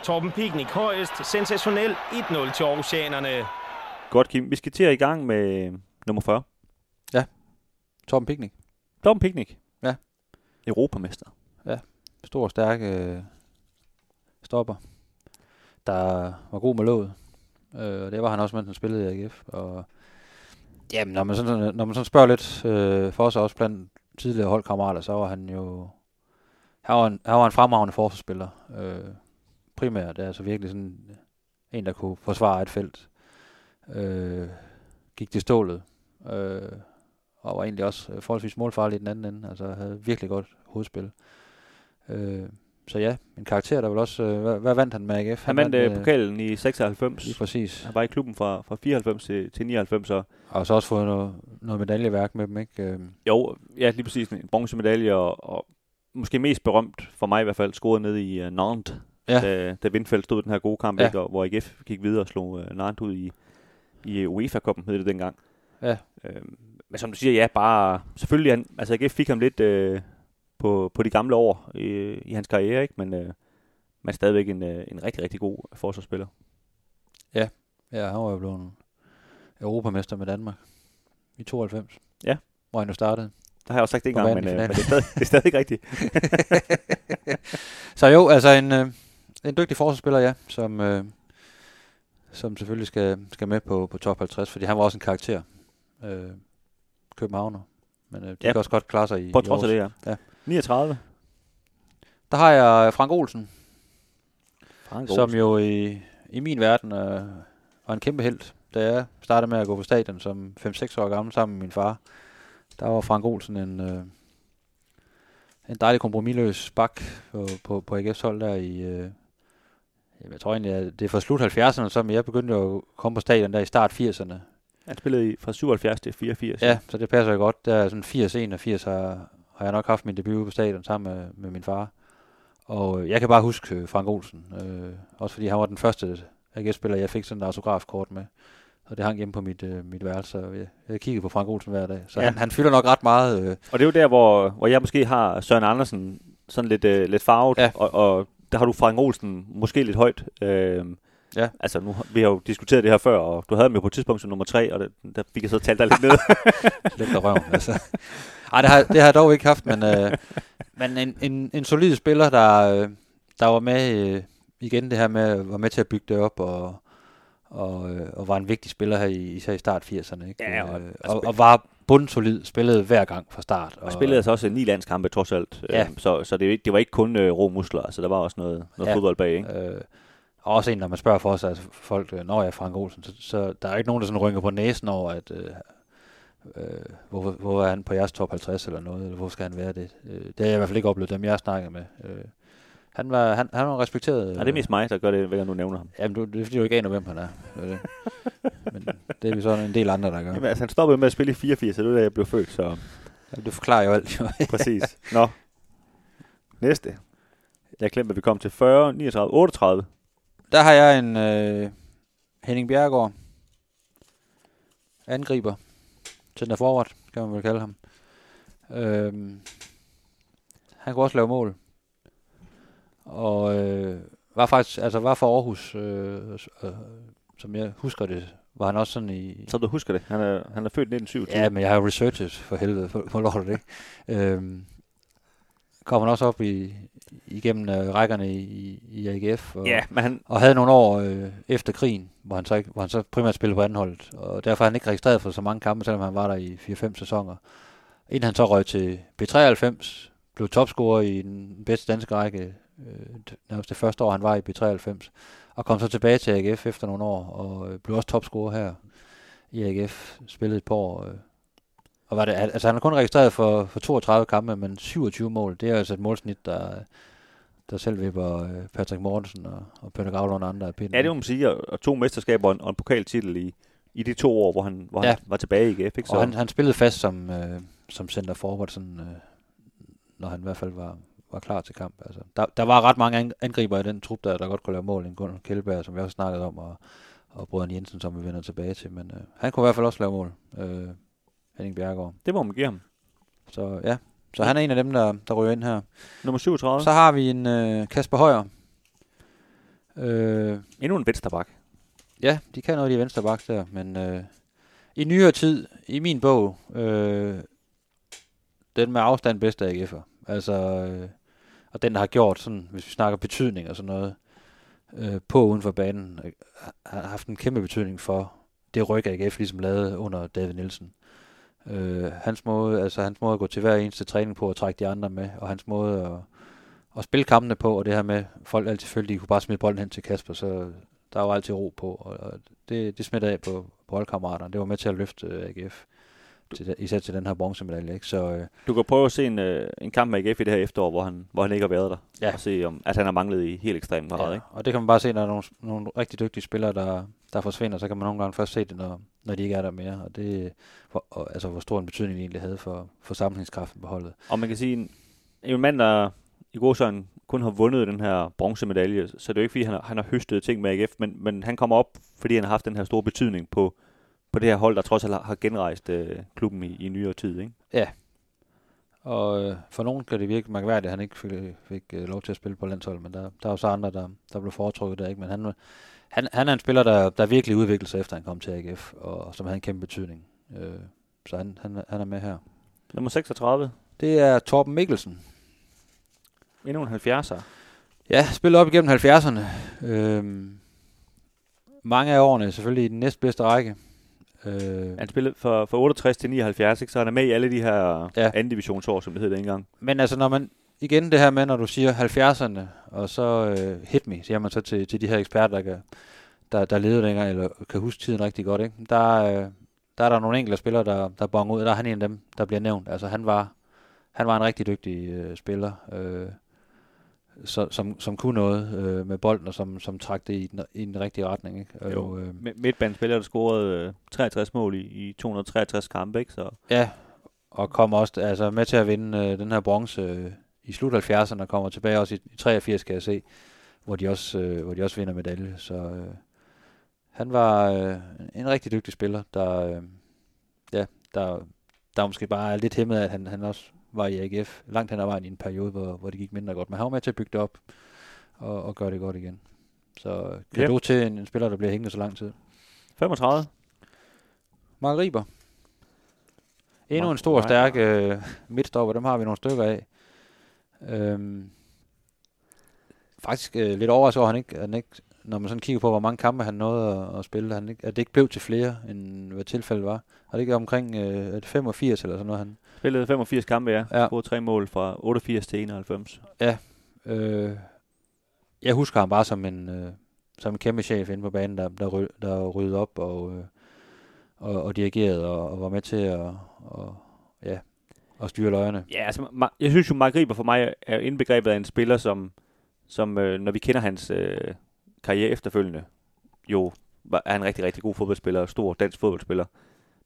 [SPEAKER 3] Torben Pignik højest. Sensationel 1-0 til Aarhusianerne.
[SPEAKER 1] Godt, Kim. Vi skal til at i gang med øh, nummer 40.
[SPEAKER 2] Torben Picnic,
[SPEAKER 1] Dom Picnic.
[SPEAKER 2] Ja.
[SPEAKER 1] Europamester.
[SPEAKER 2] stor og stærk øh, stopper, der var god med låget. Øh, og det var han også, mens han spillede i AGF. Og, jamen, når man sådan, når man sådan spørger lidt øh, for sig også blandt tidligere holdkammerater, så var han jo han var en, han var en fremragende forsvarsspiller. Øh, primært, altså virkelig sådan en, der kunne forsvare et felt. Øh, gik til stålet. Øh, og var egentlig også forholdsvis målfarlig i den anden ende. Altså havde virkelig godt hovedspil. Øh, så ja, en karakter, der vil også... Øh, hvad, hvad vandt han med AGF?
[SPEAKER 1] Han, han vandt øh, pokalen i 96.
[SPEAKER 2] Lige præcis.
[SPEAKER 1] Han var i klubben fra, fra 94 til, til 99. Så.
[SPEAKER 2] Og så også fået noget, noget medaljeværk med dem, ikke? Øh.
[SPEAKER 1] Jo, ja, lige præcis. En bronzemedalje, og, og måske mest berømt for mig i hvert fald, scoret ned i uh, Nantes, ja. da, da Vindfeldt stod den her gode kamp, ja. ikke, og, hvor AGF gik videre og slog uh, Nantes ud i, i UEFA-koppen, hed det dengang.
[SPEAKER 2] Ja.
[SPEAKER 1] Øh, men som du siger, ja, bare... Selvfølgelig, han, altså AGF fik ham lidt øh, på, på de gamle år i, i hans karriere, ikke? Men, øh, men stadigvæk en, øh, en rigtig, rigtig god forsvarsspiller.
[SPEAKER 2] Ja, ja han var jo blevet europamester med Danmark i 92.
[SPEAKER 1] Ja.
[SPEAKER 2] Hvor han jo startede.
[SPEAKER 1] Der har jeg også sagt det engang, men, øh, men det, er stadig, det er stadig ikke rigtigt.
[SPEAKER 2] så jo, altså en, øh, en dygtig forsvarsspiller, ja, som, øh, som selvfølgelig skal, skal med på, på top 50, fordi han var også en karakter. Øh, Københavner. Men øh, de ja. kan også godt klare sig i
[SPEAKER 1] På trods af det, ja. ja. 39.
[SPEAKER 2] Der har jeg Frank Olsen. Frank Olsen. Som jo i, i min verden øh, var en kæmpe held. Da jeg startede med at gå på stadion som 5-6 år gammel sammen med min far, der var Frank Olsen en, øh, en dejlig kompromilløs bak på, på, på AGF's hold der i... Øh, jeg tror egentlig, at det er fra slut 70'erne, så jeg begyndte at komme på stadion der i start 80'erne.
[SPEAKER 1] Han spillede i fra 77 til 84.
[SPEAKER 2] Ja, så det passer jo godt. Der er sådan 80 81 har, har jeg nok haft min debut på stadion sammen med, med min far. Og øh, jeg kan bare huske øh, Frank Olsen. Øh, også fordi han var den første AGF-spiller, jeg fik sådan et autografkort med. Og det hang hjemme på mit, øh, mit værelse, og jeg, jeg kiggede på Frank Olsen hver dag. Så ja. han, han fylder nok ret meget. Øh.
[SPEAKER 1] Og det er jo der, hvor, hvor jeg måske har Søren Andersen sådan lidt, øh, lidt farvet, ja. og, og der har du Frank Olsen måske lidt højt. Øh, Ja. Altså, nu, vi har jo diskuteret det her før, og du havde mig på et tidspunkt som nummer tre, og det, der fik jeg så talt dig lidt ned.
[SPEAKER 2] lidt af røven, altså. Ej, det har, det har jeg dog ikke haft, men, øh, men en, en, en solid spiller, der, der var med, øh, igen det her med, var med til at bygge det op, og, og, øh, og var en vigtig spiller her, i, især i start 80'erne. Ikke?
[SPEAKER 1] Ja,
[SPEAKER 2] og, øh, og, og var bundsolid, spillede hver gang fra start.
[SPEAKER 1] Og, og spillede altså også ni landskampe trods alt, ja. øh, så, så det, det var ikke kun øh, rå muskler, altså der var også noget, noget ja. fodbold bag. Ikke? Øh,
[SPEAKER 2] og også en, når man spørger for sig, altså folk, øh, når jeg er Frank Olsen, så, så der er ikke nogen, der sådan rynker på næsen over, at øh, øh, hvor, hvor er han på jeres top 50 eller noget, eller hvor skal han være det. Øh, det har jeg i hvert fald ikke oplevet, dem jeg har snakket med. Øh, han var, han, han var respekteret.
[SPEAKER 1] Øh, ja, det er mest mig, der gør det, hver gang du nævner ham.
[SPEAKER 2] Jamen, du, det er fordi, du ikke aner, hvem han er. Det er det. Men det er vi så en del andre, der gør.
[SPEAKER 1] Jamen, altså, han stoppede med at spille i 84, så det er da jeg blev født, så...
[SPEAKER 2] Ja, du forklarer jo alt, jo.
[SPEAKER 1] Præcis. Nå. Næste. Jeg glemte, at vi kom til 40, 39, 38.
[SPEAKER 2] Der har jeg en øh, Henning Bjergård. Angriber. Center forward, kan man vel kalde ham. Øhm, han kunne også lave mål. Og øh, var faktisk, altså var for Aarhus, øh, øh, som jeg husker det, var han også sådan i...
[SPEAKER 1] Så du husker det? Han er, han er født i 1927.
[SPEAKER 2] Ja, men jeg har researchet for helvede, for, for lort det, ikke? øhm, kom han også op i, igennem øh, rækkerne i, i AGF. Og,
[SPEAKER 1] ja, men han...
[SPEAKER 2] og havde nogle år øh, efter krigen, hvor han, så ikke, hvor han så primært spillede på anholdet. Og derfor er han ikke registreret for så mange kampe, selvom han var der i 4-5 sæsoner. Inden han så røg til B93, blev topscorer i den bedste danske række, øh, nærmest det første år, han var i B93. Og kom så tilbage til AGF efter nogle år, og øh, blev også topscorer her i AGF. Spillede et par år... Øh, og var det, altså han er kun registreret for, for 32 kampe, men 27 mål, det er altså et målsnit, der, der selv vipper øh, Patrick Mortensen og, og Peter Gavlund og andre af pinden.
[SPEAKER 1] Ja, det må man sige, og to mesterskaber og en, og en pokaltitel i, i de to år, hvor han, hvor ja. han var tilbage i GF. Ikke?
[SPEAKER 2] Så. Og han, han spillede fast som, øh, som center forward, sådan, øh, når han i hvert fald var, var klar til kamp. Altså, der, der var ret mange angriber i den trup, der, der godt kunne lave mål. En Gunnar Kjellberg, som vi også snakket om, og, og Brødren Jensen, som vi vender tilbage til. Men øh, han kunne i hvert fald også lave mål. Øh, Henning Bjergård.
[SPEAKER 1] Det må man give ham.
[SPEAKER 2] Så ja, så han er en af dem, der, der ryger ind her.
[SPEAKER 1] Nummer 37.
[SPEAKER 2] Så har vi en øh, Kasper Højer. Øh,
[SPEAKER 1] Endnu en vensterbak.
[SPEAKER 2] Ja, de kan noget, de vensterbaks der, men øh, i nyere tid, i min bog, øh, den med afstand bedste AGF'er. Altså, øh, og den, der har gjort sådan, hvis vi snakker betydning og sådan noget, øh, på uden for banen, øh, har haft en kæmpe betydning for det ryg, AGF ligesom lavede under David Nielsen. Øh, hans måde, altså hans måde at gå til hver eneste træning på og trække de andre med, og hans måde at, at spille kampene på, og det her med, folk altid følte, at de kunne bare smide bolden hen til Kasper, så der var altid ro på, og det, det smittede af på, på holdkammeraterne. Det var med til at løfte øh, AGF, til, især til den her bronzemedalje. Ikke? Så, øh,
[SPEAKER 1] Du kan prøve at se en, øh, en kamp med AGF i det her efterår, hvor han, hvor han ikke har været der.
[SPEAKER 2] Ja.
[SPEAKER 1] Og se, om, at han har manglet i helt ekstremt grad.
[SPEAKER 2] ja,
[SPEAKER 1] Ikke?
[SPEAKER 2] og det kan man bare se, når der er nogle, nogle rigtig dygtige spillere, der, der forsvinder, så kan man nogle gange først se det, når, når de ikke er der mere. Og det, hvor, og, altså, hvor stor en betydning det egentlig havde for, for sammenhængskraften på holdet.
[SPEAKER 1] Og man kan sige, en, en mand, der i god sådan kun har vundet den her bronzemedalje, så det er jo ikke, fordi han har, han har høstet ting med AGF, men, men han kommer op, fordi han har haft den her store betydning på, på det her hold, der trods alt har, genrejst øh, klubben i, i nyere tid. Ikke?
[SPEAKER 2] Og øh, for nogen kan det virke mærkværdigt, at han ikke fik, fik øh, lov til at spille på landsholdet, men der, der er jo så andre, der, der blev foretrukket der. Ikke? Men han, han, han er en spiller, der, der virkelig udviklede sig efter han kom til AGF, og som havde en kæmpe betydning. Øh, så han, han, han er med her.
[SPEAKER 1] Nummer 36.
[SPEAKER 2] Det er Torben Mikkelsen.
[SPEAKER 1] Endnu en 70'er.
[SPEAKER 2] Ja, spillet op igennem 70'erne. Øhm, mange af årene selvfølgelig i den næstbedste række. Øh,
[SPEAKER 1] Han spillede fra, fra 68 til 79, ikke? så han er med i alle de her
[SPEAKER 2] Ja.
[SPEAKER 1] ja. anden divisionsår, som det hed dengang.
[SPEAKER 2] men altså, når man igen det her med, når du siger 70'erne, og så øh, hit me, siger man så til, til de her eksperter, der, kan, der, der levede dengang, eller kan huske tiden rigtig godt, ikke? Der, øh, der er der nogle enkelte spillere, der, der bonger ud, og der er han en af dem, der bliver nævnt. Altså, han var, han var en rigtig dygtig øh, spiller, øh, så, som, som kunne noget øh, med bolden, og som, som trak det i den, i den rigtige retning. Ikke? Og,
[SPEAKER 1] Jo.
[SPEAKER 2] øh,
[SPEAKER 1] Midtbanespiller, der scorede øh, 63 mål i, i 263 kampe, ikke? Så
[SPEAKER 2] Ja, og kom også altså, med til at vinde øh, den her bronze øh, i slut 70'erne, og kommer tilbage også i, i 83, kan jeg se, hvor de også, øh, hvor de også vinder medalje. Så øh, han var øh, en rigtig dygtig spiller, der, øh, ja, der, der måske bare er lidt hæmmet af, at han, han også var i AGF langt hen ad vejen i en periode, hvor, hvor det gik mindre godt. Men han var med til at bygge det op og, og gøre det godt igen. Så kan
[SPEAKER 1] Ja.
[SPEAKER 2] du til en, en spiller, der bliver hængende så lang tid.
[SPEAKER 1] 35.
[SPEAKER 2] Mark Riber. Endnu
[SPEAKER 1] Mark
[SPEAKER 2] en stor og stærk øh, midtstopper, dem har vi nogle stykker af. Øhm, faktisk øh, lidt overrasket over, at han ikke, at han ikke, når man sådan kigger på, hvor mange kampe han nåede at, at spille, han ikke, at det ikke blev til flere, end hvad tilfældet var. Og det ikke omkring øh, er det 85 eller sådan noget, han,
[SPEAKER 1] Spillede 85 kampe, ja.
[SPEAKER 2] Ja.
[SPEAKER 1] Scorede tre mål fra 88 til 91.
[SPEAKER 2] Øh, jeg husker ham bare som en, øh, som en kæmpe chef inde på banen, der, der, ry, der ryddede op og, øh, og, og dirigerede og, og var med til at, og, ja, at styre løjerne.
[SPEAKER 1] Ja, altså, jeg synes jo, Mark Riber for mig er indbegrebet af en spiller, som, som øh, når vi kender hans øh, karriere efterfølgende, jo er en rigtig, rigtig god fodboldspiller, stor dansk fodboldspiller.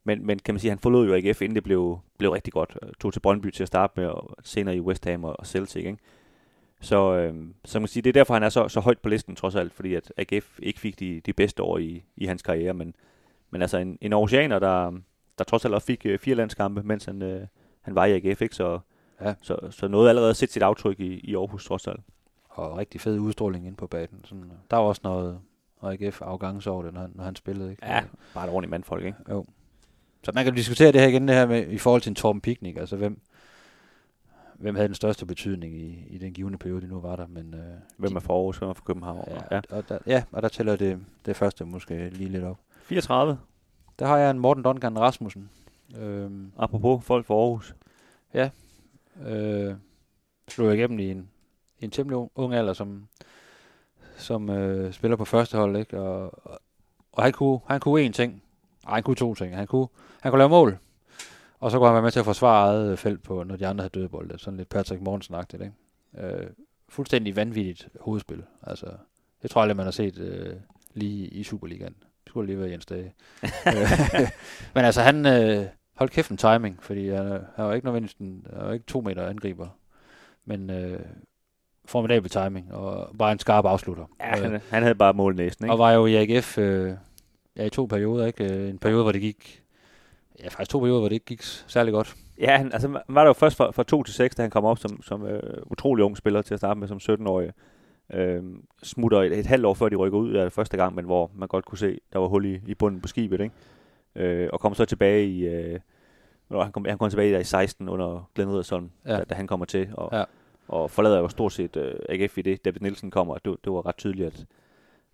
[SPEAKER 1] Men, men kan man sige, han forlod jo AGF, inden det blev, blev rigtig godt. Øh, Tog til Brøndby til at starte med, og senere i West Ham og og Celtic, ikke? Så, øh, så man kan sige, det er derfor, han er så, så højt på listen, trods alt, fordi at AGF ikke fik de, de bedste år i, i hans karriere, men, men altså en, en oceaner, der, der trods alt også fik øh, fire landskampe, mens han, øh, han var i AGF, ikke? Så,
[SPEAKER 2] Ja.
[SPEAKER 1] så, så noget allerede at sætte sit aftryk i, i Aarhus, trods alt.
[SPEAKER 2] Og rigtig fed udstråling ind på banen. Sådan, der var også noget AGF afgangs over det, når han, når han spillede. Ikke?
[SPEAKER 1] Ja, bare et ordentligt mandfolk, ikke?
[SPEAKER 2] Jo. Så man kan diskutere det her igen, det her med, i forhold til en Torben Picnic, altså hvem, hvem havde den største betydning i, i den givende periode, de nu var der. Men, øh,
[SPEAKER 1] Hvem er for Aarhus, hvem er for København?
[SPEAKER 2] ja, Og der, ja, og der tæller det, det første måske lige lidt op.
[SPEAKER 1] 34,
[SPEAKER 2] Der har jeg en Morten Duncan Rasmussen. Øhm,
[SPEAKER 1] apropos folk for Aarhus.
[SPEAKER 2] øh, slog igennem i en, i en temmelig ung, ung alder, som, som øh, spiller på første hold, ikke? Og, og, og han, kunne, han kunne én ting. Ej, han kunne to ting. Han kunne, han kunne lave mål, og så kunne han være med til at forsvare eget felt, på, når de andre havde dødbolde. Sådan lidt Patrick Mortensen-agtigt, ikke? Øh, fuldstændig vanvittigt hovedspil. Altså, det tror jeg aldrig, man har set øh, lige i Superligaen. Det skulle lige være Jens Dage. Øh, Men altså, han øh, holdt kæft en timing, fordi han, øh, han var ikke nødvendigvis en, han var ikke to meter angriber, men øh, formidabel timing, og bare en skarp afslutter.
[SPEAKER 1] Ja,
[SPEAKER 2] Øh,
[SPEAKER 1] han, han havde bare målnæsten, ikke?
[SPEAKER 2] og var jo i AGF øh, ja, i to perioder, ikke? Øh, En periode, hvor det gik... Ja, faktisk to perioder, hvor det ikke gik særlig godt.
[SPEAKER 1] Ja, han, altså, han var der jo først fra, fra 2 til 6, da han kom op som, som øh, utrolig ung spiller til at starte med, som 17-årig. Øh, smutter et, et halvt år før de rykker ud af første gang, men hvor man godt kunne se, der var hul i, i bunden på skibet, ikke? Øh, og kom så tilbage i... Øh, han, kom, han kom tilbage der i 16 under Glenn Riddersson,
[SPEAKER 2] Ja.
[SPEAKER 1] da, da, han kommer til, og,
[SPEAKER 2] ja.
[SPEAKER 1] og forlader jo stort set øh, AGF i det. David Nielsen kommer, og det, det var ret tydeligt, at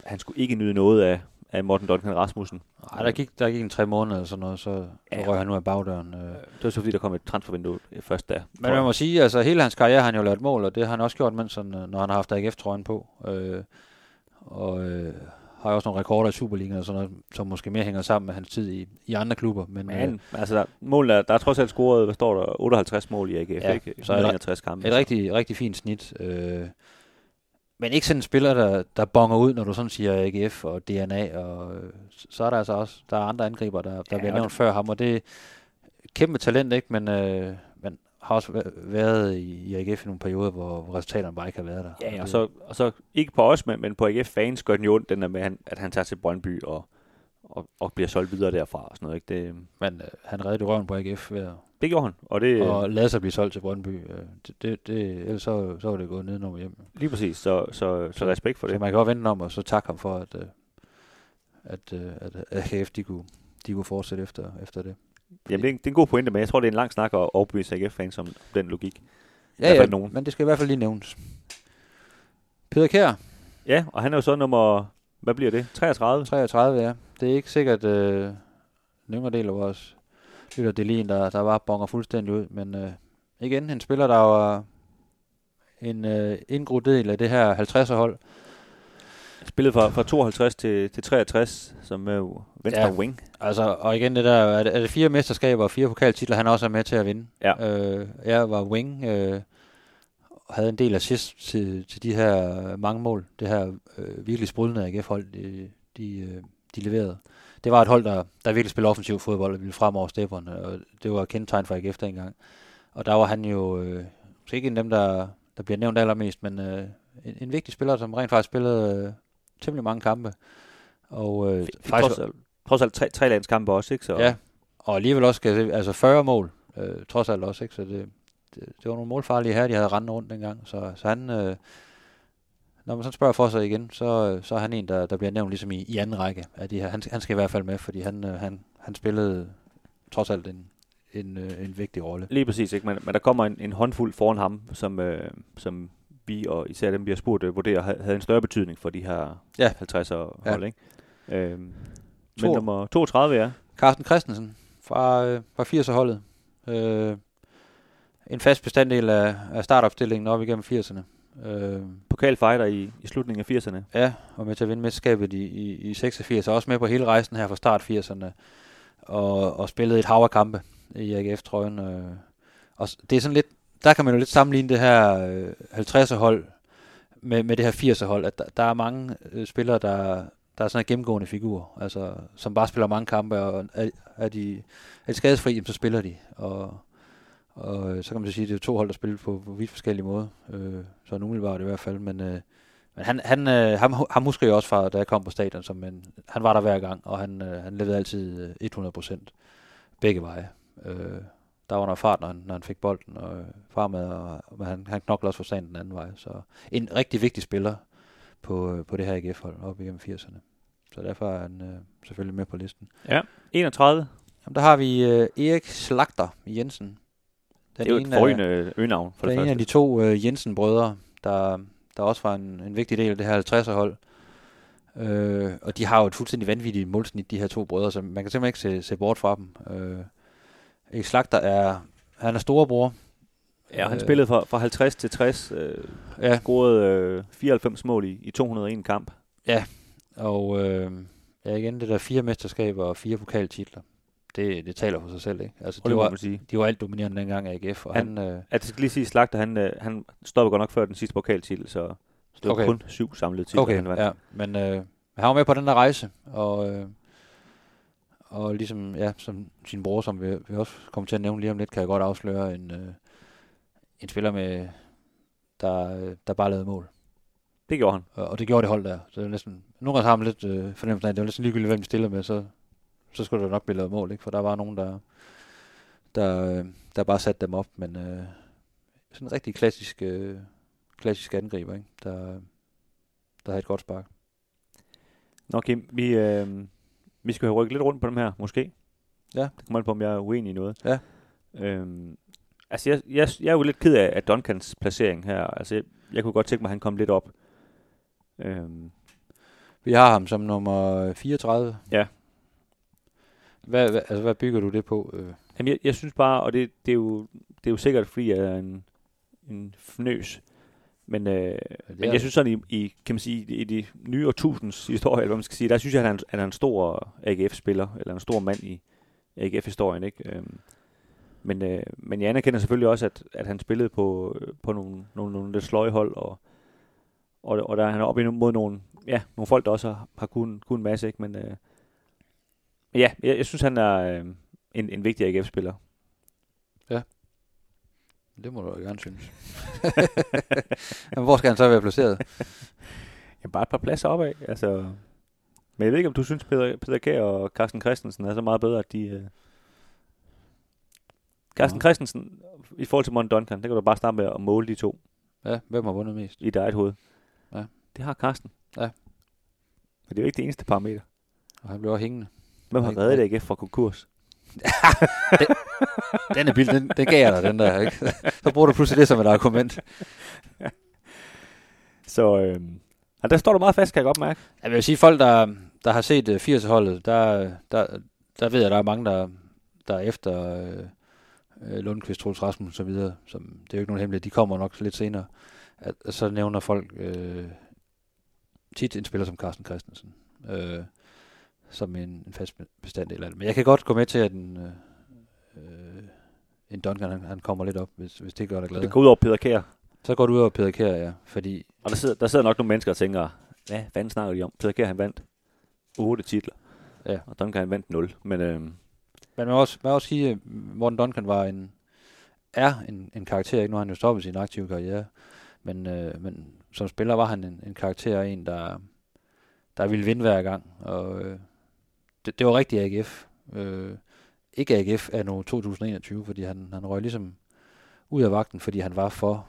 [SPEAKER 1] han skulle ikke nyde noget af, af Morten Duncan Rasmussen.
[SPEAKER 2] Nej, der gik, der gik en tre måneder eller sådan noget, så,
[SPEAKER 1] Ja.
[SPEAKER 2] så røg han ud af bagdøren. Øh.
[SPEAKER 1] Det var så fordi, der kom et transfervindue øh, først der.
[SPEAKER 2] Men man må sige, altså hele hans karriere har han jo lavet mål, og det har han også gjort, mens han, øh, når han har haft AGF-trøjen på. Øh, og øh, har jo også nogle rekorder i Superligaen og sådan noget, som måske mere hænger sammen med hans tid i, i andre klubber. Men, øh,
[SPEAKER 1] Men altså, der, mål er, der er trods alt scoret, hvad står der, 58 mål i AGF,
[SPEAKER 2] Ja,
[SPEAKER 1] ikke?
[SPEAKER 2] så er der
[SPEAKER 1] 61 kampe.
[SPEAKER 2] et rigtig, rigtig fint snit. Øh, men ikke sådan en spiller, der, der bonger ud, når du sådan siger AGF og DNA, og øh, så er der altså også, der er andre angriber, der, der
[SPEAKER 1] Ja,
[SPEAKER 2] bliver nævnt før ham, og det er kæmpe talent, ikke? Men, øh, men har også væ- været i, AGF i nogle perioder, hvor, resultaterne bare ikke har været der.
[SPEAKER 1] Ja, og så, og så ikke på os, men, men på AGF-fans gør den jo ondt, den der med, at han, at han tager til Brøndby og, og, og bliver solgt videre derfra og sådan noget. Ikke? Det,
[SPEAKER 2] Men øh, han reddede røven på AGF ved at,
[SPEAKER 1] det gjorde han, og det
[SPEAKER 2] og lade sig blive solgt til Brøndby. Øh, det, det, det, ellers så, så var det gået nedenom og hjem.
[SPEAKER 1] lige præcis, så, så, så respekt for
[SPEAKER 2] Så
[SPEAKER 1] det.
[SPEAKER 2] man kan godt vente om, og så takke ham for, at, øh, at, øh, at AGF de kunne, de kunne fortsætte efter, efter det.
[SPEAKER 1] Jamen, det er, en, det er en god pointe, men jeg tror, det er en lang snak at overbevise AGF-fans om den logik.
[SPEAKER 2] Ja, ja,
[SPEAKER 1] nogen.
[SPEAKER 2] men det skal i hvert fald lige nævnes. Peter Kjær,
[SPEAKER 1] Ja, og han er jo så nummer, hvad bliver det? 33?
[SPEAKER 2] 33, ja. Det er ikke sikkert, øh, den yngre del af vores lytter, det lige en, der, der bare bonger fuldstændig ud. Men øh, igen, en spiller, der var en øh, indgroet del af det her 50'er hold.
[SPEAKER 1] Spillet fra, fra 52 til, til 63, som er jo venstre
[SPEAKER 2] Ja.
[SPEAKER 1] wing.
[SPEAKER 2] Altså, og igen det der, er det, er det fire mesterskaber og fire pokaltitler, han også er med til at vinde.
[SPEAKER 1] Ja.
[SPEAKER 2] Øh, jeg var wing, øh, og havde en del assist til, til de her mange mål. Det her øh, virkelig sprudlende AGF-hold, de, de, øh, de leverede. Det var et hold, der, der virkelig spillede offensiv fodbold og ville frem over stepperne, og det var kendetegn for AGF dengang. Og der var han jo øh, ikke en af dem, der, der bliver nævnt allermest, men øh, en, en vigtig spiller, som rent faktisk spillede øh, temmelig mange kampe. Og øh,
[SPEAKER 1] Trods, alt- trods alt tre, tre landskampe også, ikke? Så,
[SPEAKER 2] Ja, og alligevel også, skal altså 40 mål, øh, trods alt også, ikke? Så det, det, det var nogle målfarlige her, de havde rendt rundt dengang. Så, så han, øh, når man så spørger for sig igen, så, så er han en, der, der bliver nævnt ligesom i, i anden række af de her. Han, han skal i hvert fald med, fordi han, øh, han, han spillede trods alt en, en, øh, en vigtig rolle.
[SPEAKER 1] Lige præcis, ikke? Men, men der kommer en, en håndfuld foran ham, som, øh, som vi, og især dem, vi har spurgt, øh, vurderer, ha- havde en større betydning for de her
[SPEAKER 2] Ja.
[SPEAKER 1] 50'er
[SPEAKER 2] Ja.
[SPEAKER 1] hold, ikke? Øhm, men
[SPEAKER 2] To.
[SPEAKER 1] nummer 32, ja.
[SPEAKER 2] Carsten Christensen fra, øh, fra 80'er-holdet. Øh, en fast bestanddel af, af startopstillingen op igennem 80'erne. Øh,
[SPEAKER 1] Pokalfighter i, i slutningen af 80'erne.
[SPEAKER 2] Ja, og med til at vinde mesterskabet i, i, i 86, og også med på hele rejsen her fra start 80'erne, og, og spillede et hav af kampe i AGF-trøjen. Øh. Og det er sådan lidt, der kan man jo lidt sammenligne det her øh, 50'er hold med, med det her 80'er hold, at der, der er mange øh, spillere, der, der er sådan en gennemgående figur, altså, som bare spiller mange kampe, og er, er, de, er de skadesfri, så spiller de. Og, og øh, så kan man så sige, at det er to hold, der spiller på, på vidt forskellige måder. Øh, så umiddelbart i hvert fald, men... Øh, men han, han, øh, ham, ham husker jeg også fra, da jeg kom på stadion, som en, han var der hver gang, og han, øh, han leverede altid øh, 100% begge veje. Øh, der var noget fart, når han, når han fik bolden, og øh, fremad, og, og han, han knoklede også for sagen den anden vej. Så en rigtig vigtig spiller på, øh, på det her AGF-hold op igennem 80'erne. Så derfor er han øh, selvfølgelig med på listen.
[SPEAKER 1] 31.
[SPEAKER 2] Jamen, der har vi øh, Erik Slagter Jensen. Den
[SPEAKER 1] det er jo et forrygende øgenavn, for
[SPEAKER 2] der
[SPEAKER 1] det
[SPEAKER 2] er en af
[SPEAKER 1] første.
[SPEAKER 2] de to øh, Jensen-brødre, der, der også var en, en vigtig del af det her 50'er-hold. Øh, og de har jo et fuldstændig vanvittigt målsnit, de her to brødre, så man kan simpelthen ikke se, se bort fra dem. Øh, Erik Slagter er, han er storebror.
[SPEAKER 1] Ja, han
[SPEAKER 2] øh,
[SPEAKER 1] spillede fra, fra 50 til 60, øh,
[SPEAKER 2] Ja,
[SPEAKER 1] scorede øh, 94 mål i, i 201 kamp.
[SPEAKER 2] og øh, ja, igen det der fire mesterskaber og fire pokaltitler. Det, det taler for sig selv, ikke? Altså, de
[SPEAKER 1] det må
[SPEAKER 2] var,
[SPEAKER 1] man sige.
[SPEAKER 2] de var alt dominerende dengang af AGF, og han,
[SPEAKER 1] Han-
[SPEAKER 2] øh,
[SPEAKER 1] At jeg skal lige sige, Slagter, han, øh, han stoppede godt nok før den sidste pokaltitel, så, så det var
[SPEAKER 2] Okay.
[SPEAKER 1] kun syv samlede titler,
[SPEAKER 2] Okay,
[SPEAKER 1] han vandt.
[SPEAKER 2] ja. Men øh, han var med på den der rejse, og, øh, og ligesom, ja, som sin bror, som vi, vi også kommer til at nævne lige om lidt, kan jeg godt afsløre en, øh, en spiller med, der, der bare lavede mål.
[SPEAKER 1] Det gjorde han.
[SPEAKER 2] Og, og det gjorde det hold der. Så det er næsten, nogle gange har man lidt øh, fornemmelsen af, at det var næsten ligegyldigt, hvem de stiller med, så, så skulle der nok blive lavet mål, ikke? For der var nogen, der, der, øh, der bare satte dem op, men øh, sådan en rigtig klassisk, øh, klassisk angriber, ikke? Der, der havde et godt spark.
[SPEAKER 1] Nå Kim, vi, øh, vi skal have rykket lidt rundt på dem her, måske.
[SPEAKER 2] Ja.
[SPEAKER 1] Det kommer an på, om jeg er uenig i noget.
[SPEAKER 2] Ja.
[SPEAKER 1] Øhm, altså, jeg, jeg, jeg er jo lidt ked af, af Duncans placering her. Altså, jeg, jeg kunne godt tænke mig, at han kom lidt op. Øhm,
[SPEAKER 2] Vi har ham som nummer 34.
[SPEAKER 1] Ja.
[SPEAKER 2] Hvad, hvad, altså, hvad bygger du det på? Øh,
[SPEAKER 1] Jamen, jeg, jeg synes bare, og det, det, er jo, det er jo sikkert, fordi jeg er en, en fnøs, men, øh, men jeg synes sådan, i, i, kan man sige, i de nye årtusinds historie, eller hvad man skal sige, der synes jeg, at han, han er en stor AGF-spiller, eller en stor mand i AGF-historien, ikke? Øhm, men, øh, men jeg anerkender selvfølgelig også, at, at han spillede på, øh, på nogle, nogle, nogle lidt sløje hold, og, og, og der er han oppe imod nogle, ja, nogle folk, der også har, har kunnet, kunnet en masse, ikke? Men øh, ja, jeg, jeg synes, han er øh, en, en vigtig AGF-spiller.
[SPEAKER 2] det må du jo gerne synes. Men hvor skal han så være placeret?
[SPEAKER 1] Ja, bare et par pladser opad. Altså, men jeg ved ikke, om du synes, Peter, Peter Kjær og Carsten Christensen er så meget bedre, at de... Øh... Carsten
[SPEAKER 2] Nå.
[SPEAKER 1] Christensen, i forhold til Mon Duncan, der kan du bare starte med at måle de to
[SPEAKER 2] Ja, hvem har vundet mest?
[SPEAKER 1] i dit eget hoved.
[SPEAKER 2] Ja.
[SPEAKER 1] Det har Carsten.
[SPEAKER 2] Ja.
[SPEAKER 1] Men det er jo ikke det eneste parameter.
[SPEAKER 2] Og han blev også hængende.
[SPEAKER 1] Hvem har reddet AGF fra konkurs?
[SPEAKER 2] Den er bild, den, den gav jeg dig, den der, ikke? Så bruger du pludselig det som et argument.
[SPEAKER 1] Så øh... der står du meget fast, kan jeg godt mærke.
[SPEAKER 2] Jeg vil sige, folk, der, der har set uh, 80-holdet, der, der, der ved jeg, der er mange, der, der er efter uh, Lundqvist, Troels Rasmussen og så videre. Som, det er jo ikke nogen hemmelighed, de kommer nok lidt senere. At, at så nævner folk uh, tit en spiller som Carsten Christensen. Uh, som en, en fast bestanddel af det. Men jeg kan godt gå med til, at en, uh, uh, en Duncan, han, han kommer lidt op, hvis, hvis det gør dig glad.
[SPEAKER 1] Det går ud over Peter Kjær.
[SPEAKER 2] Så går du ud over Peter Kjær, ja. Fordi
[SPEAKER 1] Og der sidder, der sidder nok nogle mennesker og tænker, hvad fanden snakker de om? Peter Kjær, han vandt 8 titler.
[SPEAKER 2] Ja.
[SPEAKER 1] Og Duncan, han vandt 0. Men øh,
[SPEAKER 2] Men man må også, man må også sige, at Morten Duncan var en, er en, en karakter, ikke? Nu har han jo stoppet sin aktive karriere, men, øh, men som spiller var han en, en karakter, en der, der ville vinde hver gang, og øh, det, det var rigtig AGF. Øh, ikke AGF er nu 2021, fordi han, han røg ligesom ud af vagten, fordi han var for,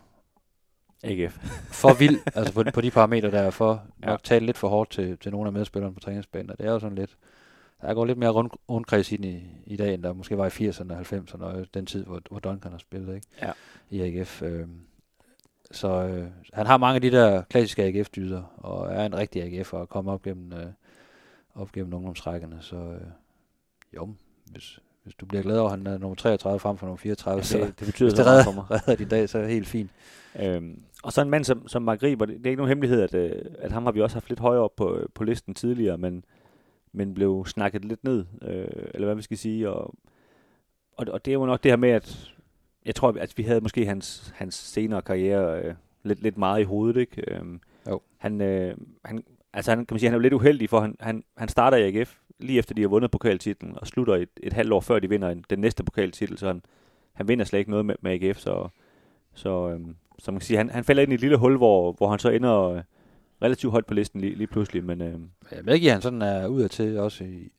[SPEAKER 1] AGF.
[SPEAKER 2] for vild, altså på, på de parametre, der er for,
[SPEAKER 1] Ja.
[SPEAKER 2] nok talt lidt for hårdt til, til nogle af medspillerne på træningsbanen, og det er jo sådan lidt, der går lidt mere rund, rundkreds ind i, i dag, end der måske var i 80'erne og 90'erne, og den tid, hvor, hvor Duncan har spillet ikke?
[SPEAKER 1] Ja.
[SPEAKER 2] i AGF. Øh, så øh, han har mange af de der klassiske AGF-dyder, og er en rigtig AGF og kommer op gennem, øh, op gennem ungdomsrækkerne, så øh, jo, hvis, hvis du bliver glad over, at han er nummer 33 frem for nummer 34,
[SPEAKER 1] Ja,
[SPEAKER 2] så
[SPEAKER 1] det, det betyder
[SPEAKER 2] hvis det
[SPEAKER 1] meget for mig.
[SPEAKER 2] redder din dag, så er det helt fint.
[SPEAKER 1] Øhm, og så en mand som, som Mark Riber, det, det er ikke nogen hemmelighed, at, øh, at ham har vi også haft lidt højere op på, på listen tidligere, men, men blev snakket lidt ned, øh, eller hvad vi skal sige. Og, og, og det er jo nok det her med, at jeg tror, at vi havde måske hans, hans senere karriere øh, lidt, lidt meget i hovedet. Ikke? Øhm,
[SPEAKER 2] Jo.
[SPEAKER 1] Han, øh, han, altså han, kan man sige, han er jo lidt uheldig, for han, han, han starter i AGF lige efter de har vundet pokaltitlen, og slutter et, et halvt år før de vinder en, den næste pokaltitel, så han, han vinder slet ikke noget med, med AGF, så, så, øhm, så man kan sige, han, han falder ind i et lille hul, hvor, hvor han så ender øh, relativt højt på listen lige, lige pludselig, men øh,
[SPEAKER 2] Jeg medgiver, han sådan er ud af til, også i,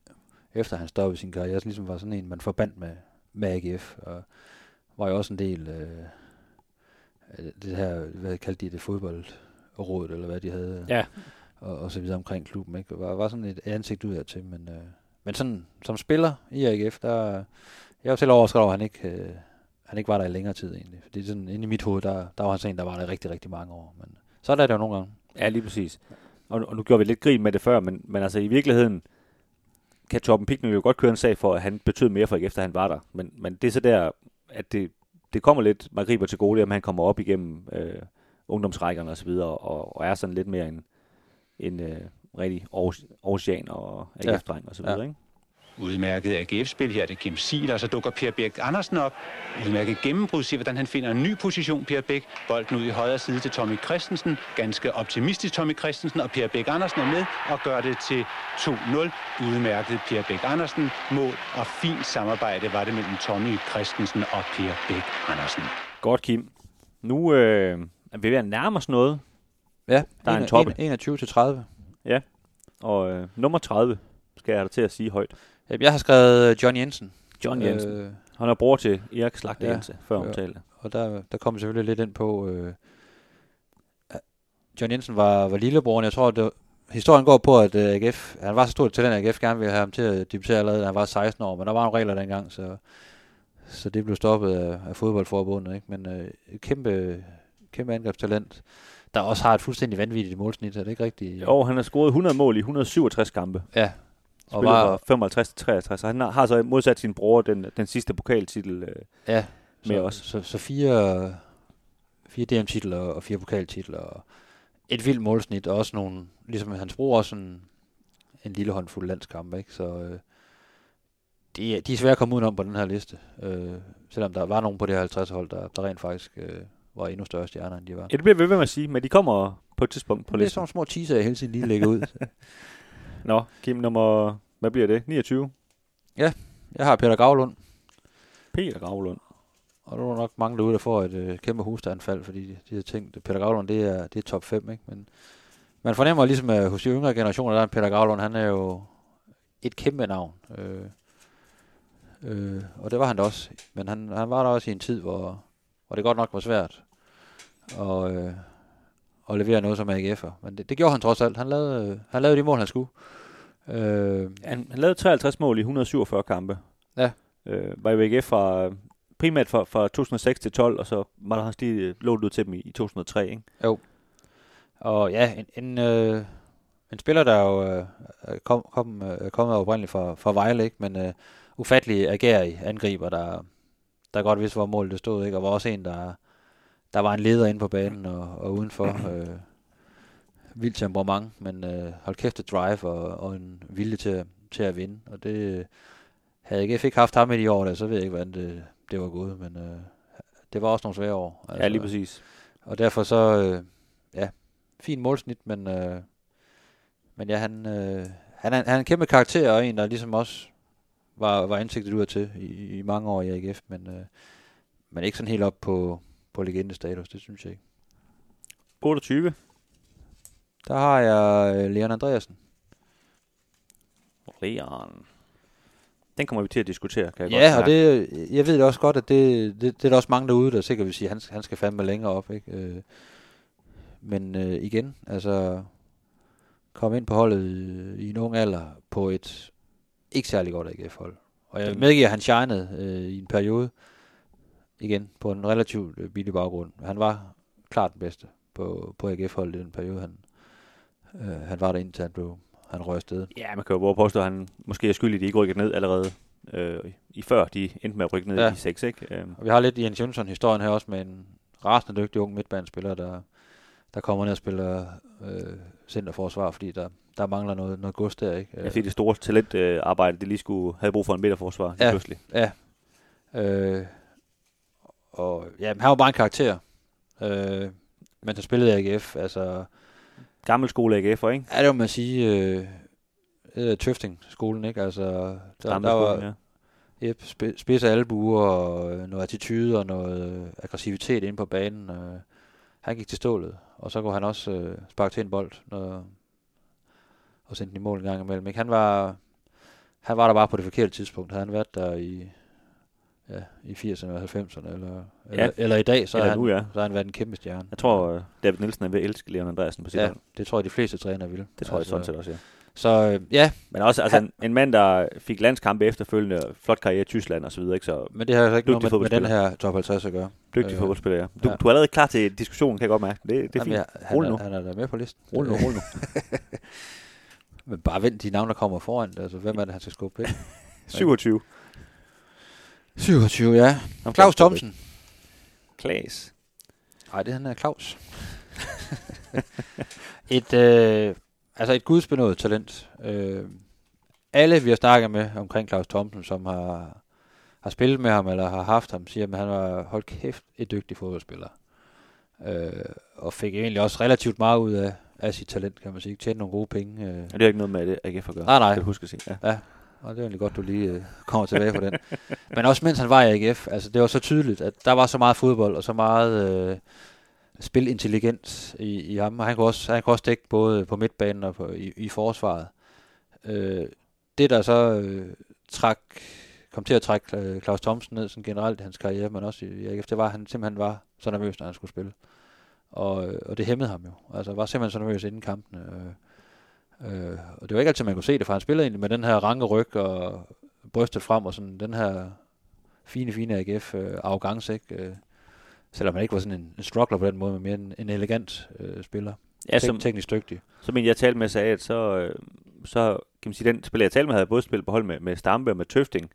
[SPEAKER 2] efter han stoppede sin karriere, så ligesom var sådan en, man forbandt med, med AGF, og var jo også en del øh, af det her, hvad kaldte de det, fodboldrådet, eller hvad de havde,
[SPEAKER 1] ja,
[SPEAKER 2] og, og så videre omkring klubben, ikke? Var, var sådan et ansigt ud af til, men, øh, men sådan, som spiller i AGF, der, jeg var selv overrasket over, at han ikke, øh, han ikke var der i længere tid egentlig, fordi sådan, inde i mit hoved, der, der var han sådan en, der var der rigtig, rigtig mange år, men så er det jo nogle gange.
[SPEAKER 1] ja, lige præcis. Og, og nu gjorde vi lidt grin med det før, men, men altså i virkeligheden kan Torben Pickner jo godt køre en sag for, at han betød mere for AGF, efter han var der. Men, men det er så der, at det, det kommer lidt Magriber til gode, om han kommer op igennem øh, ungdomsrækkerne og så videre, og, og er sådan lidt mere en, en øh, rigtig Aarhus- Aarhusian og AGF-dreng og så videre,
[SPEAKER 2] Ja.
[SPEAKER 1] ikke?
[SPEAKER 4] Udmærket AGF-spil her, det er Kim Siel, og så dukker Per Bæk Andersen op. Udmærket gennembrud, se hvordan han finder en ny position, Per Bæk. Bolden ud i højre side til Tommy Christensen. Ganske optimistisk Tommy Christensen, og Per Bæk Andersen er med og gør det til 2-0. Udmærket Per Bæk Andersen. Mål og fint samarbejde var det mellem Tommy Christensen og Per Bæk Andersen.
[SPEAKER 1] Godt, Kim. Nu øh, er vi ved at nærme os noget,
[SPEAKER 2] Ja,
[SPEAKER 1] Der er en
[SPEAKER 2] en-
[SPEAKER 1] toppe.
[SPEAKER 2] en- 21 til 30.
[SPEAKER 1] og øh, nummer 30 skal jeg have dig til at sige højt.
[SPEAKER 2] Jeg har skrevet øh, John Jensen.
[SPEAKER 1] John Jensen.
[SPEAKER 2] Øh,
[SPEAKER 1] Han er bror til Erik Slagte
[SPEAKER 2] Ja.
[SPEAKER 1] Jensen, før
[SPEAKER 2] Ja.
[SPEAKER 1] omtalte.
[SPEAKER 2] og der, der kom selvfølgelig lidt ind på... Øh, John Jensen var, var lillebroren. Jeg tror, det, var- historien går på, at øh, AGF... Han var så stort til den, at AGF gerne ville have ham til at debutere allerede, da han var 16 år. Men der var nogle regler dengang, så, så det blev stoppet af, af fodboldforbundet. Ikke? Men øh, kæmpe, kæmpe angrebstalent. Der også har et fuldstændig vanvittigt målsnit, er det ikke rigtigt?
[SPEAKER 1] Jo, han har scoret 100 mål i 167 kampe.
[SPEAKER 2] Ja. Og
[SPEAKER 1] Spiller
[SPEAKER 2] var,
[SPEAKER 1] fra 55 til 63, så han har, så modsat sin bror den, den sidste pokaltitel. Øh,
[SPEAKER 2] ja,
[SPEAKER 1] med
[SPEAKER 2] så,
[SPEAKER 1] os.
[SPEAKER 2] Så, så fire, fire DM-titler og fire pokaltitler og et vildt målsnit, og også nogle, ligesom hans bror, også en, en lille håndfuld landskampe, ikke? Så øh, de, er- de er svære at komme udenom på den her liste, øh, selvom der var nogen på det her 50 hold, der, der rent faktisk øh, var endnu større stjerner, end de var.
[SPEAKER 1] ja, det bliver ved med at sige, men de kommer på et tidspunkt på
[SPEAKER 2] det er
[SPEAKER 1] listen.
[SPEAKER 2] sådan små teaser, jeg hele tiden lige lægger ud.
[SPEAKER 1] Nå, Kim, nummer, hvad bliver det? 29?
[SPEAKER 2] jeg har Peter Gravlund,
[SPEAKER 1] Peter Gravlund.
[SPEAKER 2] og der er nok mange derude, der får et øh, kæmpe hustanfald, fordi de, de har tænkt, at Peter Gravlund, det er, det er top 5, ikke? Men man fornemmer ligesom, at hos de yngre generationer, der er Peter Gravlund, han er jo et kæmpe navn. Øh, øh, og det var han da også. Men han, han var der også i en tid, hvor, hvor det godt nok var svært at, øh, at levere noget som AGF'er. Men det, det gjorde han trods alt. Han lavede, øh, han lavede de mål, han skulle. Øh,
[SPEAKER 1] Han, han lavede 53 mål i 147 kampe.
[SPEAKER 2] Ja.
[SPEAKER 1] Øh, var i VGF fra, primært fra, fra 2006 til 12, og så var der også lige lånt ud til dem i, i 2003, ikke?
[SPEAKER 2] Og ja, en, en, øh, en spiller, der jo øh, kom, kom, øh, kommet oprindeligt fra, fra Vejle, ikke? men øh, ufattelig agerig angriber, der, der godt vidste, hvor målet det stod, ikke? og var også en, der, der var en leder inde på banen og, og udenfor. Øh, vildt temperament, men øh, hold kæft et drive og, og en vilje til, at- til at vinde. Og det øh, havde jeg ikke haft ham i de år, der, så ved jeg ikke, hvordan det, det var gået, men øh, det var også nogle svære år.
[SPEAKER 1] Altså, ja, lige præcis.
[SPEAKER 2] Og derfor så, øh, ja, fin målsnit, men, øh, men ja, han, øh, han, er, han er en kæmpe karakter, og en, der ligesom også var, var ansigtet ud til i, i mange år i AGF, men, øh, men ikke sådan helt op på, på legendestatus, det synes jeg ikke.
[SPEAKER 1] 28.
[SPEAKER 2] Der har jeg øh, Leon Andreasen.
[SPEAKER 1] Leon. Den kommer vi til at diskutere, kan jeg
[SPEAKER 2] Ja,
[SPEAKER 1] godt
[SPEAKER 2] og det, jeg ved også godt, at det, det, det er der også mange derude, der sikkert vil sige, at han, han skal fandme længere op. Ikke? Øh, men øh, igen, altså komme ind på holdet i, i en ung alder på et ikke særlig godt AGF-hold. Og jeg medgiver, at han shinede øh, i en periode, igen, på en relativt øh, billig baggrund. Han var klart den bedste på, på AGF-holdet i den periode, han, øh, han var der indtil han blev han røg afsted.
[SPEAKER 1] Ja, man kan jo både påstå, at han måske er skyldig, at de ikke rykkede ned allerede øh, i før de endte med at rykke ned
[SPEAKER 2] Ja.
[SPEAKER 1] ja. i 6, ikke? Øh,
[SPEAKER 2] Og vi har lidt Jens Jønsson-historien her også med en rasende dygtig ung midtbanespiller, der, der kommer ned og spiller øh, centerforsvar, fordi der, der mangler noget, noget gods der, ikke?
[SPEAKER 1] jeg fik det store talentarbejde, arbejde, de lige skulle have brug for en midterforsvar
[SPEAKER 2] Ja.
[SPEAKER 1] pludselig.
[SPEAKER 2] Ja. Øh, og ja, men han var bare en karakter. Øh, men han spillede i AGF, altså,
[SPEAKER 1] Gammel skole AGF'er, ikke?
[SPEAKER 2] ja, det må man sige, øh, øh, Tøfting-skolen, ikke? Altså, der,
[SPEAKER 1] Gamle
[SPEAKER 2] der var
[SPEAKER 1] ja.
[SPEAKER 2] yep, sp- albuer og øh, noget attitude og noget øh, aggressivitet inde på banen. Øh, han gik til stålet, og så kunne han også øh, sparke til en bold når, og sende den i mål en gang imellem. Ikke? Han, var, han var der bare på det forkerte tidspunkt. Havde han været der i, ja, i 80'erne og 90'erne, eller, eller,
[SPEAKER 1] Ja.
[SPEAKER 2] eller i dag, så
[SPEAKER 1] Eller
[SPEAKER 2] har han,
[SPEAKER 1] nu, ja.
[SPEAKER 2] så har han været en kæmpe stjerne.
[SPEAKER 1] Jeg tror, øh, David Nielsen er ved at elske Leon Andreasen på sit
[SPEAKER 2] ja,
[SPEAKER 1] hold.
[SPEAKER 2] det tror jeg, de fleste trænere vil.
[SPEAKER 1] Det tror jeg sådan set også, ja.
[SPEAKER 2] Så øh, ja,
[SPEAKER 1] Men også altså,
[SPEAKER 2] Han-
[SPEAKER 1] en, en mand, der fik landskampe efterfølgende, flot karriere i Tyskland og så videre, ikke? Så
[SPEAKER 2] men det har altså ikke noget med, med den her top 50 at gøre.
[SPEAKER 1] dygtig øh, fodboldspiller, ja. Du,
[SPEAKER 2] ja.
[SPEAKER 1] du er allerede klar til diskussionen, kan jeg godt mærke. Det, det er
[SPEAKER 2] Jamen,
[SPEAKER 1] fint.
[SPEAKER 2] ja, han, er,
[SPEAKER 1] nu.
[SPEAKER 2] han er der med på listen.
[SPEAKER 1] Rul nu, rul nu.
[SPEAKER 2] Men bare vent de navne, der kommer foran. Altså, hvem er det, han skal skubbe ind?
[SPEAKER 1] 27.
[SPEAKER 2] 27, ja.
[SPEAKER 1] Ham
[SPEAKER 2] Claus Thomsen.
[SPEAKER 1] Klaas.
[SPEAKER 2] Nej, det han er Claus. et, øh, altså et gudsbenået talent. Øh, alle, vi har snakket med omkring Claus Thomsen, som har, har spillet med ham, eller har haft ham, siger, at han var, hold kæft, et dygtig fodboldspiller. Øh, og fik egentlig også relativt meget ud af, af sit talent, kan man sige. Tjente nogle gode penge. Øh.
[SPEAKER 1] Og det har ikke noget med det AGF at gøre.
[SPEAKER 2] Nej, nej.
[SPEAKER 1] Skal du huske at sige. Ja.
[SPEAKER 2] Og det er egentlig godt, du lige øh, kommer tilbage på den. Men også mens han var i AGF, altså det var så tydeligt, at der var så meget fodbold og så meget øh, spilintelligens i, i ham. Og han kunne, også, han kunne også dække både på midtbanen og på, i, i forsvaret. Øh, det der så øh, trak, kom til at trække øh, Claus Thomsen ned sådan generelt i hans karriere, men også i, i AGF, det var, at han simpelthen var så nervøs, når han skulle spille. Og, og det hæmmede ham jo. Altså var simpelthen så nervøs inden kampene. Øh, Øh, og det var ikke altid, man kunne se det, for han spillede egentlig med den her ranke ryg og brystet frem, og sådan den her fine, fine AGF øh, arrogance, ikke? Øh, selvom han ikke var sådan en, en struggler på den måde, men mere en, en elegant øh, spiller.
[SPEAKER 1] Ja,
[SPEAKER 2] Tek-
[SPEAKER 1] som,
[SPEAKER 2] teknisk dygtig.
[SPEAKER 1] som en jeg talte med sagde, at så, øh, så kan man sige, den spiller jeg talte med, havde både spillet på hold med, med Stampe og med Tøfting.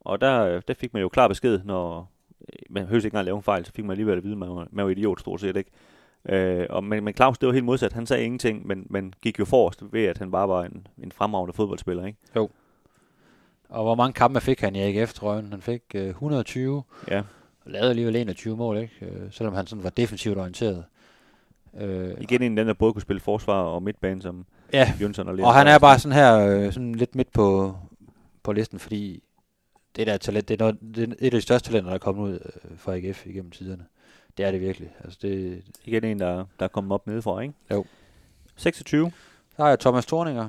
[SPEAKER 1] Og der, øh, der fik man jo klar besked, når øh, man høres ikke engang lave en fejl, så fik man alligevel at vide, at man man var idiot stort set, ikke? Øh, og, men, men Claus, det var helt modsat. Han sagde ingenting, men, men gik jo forrest ved, at han bare var en, en fremragende fodboldspiller, ikke?
[SPEAKER 2] Og hvor mange kampe fik han i AGF, tror jeg? Han fik øh, 120,
[SPEAKER 1] Ja.
[SPEAKER 2] og lavede alligevel 21 mål, ikke? Øh, selvom han sådan var defensivt orienteret. Øh,
[SPEAKER 1] Igen en af dem, der både kunne spille forsvar og midtbane, som
[SPEAKER 2] ja,
[SPEAKER 1] Jønsson og
[SPEAKER 2] og han er bare sådan her, øh, sådan lidt midt på, på listen, fordi det der talent, det er, noget, det er et af de største talenter, der er kommet ud øh, fra AGF igennem tiderne. Det er det virkelig. Altså det,
[SPEAKER 1] Igen en, der, der er kommet op nedefra, ikke?
[SPEAKER 2] Jo.
[SPEAKER 1] 26.
[SPEAKER 2] der jeg Thomas Thorninger.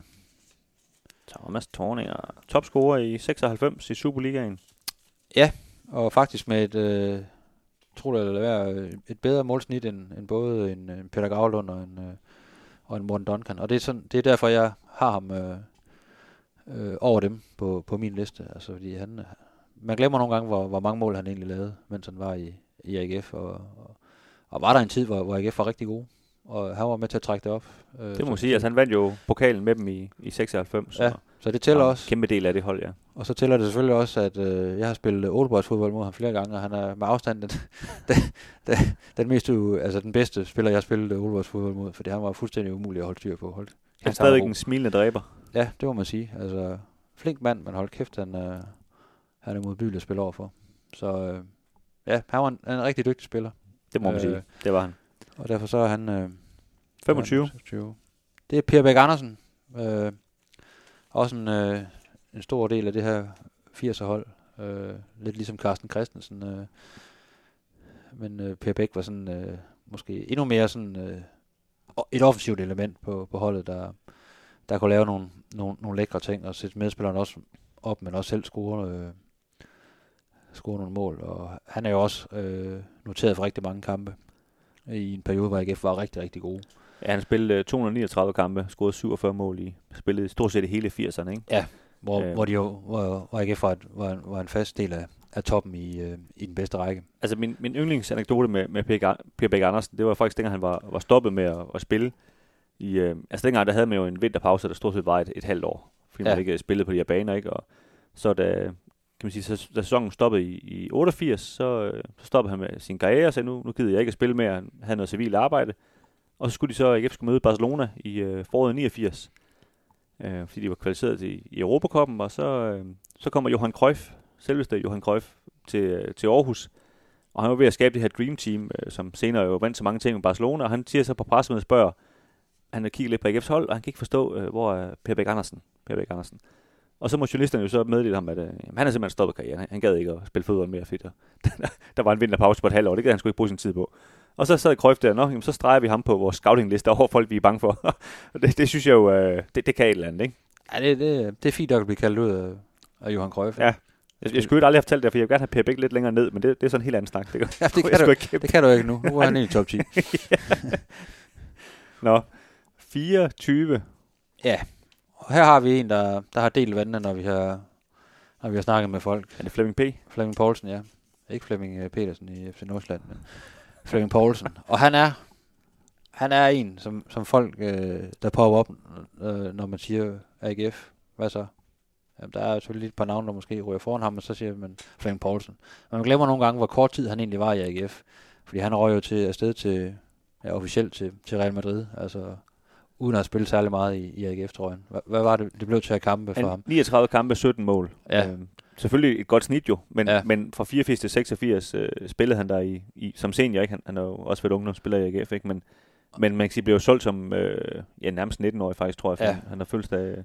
[SPEAKER 1] Thomas Thorninger. Topscorer i 96 i Superligaen.
[SPEAKER 2] Og faktisk med et, øh, tror det eller være, øh, et bedre målsnit end, end både en, en Peter Gravlund og en, øh, og en Morten Duncan. Og det er, sådan, det er derfor, jeg har ham øh, øh, over dem på, på min liste. Altså, fordi han, øh, man glemmer nogle gange, hvor, hvor mange mål han egentlig lavede, mens han var i, i AGF. Og, og, og var der en tid, hvor, hvor AGF var rigtig god. Og han var med til at trække det op. Øh,
[SPEAKER 1] Det må man sige. Altså, han vandt jo pokalen med dem i, i 96.
[SPEAKER 2] Ja, Så det tæller også.
[SPEAKER 1] Kæmpe del af det hold, ja.
[SPEAKER 2] Og så tæller det selvfølgelig også, at øh, jeg har spillet Oldboys fodbold mod ham flere gange, og han er med afstand den, den, den, den, mest, altså den bedste spiller, jeg har spillet Oldboys fodbold mod, fordi han var fuldstændig umulig at holde styr på. Hold,
[SPEAKER 1] Han er stadigvæk en smilende dræber.
[SPEAKER 2] Ja, det må man sige. Altså, flink mand, men hold kæft, han, øh, han er modbydelig at spille overfor. Så øh, ja, han var en, en rigtig dygtig spiller,
[SPEAKER 1] Det må man
[SPEAKER 2] Øh,
[SPEAKER 1] sige. Det var han.
[SPEAKER 2] og derfor så er han... Øh,
[SPEAKER 1] 25.
[SPEAKER 2] 26. Det er Per Bæk Andersen. Øh, også en, øh, en stor del af det her 80'er hold. Øh, lidt ligesom Carsten Christensen. Øh, men øh, Per Bæk var sådan øh, måske endnu mere sådan øh, et offensivt element på, på holdet, der, der kunne lave nogle, nogle, nogle lækre ting og sætte medspillerne også op, men også selv score, øh, score nogle mål. Og han er jo også øh, noteret for rigtig mange kampe i en periode, hvor AGF var rigtig, rigtig gode.
[SPEAKER 1] Ja, han spillede øh, 239 kampe, scorede 47 mål i, spillede stort set hele 80'erne, ikke?
[SPEAKER 2] Hvor,
[SPEAKER 1] Øh.
[SPEAKER 2] øh. hvor, de jo, hvor, hvor AGF var, var, en, var en fast del af, af toppen i, øh, i den bedste række.
[SPEAKER 1] Altså min, min yndlingsanekdote med, med Per Per Bæk Andersen, det var faktisk dengang han var, var stoppet med at, at spille. I, øh, altså dengang der havde man jo en vinterpause, der stort set var et, et halvt år, fordi man
[SPEAKER 2] Ja.
[SPEAKER 1] ikke spillede på de her baner, ikke? Og så da, kan man sige, så, da sæsonen stoppede i, i 88, så, øh, så stoppede han med sin karriere, og sagde, nu, nu gider jeg ikke at spille mere, han noget civilt arbejde. Og så skulle de så, AGF skulle møde Barcelona i øh, foråret 89, øh, fordi de var kvalificeret til, i Europakoppen, og så, øh, så kommer Johan Cruyff, selveste Johan Cruyff, til, øh, til Aarhus, og han var ved at skabe det her Dream Team, øh, som senere jo vandt så mange ting med Barcelona, og han siger så på pressemødet og spørger, han har kigget lidt på AGF's hold, og han kan ikke forstå, øh, hvor er Per Bæk Andersen. Per Bæk Andersen. Og så må journalisterne jo så meddele ham, at øh, jamen, han har simpelthen stoppet karrieren. Han, han gad ikke at spille fodbold mere, fordi der, der var en vinterpause på et halvt år. Det gad han sgu ikke bruge sin tid på. Og så sad Cruyff der, Nå, jamen, så streger vi ham på vores scoutingliste over folk, vi er bange for. og det, det, synes jeg jo, øh, det, det kan et eller andet, ikke?
[SPEAKER 2] Ja, det, det, det er fint at blive kaldt ud af, af Johan Cruyff.
[SPEAKER 1] Ja. Jeg, jeg skulle jo aldrig have fortalt det, for jeg vil gerne have Per Bæk lidt længere ned, men det, det er sådan en helt anden snak. Det, kan,
[SPEAKER 2] ja det, kan du,
[SPEAKER 1] ikke
[SPEAKER 2] det kan du ikke nu. Nu er han i top 10.
[SPEAKER 1] Nå, 24.
[SPEAKER 2] Og her har vi en, der, der har delt vandene, når vi har, når vi har snakket med folk.
[SPEAKER 1] Er det Flemming P?
[SPEAKER 2] Flemming Poulsen, ja. Ikke Flemming øh, Petersen i FC Nordsjælland, men Flemming Poulsen. Og han er, han er en, som, som folk, øh, der popper op, øh, når man siger AGF. Hvad så? Jamen, der er selvfølgelig et par navne, der måske ryger foran ham, og så siger man Flemming Poulsen. Men man glemmer nogle gange, hvor kort tid han egentlig var i AGF. Fordi han røg jo til, afsted til, ja, officielt til, til Real Madrid, altså uden at spille særlig meget i, i AGF-trøjen. Hvad, var det, det blev til at kampe for ham?
[SPEAKER 1] 39 kampe, 17 mål.
[SPEAKER 2] Ja.
[SPEAKER 1] Øhm, selvfølgelig et godt snit jo, men, ja. Men fra 84 til 86 øh, spillede han der i, i, som senior, ikke? Han, han har jo også været ungdomsspiller i AGF, ikke? Men, men man kan sige, blev jo solgt som øh, ja, nærmest 19-årig faktisk, tror jeg,
[SPEAKER 2] Ja.
[SPEAKER 1] han, har fødselsdag øh,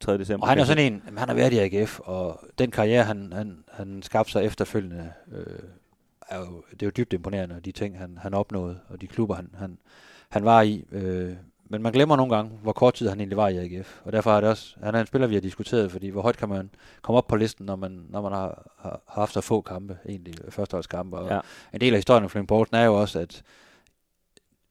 [SPEAKER 1] 3. december.
[SPEAKER 2] Og han er sådan en, han har været i AGF, og den karriere, han, han, han skabte sig efterfølgende, øh, er jo, det er jo dybt imponerende, de ting, han, han opnåede, og de klubber, han, han, han var i. Øh, men man glemmer nogle gange, hvor kort tid han egentlig var i AGF. Og derfor er det også, han er en spiller, vi har diskuteret, fordi hvor højt kan man komme op på listen, når man, når man har, har har haft så få kampe, egentlig førsteholdskampe. Og
[SPEAKER 1] Ja.
[SPEAKER 2] en del af historien om Flemming Poulsen er jo også, at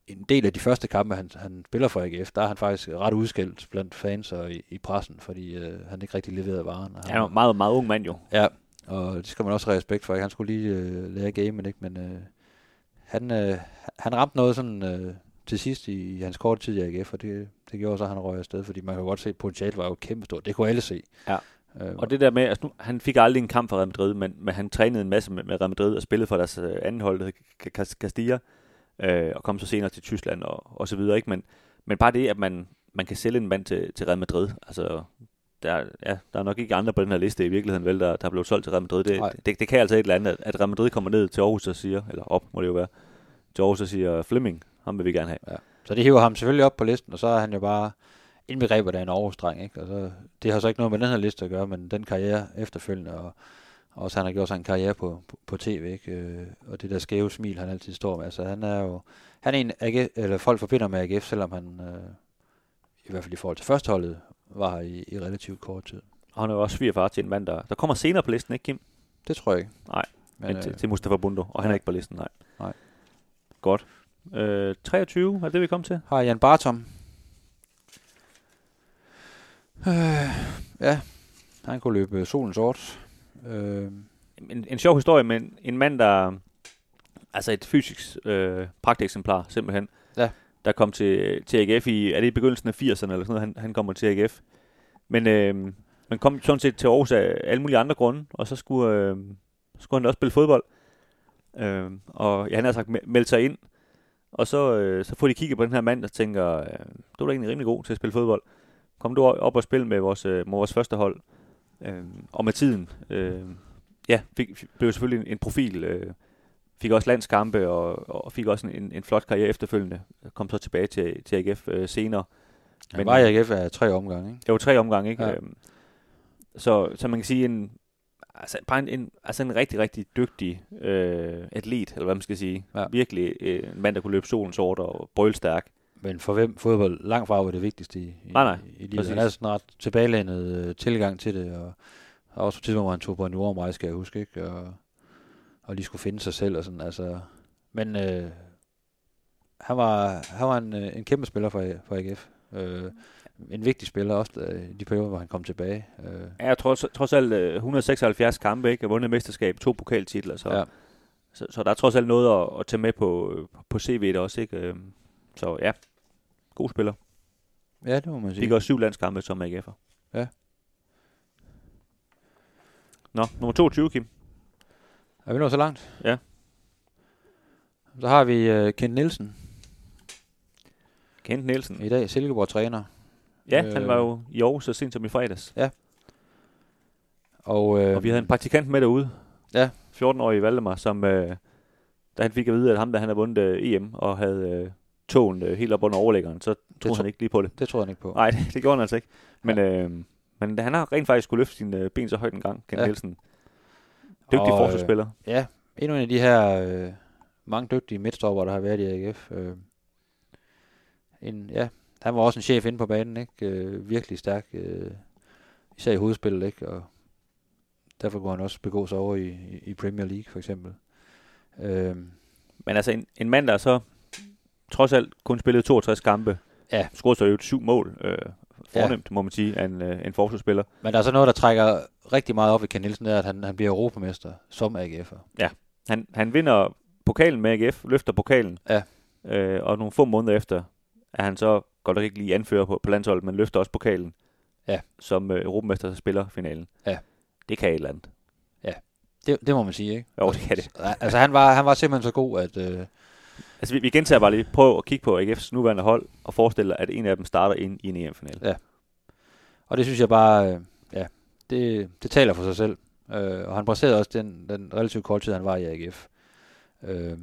[SPEAKER 2] en del af de første kampe, han, han spiller for AGF, der er han faktisk ret udskilt blandt fans og i, i pressen, fordi øh, han ikke rigtig leverede varen. Og
[SPEAKER 1] Han er jo en meget, meget ung mand jo.
[SPEAKER 2] Ja, og det skal man også have respekt for. Ikke? Han skulle lige øh, lære gamen, ikke? men øh, han, øh, han ramte noget sådan øh, til sidst i, i hans korte tid i AGF, og det, det gjorde så, at han røg afsted, fordi man kan godt se, at potentialet var jo kæmpe stort. Det kunne alle se.
[SPEAKER 1] Ja.
[SPEAKER 2] Øh,
[SPEAKER 1] Og det der med, altså nu, han fik aldrig en kamp for Real Madrid, men, men han trænede en masse med, med Real Madrid og spillede for deres øh, anden hold, der Castilla, øh, og kom så senere til Tyskland og, og så videre. Ikke? Men, men bare det, at man, man kan sælge en mand til, til Real Madrid, altså der, er- ja, der er nok ikke andre på den her liste i virkeligheden, vel, der, der er blevet solgt til Real Madrid.
[SPEAKER 2] Nej.
[SPEAKER 1] Det, det, det kan altså et eller andet, at- at Real Madrid kommer ned til Aarhus og siger, eller op må det jo være, til Aarhus og siger, Fleming, ham vil vi gerne have.
[SPEAKER 2] Så det hiver ham selvfølgelig op på listen, og så er han jo bare indbegrebet af en Aarhus-dreng, ikke? Og så, det har så ikke noget med den her liste at gøre, men den karriere efterfølgende, og, og også han har gjort sig en karriere på, på, på tv, ikke? Øh, og det der skæve smil, han altid står med. Altså, han er jo, han er en, AGF, eller folk forbinder med AGF, selvom han, øh, i hvert fald i forhold til førsteholdet, var her i, i relativt kort tid.
[SPEAKER 1] Og han er jo også svigerfar til en mand, der, der kommer senere på listen, ikke Kim?
[SPEAKER 2] Det tror jeg ikke.
[SPEAKER 1] Nej,
[SPEAKER 2] Men,
[SPEAKER 1] Men, til,
[SPEAKER 2] øh,
[SPEAKER 1] til Mustafa Bundo, og han
[SPEAKER 2] ja.
[SPEAKER 1] er ikke på listen, nej.
[SPEAKER 2] Nej.
[SPEAKER 1] Godt. Øh, 23 er det, vi kom til.
[SPEAKER 2] har Jan Bartom. Øh, ja, han kunne løbe solen sort. Øh,
[SPEAKER 1] En, en sjov historie med en, mand, der... Altså et fysisk øh, pragteksemplar, simpelthen.
[SPEAKER 2] Ja.
[SPEAKER 1] Der kom til, til AGF i... Er det i begyndelsen af 80'erne eller sådan noget, han, han kommer til AGF. Men øh, man kom sådan set til Aarhus af alle mulige andre grunde, og så skulle, øh, skulle han også spille fodbold. Øh, og ja, han har sagt, mel- melde sig ind. Og så, øh, så får de kigget på den her mand, og tænker, øh, du er da egentlig rimelig god til at spille fodbold. Kom du op og spil med vores, øh, med vores første hold. Øh, og med tiden, øh, ja, fik, blev selvfølgelig en, en profil. Øh, fik også landskampe og, og fik også en, en flot karriere efterfølgende. Kom så tilbage til, til AGF øh, senere.
[SPEAKER 2] han
[SPEAKER 1] Men-
[SPEAKER 2] var i AGF af tre omgange, ikke?
[SPEAKER 1] Var tre omgange, ikke?
[SPEAKER 2] Ja.
[SPEAKER 1] Øhm, så, så man kan sige, en, altså, bare en, en, altså en rigtig, rigtig dygtig øh, atlet, eller hvad man skal sige.
[SPEAKER 2] Ja.
[SPEAKER 1] Virkelig øh, en mand, der kunne løbe solen sort og brølstærk.
[SPEAKER 2] Men for hvem fodbold langt fra var det vigtigste i, i,
[SPEAKER 1] Nej, nej,
[SPEAKER 2] i livet. Han havde sådan ret tilbagelænet øh, tilgang til det, og, og også på et tidspunkt, hvor han tog på en jordomrejse, skal jeg huske, ikke? Og, og lige skulle finde sig selv og sådan, altså. Men øh, han var, han var en, øh, en kæmpe spiller for, for AGF. Øh, en vigtig spiller også øh, i de perioder, hvor han kom tilbage. Øh,
[SPEAKER 1] Ja, jeg tror trods alt øh, 176 kampe, ikke? Vundet mesterskab, to pokaltitler, så,
[SPEAKER 2] Ja.
[SPEAKER 1] så, så der er trods alt noget at, at tage med på, øh, på CV'et også, ikke? Så ja, god spiller.
[SPEAKER 2] ja, det må man sige.
[SPEAKER 1] Fik også syv landskampe som AGF'er.
[SPEAKER 2] Ja.
[SPEAKER 1] Nå, nummer 22, Kim.
[SPEAKER 2] Er vi nået så langt?
[SPEAKER 1] Ja.
[SPEAKER 2] Så har vi øh, Kent Nielsen
[SPEAKER 1] Kent Nielsen.
[SPEAKER 2] i dag, Silkeborg-træner.
[SPEAKER 1] Ja,
[SPEAKER 2] Øh.
[SPEAKER 1] han var jo i Aarhus så sent som i fredags.
[SPEAKER 2] Og, øh,
[SPEAKER 1] Og vi havde en praktikant med derude.
[SPEAKER 2] Ja.
[SPEAKER 1] 14-årig Valdemar, som øh, da han fik at vide, at ham der han havde vundet øh, EM og havde øh, togen øh, helt op under overlæggeren, så troede
[SPEAKER 2] tro-
[SPEAKER 1] han ikke lige på det.
[SPEAKER 2] Det tror jeg ikke på.
[SPEAKER 1] Nej, det, det gjorde han altså ikke. Men, øh, men han har rent faktisk skulle løfte sine øh, ben så højt en gang, Ken
[SPEAKER 2] Ja.
[SPEAKER 1] ja. Nielsen. Dygtig
[SPEAKER 2] Og, øh,
[SPEAKER 1] forsvarsspiller.
[SPEAKER 2] Ja, endnu en af de her øh, mange dygtige midtstopper, der har været i AGF. Øh, en, ja, han var også en chef inde på banen, ikke? Øh, virkelig stærk, øh, især i hovedspillet, ikke? Og derfor kunne han også begå sig over i, i, Premier League, for eksempel. Øh,
[SPEAKER 1] Men altså en, en mand, der så trods alt kun spillede 62 kampe,
[SPEAKER 2] Ja.
[SPEAKER 1] scorede så jo et syv mål. Øh, fornemt, ja. må man sige, af en, øh, en forsvarsspiller.
[SPEAKER 2] men der er så noget, der trækker rigtig meget op i Ken Nielsen, er, at han, han bliver europamester som AGF'er.
[SPEAKER 1] Han, han vinder pokalen med AGF, løfter pokalen.
[SPEAKER 2] Ja.
[SPEAKER 1] Øh, og nogle få måneder efter er han så godt nok ikke lige anfører på, på landsholdet, men løfter også pokalen.
[SPEAKER 2] Ja.
[SPEAKER 1] Som øh, europamester spiller finalen.
[SPEAKER 2] Ja.
[SPEAKER 1] Det kan et eller andet.
[SPEAKER 2] Det, det må man sige, ikke?
[SPEAKER 1] Jo, det kan det.
[SPEAKER 2] Altså, han var, han var simpelthen så god, at... Øh,
[SPEAKER 1] Altså, vi, vi gentager bare lige. Prøv at kigge på AGF's nuværende hold, og forestil dig, at en af dem starter ind i en EM-finale.
[SPEAKER 2] Og det synes jeg bare, øh, ja, det, det taler for sig selv. Øh, og han braserede også den, den relativt korte tid, han var i AGF. Øh,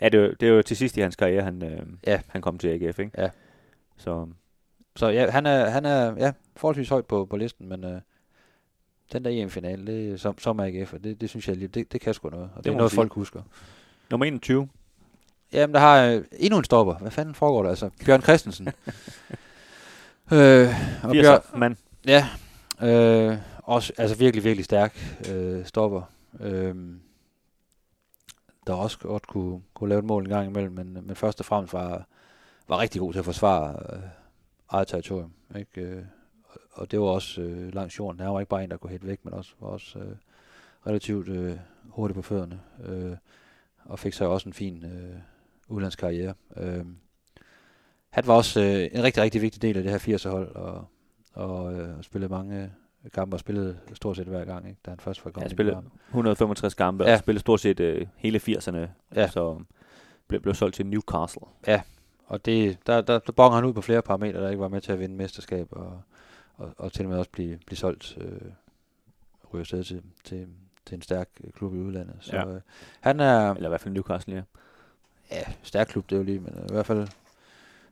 [SPEAKER 1] Ja, det er, jo, det er jo til sidst i hans karriere, han, øh,
[SPEAKER 2] Ja.
[SPEAKER 1] han kom til AGF, ikke?
[SPEAKER 2] Ja.
[SPEAKER 1] Så
[SPEAKER 2] så ja, han er, han er ja, forholdsvis højt på, på listen, men øh, den der EM-finale, det, som, som AGF, det, det synes jeg, lige- det, det kan sgu noget. Og det, det er noget,
[SPEAKER 1] sige.
[SPEAKER 2] folk husker.
[SPEAKER 1] nummer 21.
[SPEAKER 2] Jamen, der har øh, endnu en stopper. Hvad fanden foregår der altså? Bjørn Christensen. øh, og
[SPEAKER 1] 80'er mand.
[SPEAKER 2] Ja, øh, også, altså virkelig, virkelig stærk øh, stopper. Øh, der også godt kunne, kunne lave et mål en gang imellem, men, men først og fremmest var, var rigtig god til at forsvare øh, eget territorium. Ikke? Øh, og- det var også øh, langs jorden. Han var ikke bare en, der kunne hætte væk, men også var også øh, relativt øh, hurtigt på fødderne. Øh, og fik så også en fin øh, udlandskarriere. Øh, han var også øh, en rigtig, rigtig vigtig del af det her 80'er-hold, og, og øh, spillede mange kampe og spillede stort set hver gang, ikke, da han først var kommet i
[SPEAKER 1] spillede
[SPEAKER 2] København.
[SPEAKER 1] 165 kampe
[SPEAKER 2] Ja.
[SPEAKER 1] og spillede stort set øh, hele 80'erne.
[SPEAKER 2] Ja.
[SPEAKER 1] Så blev, blev solgt til Newcastle.
[SPEAKER 2] Og det, der, der, der bonger han ud på flere parametre, der ikke var med til at vinde mesterskab, og, og, og til og med også blive, blive solgt, øh, ryger sted til, til, til en stærk øh, klub i udlandet. Så
[SPEAKER 1] Ja.
[SPEAKER 2] øh, han er,
[SPEAKER 1] Eller i hvert fald Newcastle, ja.
[SPEAKER 2] ja, stærk klub, det er jo lige, men øh, i hvert fald,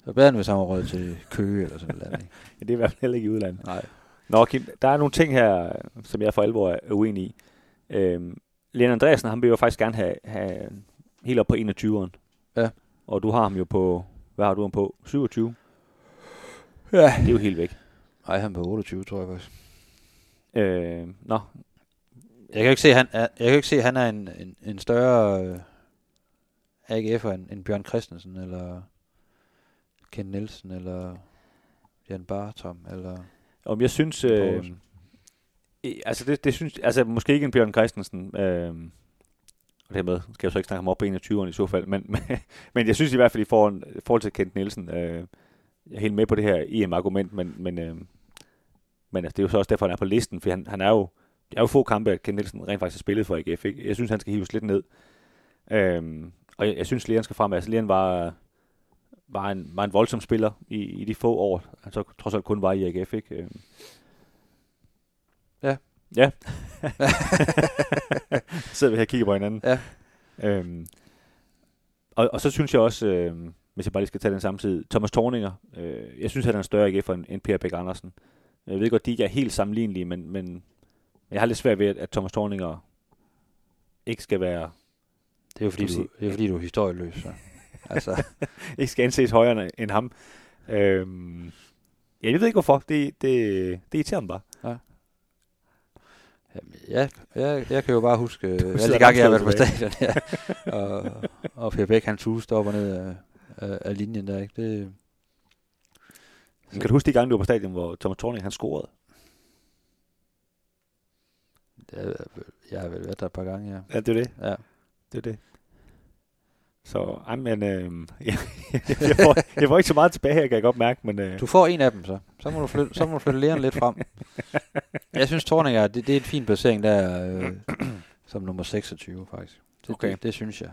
[SPEAKER 2] var bedre end hvis han var røget til Køge eller sådan noget. Ikke?
[SPEAKER 1] ja. Det er i hvert fald heller ikke i udlandet.
[SPEAKER 2] Nej.
[SPEAKER 1] Nå, Kim, der er nogle ting her, som jeg for alvor er uenig i. Øhm, Leon Andreasen, han vil jo faktisk gerne have, have helt op på 21'eren.
[SPEAKER 2] Ja.
[SPEAKER 1] Og du har ham jo på, hvad har du ham på? 27?
[SPEAKER 2] Ja.
[SPEAKER 1] Det er jo helt væk.
[SPEAKER 2] Nej, han er på 28, tror jeg faktisk.
[SPEAKER 1] Øh, nå,
[SPEAKER 2] Jeg kan jo ikke se, han er, jeg kan jo ikke se, han er en, en, en større øh, AGF'er end, end Bjørn Christensen, eller Ken Nielsen, eller Jan Bartom, eller
[SPEAKER 1] om jeg synes... Øh, altså, det, det synes, altså, måske ikke en Bjørn Christensen. Øh, og dermed skal jeg så ikke snakke ham op på 21'eren i så fald. Men, men, men jeg synes i hvert fald i forhold, forhold til Kent Nielsen, øh, jeg er helt med på det her EM-argument, men, men, øh, men altså, det er jo så også derfor, han er på listen, for han, han er jo, det er jo få kampe, at Kent Nielsen rent faktisk har spillet for AGF. Ikke? Jeg synes, han skal hives lidt ned. Øhm, og jeg, jeg synes, Leon skal frem. Altså, Leon var, var, en, var en voldsom spiller i, i de få år, han så trods alt kun var i AGF. Ikke? Øhm.
[SPEAKER 2] Ja.
[SPEAKER 1] Så sidder vi her og kigger på hinanden.
[SPEAKER 2] Ja.
[SPEAKER 1] Øhm, og, og så synes jeg også, øh, hvis jeg bare lige skal tage den samtidig, Thomas Thorninger, øh, jeg synes, han er en større AGF'er end, end Per Bæk Andersen. Jeg ved godt, de ikke er helt sammenlignelige, men, men jeg har lidt svært ved, at, at Thomas Thorninger ikke skal være,
[SPEAKER 2] Det er jo fordi, du,
[SPEAKER 1] man
[SPEAKER 2] det er, fordi du er historieløs. Så. altså,
[SPEAKER 1] ikke skal anses højere end ham. Øhm, ja, jeg ved ikke hvorfor. Det, det, det irriterer mig bare.
[SPEAKER 2] Jamen, ja, jeg, jeg kan jo bare huske, øh, alle de gange, jeg har været på stadion, ja. og, og Per Bæk, han tuste op og ned af, af, af linjen der, ikke? Det,
[SPEAKER 1] kan du huske de gange, du var på stadion, hvor Thomas Thorninger han scorede?
[SPEAKER 2] er, jeg har vel været der et par gange, ja.
[SPEAKER 1] Ja, det er det.
[SPEAKER 2] ja.
[SPEAKER 1] Det er det. Så, ej, men, øh, jeg, jeg, får, jeg får ikke så meget tilbage her, kan jeg godt mærke, men øh,
[SPEAKER 2] Du får en af dem så. Så må du flytte, så må du flytte læren lidt frem. Jeg synes, Torninger, det, det er en fin placering der, øh, som nummer 26 faktisk. Det,
[SPEAKER 1] Okay.
[SPEAKER 2] det, det synes jeg.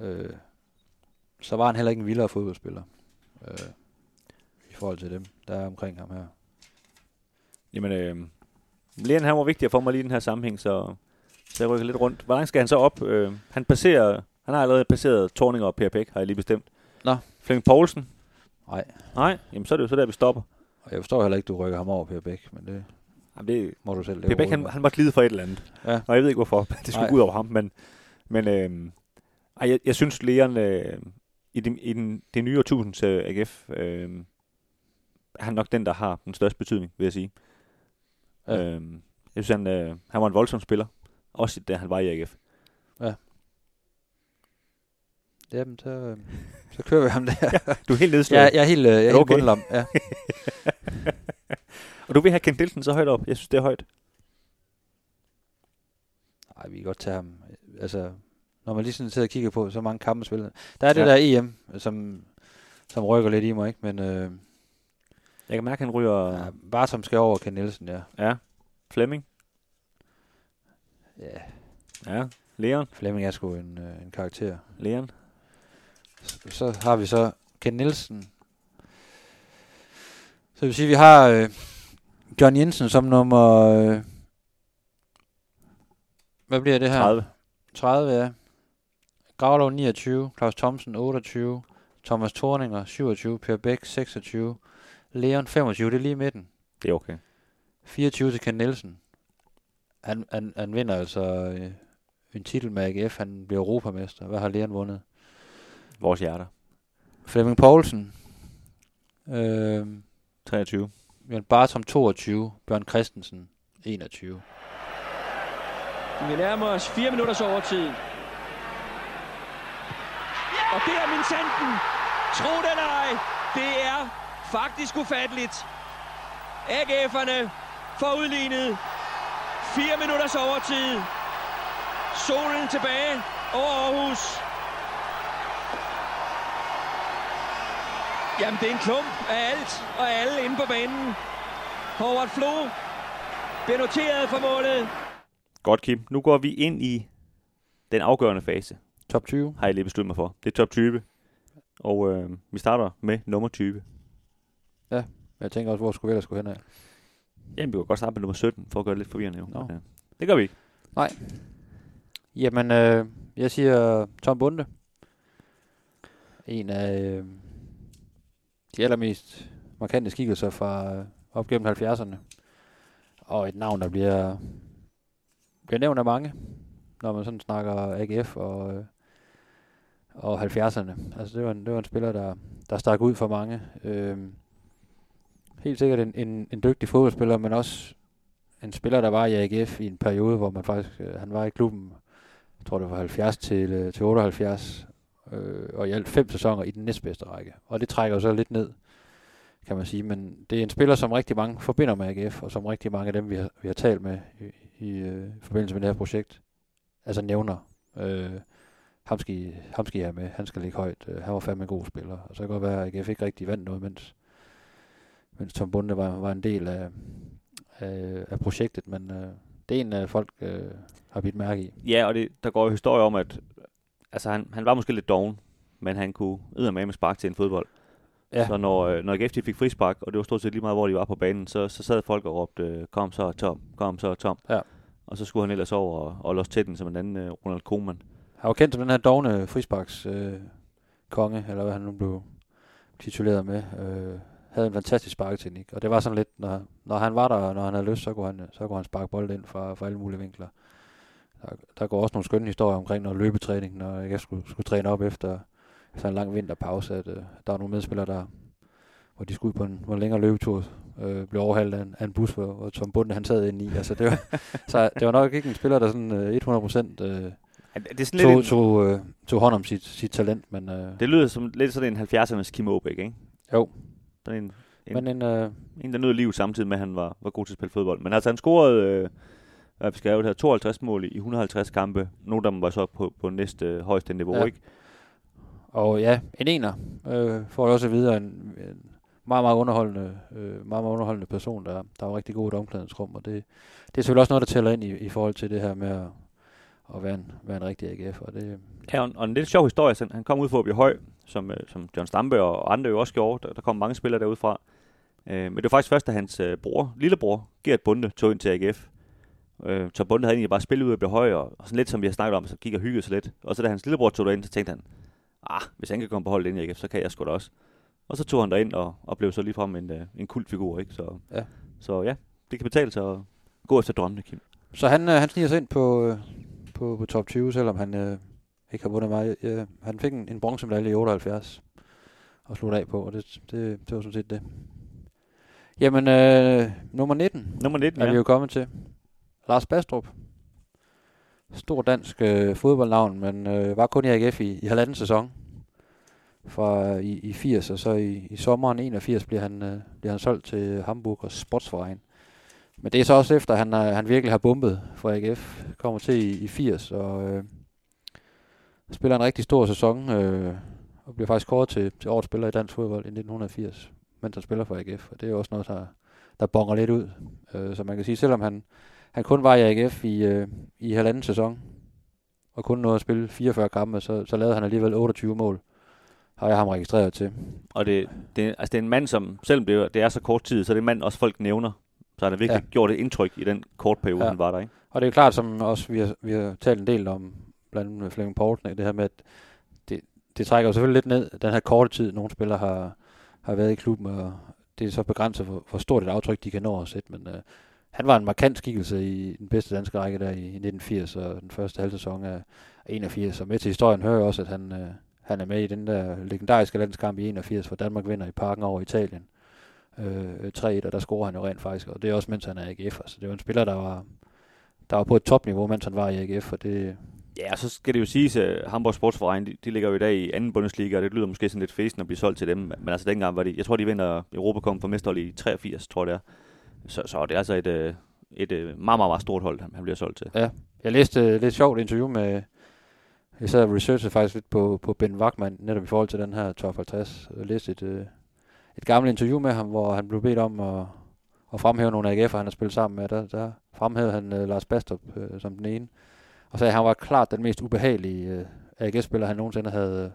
[SPEAKER 2] Øh, så var han heller ikke en vildere fodboldspiller. Øh, I forhold til dem, der er omkring ham her.
[SPEAKER 1] jamen, øh, Leon han var vigtig for mig lige i den her sammenhæng, så, så jeg rykker lidt rundt. Hvor langt skal han så op? Øh, han passerer, han har allerede passeret Thorninger og Per Bæk, har jeg lige bestemt.
[SPEAKER 2] Nå.
[SPEAKER 1] Flemming Poulsen?
[SPEAKER 2] Nej,
[SPEAKER 1] Nej, jamen så er det jo så der, vi stopper.
[SPEAKER 2] og jeg forstår heller ikke, du rykker ham over Per Bæk, men det
[SPEAKER 1] Jamen, det,
[SPEAKER 2] må du selv.
[SPEAKER 1] Per Bæk, han, han var glide for et eller andet.
[SPEAKER 2] Ja.
[SPEAKER 1] Og jeg ved ikke hvorfor. Det skulle
[SPEAKER 2] Nej.
[SPEAKER 1] gå ud over ham, men, men øh, ej, jeg, jeg synes, Leon øh, i, den, i den, det nye årtusinds øh, AGF, øh, er han nok den, der har den største betydning, vil jeg sige.
[SPEAKER 2] Ja.
[SPEAKER 1] Øh, jeg synes, han, øh, han var en voldsom spiller. Også da han var i AGF.
[SPEAKER 2] Jamen, så, øh, så kører vi ham der.
[SPEAKER 1] Du er helt nedslået.
[SPEAKER 2] jeg, jeg er helt, øh, jeg er helt
[SPEAKER 1] Okay.
[SPEAKER 2] bundlam. Ja.
[SPEAKER 1] Og du vil have Kent Nielsen så højt op. Jeg synes, det er højt.
[SPEAKER 2] Ej, vi kan godt tage ham. Altså, når man lige sådan sidder og kigger på, så mange kampe spillet. Der er det
[SPEAKER 1] Ja.
[SPEAKER 2] der EM, som, som rykker lidt i mig, ikke? Men øh,
[SPEAKER 1] Jeg kan mærke, at han ryger...
[SPEAKER 2] ja, bare som skal over Ken Nielsen, ja.
[SPEAKER 1] ja. Flemming.
[SPEAKER 2] Ja,
[SPEAKER 1] Ja. Leon.
[SPEAKER 2] Flemming er sgu en, øh, en karakter.
[SPEAKER 1] Leon.
[SPEAKER 2] Så, har vi så Ken Nielsen. Så det vil sige, at vi har øh, John Jensen som nummer... Øh, hvad bliver det her?
[SPEAKER 1] 30.
[SPEAKER 2] 30, ja. Gravlov 29, Claus Thomsen 28, Thomas Thorninger 27, Per Bæk 26, Leon 25, det er lige midten.
[SPEAKER 1] Det er okay.
[SPEAKER 2] 24 til Ken Nielsen. Han, han, han vinder altså øh, en titel med AGF, han bliver europamester. Hvad har Leon vundet?
[SPEAKER 1] Vores hjerter.
[SPEAKER 2] Flemming Poulsen. Øh,
[SPEAKER 1] 23.
[SPEAKER 2] Jørgen Bartom 22, Bjørn Christensen 21.
[SPEAKER 5] Vi nærmer os fire minutters overtid. Og det er min sanden. Tro det eller ej, det er faktisk ufatteligt. AGF'erne får udlignet. Fire minutters overtid. Solen tilbage. over Aarhus. Jamen, det er en klump af alt og alle inde på banen. Howard Flo bliver noteret for målet.
[SPEAKER 1] Godt, Kim. Nu går vi ind i den afgørende fase,
[SPEAKER 2] Top 20.
[SPEAKER 1] har jeg lige besluttet mig for. Det er top 20. Og øh, vi starter med nummer 20.
[SPEAKER 2] Jeg tænker også, hvor skulle vi ellers gå hen af?
[SPEAKER 1] Jamen, vi kan godt starte med nummer 17, for at gøre det lidt forvirrende. Jo.
[SPEAKER 2] Nå.
[SPEAKER 1] Ja. Det gør vi ikke.
[SPEAKER 2] Jamen, øh, jeg siger Tom Bunde. En af øh, de allermest markante skikkelser fra øh, op gennem 70'erne. Og et navn, der bliver, bliver nævnt af mange, når man sådan snakker AGF og, øh, og 70'erne. Altså, det var en, det var en spiller, der, der stak ud for mange. Øh, helt sikkert en, en, en dygtig fodboldspiller, men også en spiller, der var i AGF i en periode, hvor man faktisk, øh, han var i klubben jeg tror det var 70 til, øh, til 78, øh, og i alt fem sæsoner i den næstbedste række. Og det trækker jo så lidt ned, kan man sige. Men det er en spiller, som rigtig mange forbinder med AGF, og som rigtig mange af dem, vi har, vi har talt med i, i øh, forbindelse med det her projekt, altså nævner. Øh, ham, skal ham skal I have med, han skal ligge højt, øh, han var fandme en god spiller. Og så kan det godt være, at AGF ikke rigtig vandt noget, mens, mens Tom Bunde var, var en del af, af, af projektet, men øh, det er en, øh, folk øh, har bidt mærke i.
[SPEAKER 1] Ja, og det, der går jo historie om, at altså, han, han var måske lidt doven, men han kunne med med spark til en fodbold.
[SPEAKER 2] Ja.
[SPEAKER 1] Så når, øh, når de fik frispark, og det var stort set lige meget, hvor de var på banen, så, så sad folk og råbte, øh, kom så Tom, kom så Tom.
[SPEAKER 2] Ja.
[SPEAKER 1] Og så skulle han ellers over og, og låse til den som en anden øh, Ronald Koeman.
[SPEAKER 2] Han var kendt som den her dogne frisparks øh, konge, eller hvad han nu blev tituleret med. Øh, havde en fantastisk sparketeknik, og det var sådan lidt, når, når han var der, og når han havde lyst, så kunne han, så kunne han sparke bold ind fra, fra alle mulige vinkler. Der, der går også nogle skønne historier omkring noget løbetræning, når jeg skulle, skulle træne op efter, efter en lang vinterpause, at øh, der var nogle medspillere, der, hvor de skulle ud på en, på en længere løbetur, øh, blev overhalet af en, af en bus, hvor, hvor Tom Bunde han sad inde i. Altså, det, var, så det var nok ikke en spiller, der sådan øh, 100% øh,
[SPEAKER 1] Det, er sådan lidt
[SPEAKER 2] tog,
[SPEAKER 1] en,
[SPEAKER 2] tog, øh, tog hånd om sit, sit talent, men, øh,
[SPEAKER 1] det lyder som lidt sådan en 70'ernes Kim Aabæk, ikke?
[SPEAKER 2] Jo.
[SPEAKER 1] Sådan en, en,
[SPEAKER 2] men en, øh,
[SPEAKER 1] en, der nød liv samtidig med, at han var, var god til at spille fodbold. Men altså, han scorede, øh, hvad vi skrevet her, 52 mål i 150 kampe. Nogle af dem var så på, på næste øh, højeste niveau,
[SPEAKER 2] Ja.
[SPEAKER 1] ikke?
[SPEAKER 2] og ja, en ener øh, får jeg også at vide af en, en meget, meget underholdende, øh, meget, meget underholdende person, der, der var rigtig god i et omklædningsrum, og det, det er selvfølgelig også noget, der tæller ind i, i forhold til det her med at, at være, en, være en rigtig AGF, og det,
[SPEAKER 1] Ja, og, og en lidt sjov historie. Så han kom ud for at blive høj, som, øh, som John Stampe og andre jo også gjorde. Der, der kom mange spillere derudfra. Øh, men det var faktisk først, da hans øh, bror, lillebror, Gert Bunde, tog ind til AGF. Øh, så Bunde havde egentlig bare spillet ud og blev høj, og, sådan lidt som vi har snakket om, så gik og hyggede sig lidt. Og så da hans lillebror tog derind, så tænkte han, ah, hvis han kan komme på holdet ind i AGF, så kan jeg sgu da også. Og så tog han derind og, og blev så ligefrem en, øh, en kultfigur, ikke? Så,
[SPEAKER 2] Ja.
[SPEAKER 1] så ja, det kan betale sig at gå efter drømmene, Kim.
[SPEAKER 2] så han, øh, han sniger sig ind på, øh, på, på top 20, selvom han øh, ikke har vundet meget. Øh, han fik en, en bronzemedalje i 78 og slutte af på, og det, det, det var sådan set det. Jamen, øh, nummer 19
[SPEAKER 1] Nummer 19,
[SPEAKER 2] er vi
[SPEAKER 1] ja.
[SPEAKER 2] jo kommet til. Lars Bastrup. Stor dansk øh, fodboldnavn, men øh, var kun i AGF i, i halvanden sæson. Fra øh, i, i 80, og så i, i sommeren 81 bliver han, øh, bliver han solgt til Hamburg og Sportsverein. Men det er så også efter, at han, øh, han virkelig har bumpet for AGF. Kommer til i, i 80, og øh, spiller en rigtig stor sæson, øh, og bliver faktisk kåret til, til årets spiller i dansk fodbold i 1980, mens han spiller for AGF. Og det er jo også noget, der, der bonger lidt ud. Øh, så man kan sige, selvom han, han kun var i AGF i, øh, i halvanden sæson, og kun nåede at spille 44 kampe, så, så lavede han alligevel 28 mål. Har jeg ham registreret til.
[SPEAKER 1] Og det, det, altså det er en mand, som, selvom det, er- det er så kort tid, så er det en mand, også folk nævner. Så han har virkelig
[SPEAKER 2] Ja.
[SPEAKER 1] gjort et indtryk i den kort periode,
[SPEAKER 2] ja.
[SPEAKER 1] han var der, ikke?
[SPEAKER 2] Og det er klart, som også vi har, vi har talt en del om, blandt andet med Flemming Poulsen, det her med, at det, det trækker jo selvfølgelig lidt ned, den her korte tid, nogle spillere har, har været i klubben, og det er så begrænset, hvor, hvor stort et aftryk de kan nå at sætte, men øh, han var en markant skikkelse i den bedste danske række der i 1980 og den første halvsæson af 81, og med til historien hører jeg også, at han, øh, han er med i den der legendariske landskamp i 81, hvor Danmark vinder i parken over Italien. Øh, 3-1, og der scorer han jo rent faktisk, og det er også mens han er AGF, Så altså. det var en spiller, der var, der var på et topniveau, mens han var i AGF, og det,
[SPEAKER 1] Ja, og så skal det jo siges, at Hamburg Sportsverein, de, de ligger jo i dag i anden Bundesliga, og det lyder måske sådan lidt fæsen at blive solgt til dem. Men altså dengang var det, jeg tror de vinder Europacup for mesterhold i 83, tror jeg det er. Så, så det er altså et, øh, et øh, meget, meget, meget stort hold, han bliver solgt til.
[SPEAKER 2] Jeg læste øh, lidt sjovt interview med jeg sad og researchede faktisk lidt på, på Ben Wachmann, netop i forhold til den her top 50. Jeg læste et, øh, et gammelt interview med ham, hvor han blev bedt om at, at fremhæve nogle AGF'er, han har spillet sammen med. Der, der fremhævede han øh, Lars Bastrup øh, som den ene. Og sagde, at han var klart den mest ubehagelige øh, AGF-spiller, han nogensinde havde,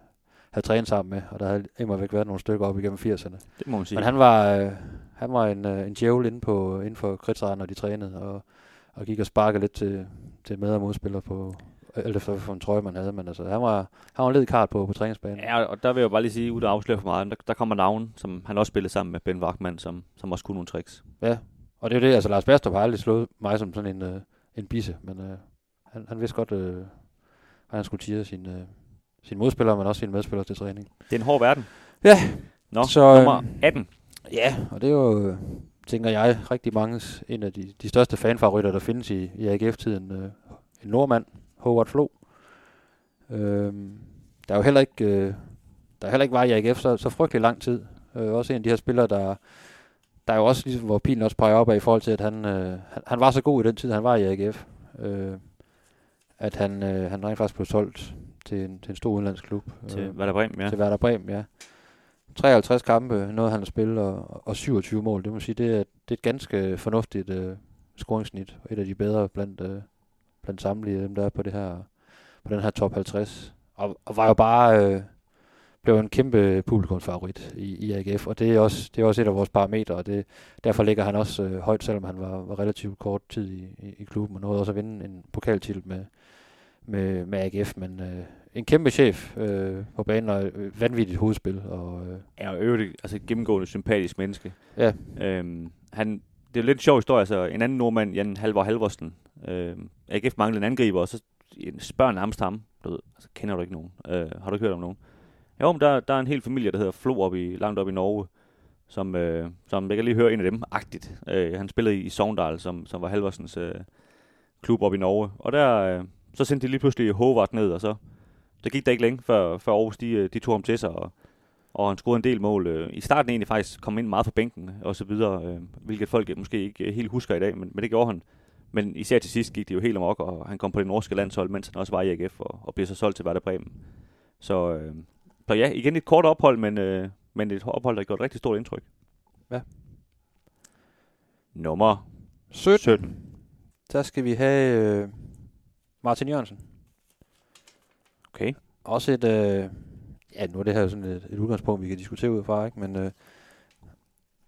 [SPEAKER 2] havde trænet sammen med. Og der havde immer væk været nogle stykker op igennem 80'erne.
[SPEAKER 1] Det må man sige.
[SPEAKER 2] Men han var, øh, han var en, øh, en djævel inde, på, inden for kridtræden, når de trænede. Og, og gik og sparkede lidt til, til med- og modspillere på, alt efter hvilken trøje man havde, men altså, han var, han var en led kart på, på træningsbanen.
[SPEAKER 1] Ja, og der vil jeg jo bare lige sige, uden at afsløre for meget, der, der kommer navn, som han også spillede sammen med Ben Wachmann, som, som også kunne nogle tricks.
[SPEAKER 2] Ja, og det er jo det, altså Lars Bastrup har aldrig slået mig som sådan en, øh, en bisse, men øh, han, han vidste godt, øh, hvad han skulle tire sin, øh, sin modspillere, men også sine medspillere til træning.
[SPEAKER 1] Det er en hård verden.
[SPEAKER 2] Ja,
[SPEAKER 1] Nå,
[SPEAKER 2] Så,
[SPEAKER 1] nummer
[SPEAKER 2] øhm,
[SPEAKER 1] 18.
[SPEAKER 2] ja, og det er jo, tænker jeg, rigtig mange en af de, de største fanfavoritter, der findes i, i AGF-tiden. Øh, en nordmand, Howard Flo. Øh, der er jo heller ikke, øh, der er heller ikke var i AGF så, så frygtelig lang tid. Øh, også en af de her spillere, der, der er jo også ligesom, hvor pilen også peger op af i forhold til, at han, øh, han, han var så god i den tid, han var i AGF. Øh, at han, øh, han rent faktisk blev solgt til en, til en stor udenlandsk klub.
[SPEAKER 1] Til
[SPEAKER 2] øh,
[SPEAKER 1] Werder Bremen, ja.
[SPEAKER 2] til Werder Bremen, ja. 53 kampe nåede han at spille, og, og 27 mål. Det må sige, det er, det er et ganske fornuftigt øh, scoringssnit, Og et af de bedre blandt, øh, blandt samtlige dem, der er på, det her, på den her top 50. Og, og var jo bare... Øh, blev en kæmpe publikumsfavorit i, i AGF, og det er, også, det er også et af vores parametre, og det, derfor ligger han også øh, højt, selvom han var, var relativt kort tid i, i, i klubben, og nåede også at vinde en pokaltitel med, med, med AGF, men øh, en kæmpe chef øh, på banen, og et vanvittigt hovedspil, og øh,
[SPEAKER 1] Er jo øvrigt altså et gennemgående sympatisk menneske.
[SPEAKER 2] ja,
[SPEAKER 1] Øhm, han, det er lidt en sjov historie, altså en anden nordmand, Jan Halvor Halvorsen, øhm, AGF manglede en angriber, og så spørger nærmest ham, du ved, altså kender du ikke nogen? Øh, har du ikke hørt om nogen? Jo, men der, der er en hel familie, der hedder Flo op i, langt op i Norge, som, øh, som jeg kan lige høre en af dem, agtigt. Øh, han spillede i, i Sogndal, som, som var Halvorsens øh, klub op i Norge. Og der, øh, så sendte de lige pludselig Håvard ned, og så der gik der ikke længe, før, før Aarhus de, øh, de tog ham til sig, og, og han scorede en del mål. Øh, I starten egentlig faktisk kom ind meget fra bænken, og så videre, øh, hvilket folk måske ikke helt husker i dag, men, men det gjorde han. Men især til sidst gik det jo helt amok, og han kom på det norske landshold, mens han også var i AGF, og, og blev så solgt til Werder Bremen. Så, øh, så ja, igen et kort ophold, men, øh, men et ophold, der gjort et rigtig stort indtryk.
[SPEAKER 2] Ja.
[SPEAKER 1] Nummer
[SPEAKER 2] 17.
[SPEAKER 1] 17.
[SPEAKER 2] Der skal vi have øh, Martin Jørgensen.
[SPEAKER 1] Okay.
[SPEAKER 2] Også et, øh, ja nu er det her sådan et, et udgangspunkt, vi kan diskutere ud fra, ikke? men øh,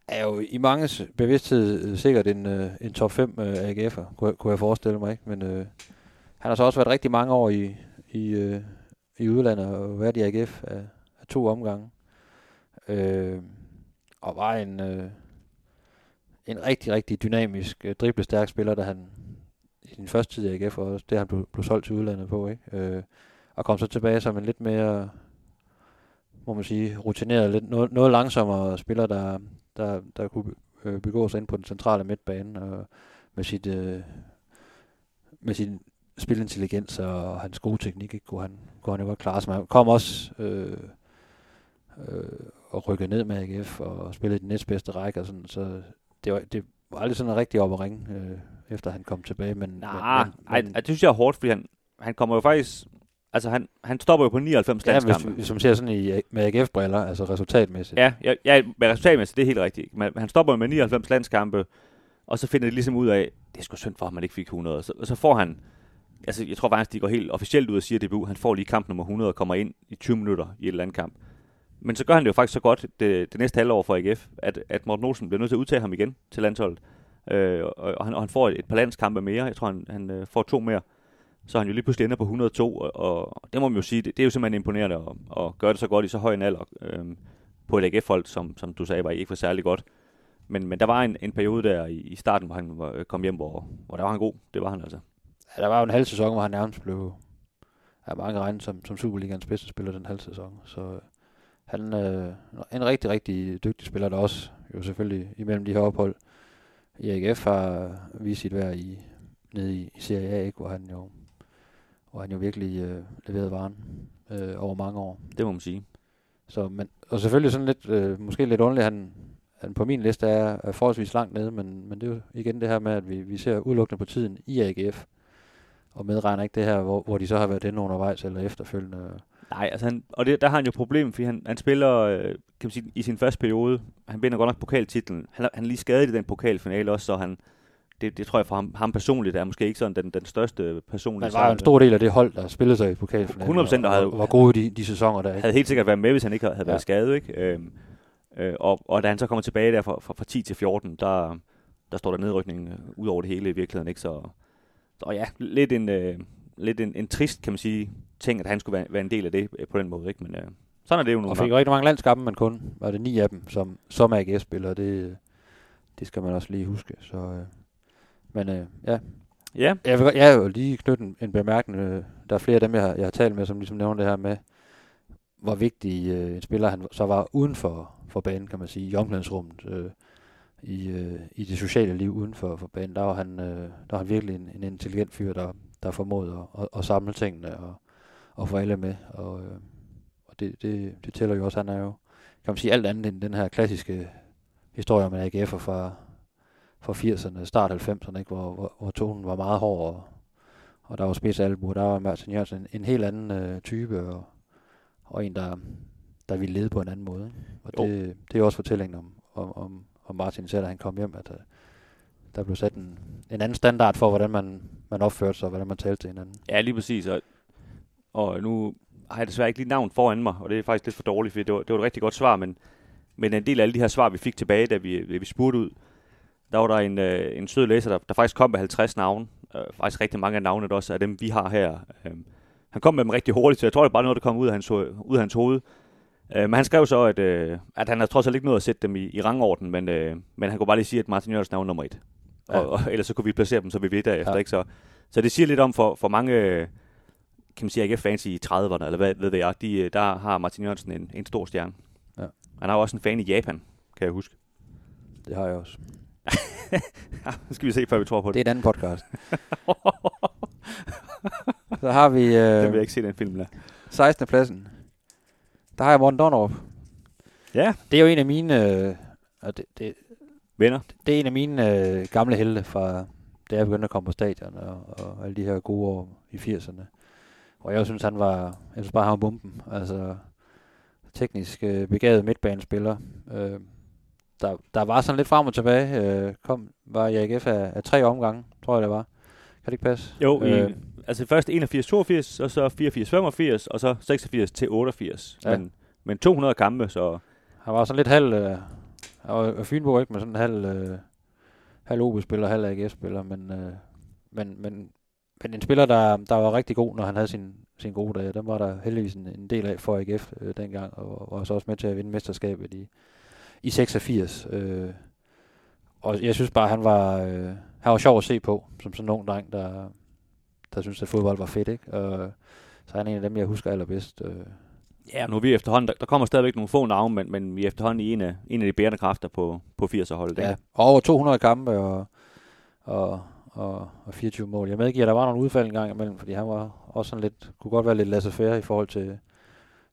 [SPEAKER 2] er jo i manges bevidsthed øh, sikkert en, øh, en top 5 øh, AGF'er, kunne, kunne jeg forestille mig. Ikke? Men øh, han har så også været rigtig mange år i, i, øh, i udlandet og været i AGF af, af to omgange. Øh, og var en, øh, en rigtig, rigtig dynamisk, øh, driblestærk spiller, da han i sin første tid i AGF, og også det han blev, blev solgt til udlandet på, ikke? Øh, og kom så tilbage som en lidt mere, må man sige, rutineret, lidt noget, noget langsommere spiller, der, der, der kunne øh, begå sig ind på den centrale midtbane, og med sit, øh, med sin spilintelligens og hans gode teknik, ikke, kunne, han, kunne han jo godt klare sig. Men han kom også øh, øh, og rykkede ned med AGF og spillede den næstbedste række, og sådan, så det var, det var aldrig sådan rigtig op at ringe, øh, efter han kom tilbage. Men,
[SPEAKER 1] Nej,
[SPEAKER 2] men,
[SPEAKER 1] ej, ej, det synes jeg er hårdt, fordi han, han kommer jo faktisk... Altså, han, han stopper jo på 99
[SPEAKER 2] ja,
[SPEAKER 1] landskampe.
[SPEAKER 2] hvis, hvis man ser sådan i, med AGF-briller, altså resultatmæssigt.
[SPEAKER 1] Ja, ja, ja med resultatmæssigt, det er helt rigtigt. Men han stopper jo med 99 landskampe, og så finder de ligesom ud af, det er sgu synd for, at man ikke fik 100. Så, så får han, altså jeg tror faktisk, de går helt officielt ud og siger, at DBU, han får lige kamp nummer 100 og kommer ind i 20 minutter i et eller andet kamp. Men så gør han det jo faktisk så godt det, det næste halvår for AGF, at, at Morten Olsen bliver nødt til at udtage ham igen til landsholdet. Øh, og, og, han, og han får et, et par landskampe mere. Jeg tror, han, han øh, får to mere. Så han jo lige pludselig ender på 102, og, og det må man jo sige, det, det er jo simpelthen imponerende at, at gøre det så godt i så høj en alder øh, på et AGF-hold, som, som du sagde, var ikke for særlig godt. Men, men der var en, en periode der i, i starten, hvor han var, øh, kom hjem, hvor, hvor der var han god. Det var han altså.
[SPEAKER 2] Ja, der var jo en halv sæson, hvor han nærmest blev af mange regnet som, som Superligans bedste spiller den halv sæson. Så øh, han er øh, en rigtig, rigtig dygtig spiller, der også jo selvfølgelig imellem de her ophold i AGF har vist sit værd i, nede i, i Serie A, ikke? hvor han jo hvor han jo virkelig øh, leverede varen øh, over mange år.
[SPEAKER 1] Det må man sige.
[SPEAKER 2] Så, men, og selvfølgelig sådan lidt, øh, måske lidt underligt, han, han på min liste er, er forholdsvis langt nede, men, men det er jo igen det her med, at vi, vi ser udelukkende på tiden i AGF. og medregner ikke det her, hvor, hvor de så har været inde undervejs eller efterfølgende.
[SPEAKER 1] Nej, altså han, og det, der har han jo problem, fordi han, han spiller øh, kan man sige, i sin første periode. Han vinder godt nok pokaltitlen. Han, han er lige skadet i den pokalfinale også, så han, det, det tror jeg for ham, ham personligt er måske ikke sådan den, den største personlige
[SPEAKER 2] Men var jo en stor del af det hold, der spillede sig i pokalfinalen.
[SPEAKER 1] 100%
[SPEAKER 2] og,
[SPEAKER 1] havde-
[SPEAKER 2] og, og var gode i de, de sæsoner der. Ikke?
[SPEAKER 1] havde helt sikkert været med, hvis han ikke havde, havde
[SPEAKER 2] Ja.
[SPEAKER 1] været skadet. Ikke? Øhm, øh, og, og da han så kommer tilbage der fra, fra, fra 10 til 14, der, der står der nedrykning øh, ud over det hele i virkeligheden. Ikke? Så, så ja, lidt en, øh, lidt en, en trist, kan man sige, ting, at han skulle være, være en del af det øh, på den måde. Ikke? Men øh, sådan er det jo nu.
[SPEAKER 2] Og fik rigtig mange landskampe, men kun var det ni af dem, som, som AGF-spillere. Det, det skal man også lige huske. Så, øh, men øh, ja,
[SPEAKER 1] Ja,
[SPEAKER 2] jeg vil, jeg vil lige knytte en, en bemærkning. øh, Der er flere af dem, jeg har, jeg har talt med, som ligesom nævner det her med, hvor vigtig øh, en spiller han så var uden for, for banen, kan man sige, i omklædningsrummet, øh, i, øh, i det sociale liv uden for, for banen. Der var han, øh, der var han virkelig en, en intelligent fyr, der, der formåede at, at, at samle tingene og, og få alle med. Og, øh, og det, det, det tæller jo også, han er jo, kan man sige, alt andet end den her klassiske historie om en AGF'er fra, fra 80'erne, start 90'erne, ikke? Hvor, hvor, hvor tonen var meget hård, og, og der var spids albu, der var Martin Jørgensen en, en helt anden øh, type, og, og en, der, der ville lede på en anden måde. Ikke? Og
[SPEAKER 1] Jo.
[SPEAKER 2] det, det er også fortællingen om, om, om, om Martin selv, da han kom hjem, at øh, der blev sat en, en anden standard for, hvordan man, man opførte sig, og hvordan man talte til hinanden.
[SPEAKER 1] ja lige præcis. Og, og nu har jeg desværre ikke lige navn foran mig, og det er faktisk lidt for dårligt, for det var, det var et rigtig godt svar, men, men en del af alle de her svar, vi fik tilbage, da vi, da vi spurgte ud, der var der en, øh, en sød læser, der, der faktisk kom med 50 navne. Øh, faktisk rigtig mange af navnene også, af dem vi har her. Øh, han kom med dem rigtig hurtigt, så jeg tror, det er bare noget, der kom ud af hans, ud af hans hoved. Øh, men han skrev så, at, øh, at han har trods alt ikke noget at sætte dem i, i rangorden, men, øh, men han kunne bare lige sige, at Martin Jørgensen er nummer et.
[SPEAKER 2] Ja.
[SPEAKER 1] Og, og, ellers så kunne vi placere dem, så vi ved derefter.
[SPEAKER 2] Ja.
[SPEAKER 1] Ikke? Så, så det siger lidt om for, for mange øh, kan man sige, AGF-fans i 30'erne, eller hvad ved jeg, de, øh, der har Martin Jørgensen en, en stor stjerne.
[SPEAKER 2] Ja.
[SPEAKER 1] Han har jo også en fan i Japan, kan jeg huske.
[SPEAKER 2] Det har jeg også.
[SPEAKER 1] Nu skal vi se, før vi tror på
[SPEAKER 2] Det
[SPEAKER 1] det.
[SPEAKER 2] er en anden podcast. Så har vi
[SPEAKER 1] Øh, den vil jeg ikke se, den film der.
[SPEAKER 2] 16. pladsen. Der har jeg Morten Donnerup.
[SPEAKER 1] Ja,
[SPEAKER 2] Det er jo en af mine... Øh, og det, det,
[SPEAKER 1] venner.
[SPEAKER 2] det er en af mine øh, gamle helte fra da jeg begyndte at komme på stadion og, og alle de her gode år i 80'erne. Og jeg synes, han var, jeg synes bare, han var bomben. Altså, teknisk øh, begavet midtbanespiller. Øh, der, der var sådan lidt frem og tilbage. Øh, kom, var i AGF af, af tre omgange, tror jeg det var. Kan det ikke passe?
[SPEAKER 1] Jo, i,
[SPEAKER 2] Øh,
[SPEAKER 1] altså først 81-82, og så 84-85, og så 86 til 88.
[SPEAKER 2] Ja.
[SPEAKER 1] Men, men 200 kampe, så
[SPEAKER 2] Han var sådan lidt halv... Øh, han var var Fynbo ikke, men sådan halv... Øh, halv OB-spiller, halv AGF-spiller, men, øh, men, men, men en spiller, der, der var rigtig god, når han havde sin, sin gode dage. Den var der heldigvis en, en del af for AGF øh, dengang, og var så også med til at vinde mesterskabet i, i 86. Øh, og jeg synes bare, han var, øh, han var sjov at se på, som sådan en ung dreng, der, der synes at fodbold var fedt. Ikke? Og, så er han en af dem, jeg husker allerbedst. Øh,
[SPEAKER 1] ja, nu er vi efterhånden, der, der kommer stadigvæk nogle få navne, men, men vi er efterhånden i en af, en af de bærende kræfter på, på 80'er-holdet.
[SPEAKER 2] Ja, og over 200 kampe og, og, og, og 24 mål. Jeg medgiver, at der var nogle udfald en gang imellem, fordi han var også sådan lidt, kunne godt være lidt laissez-faire i forhold til,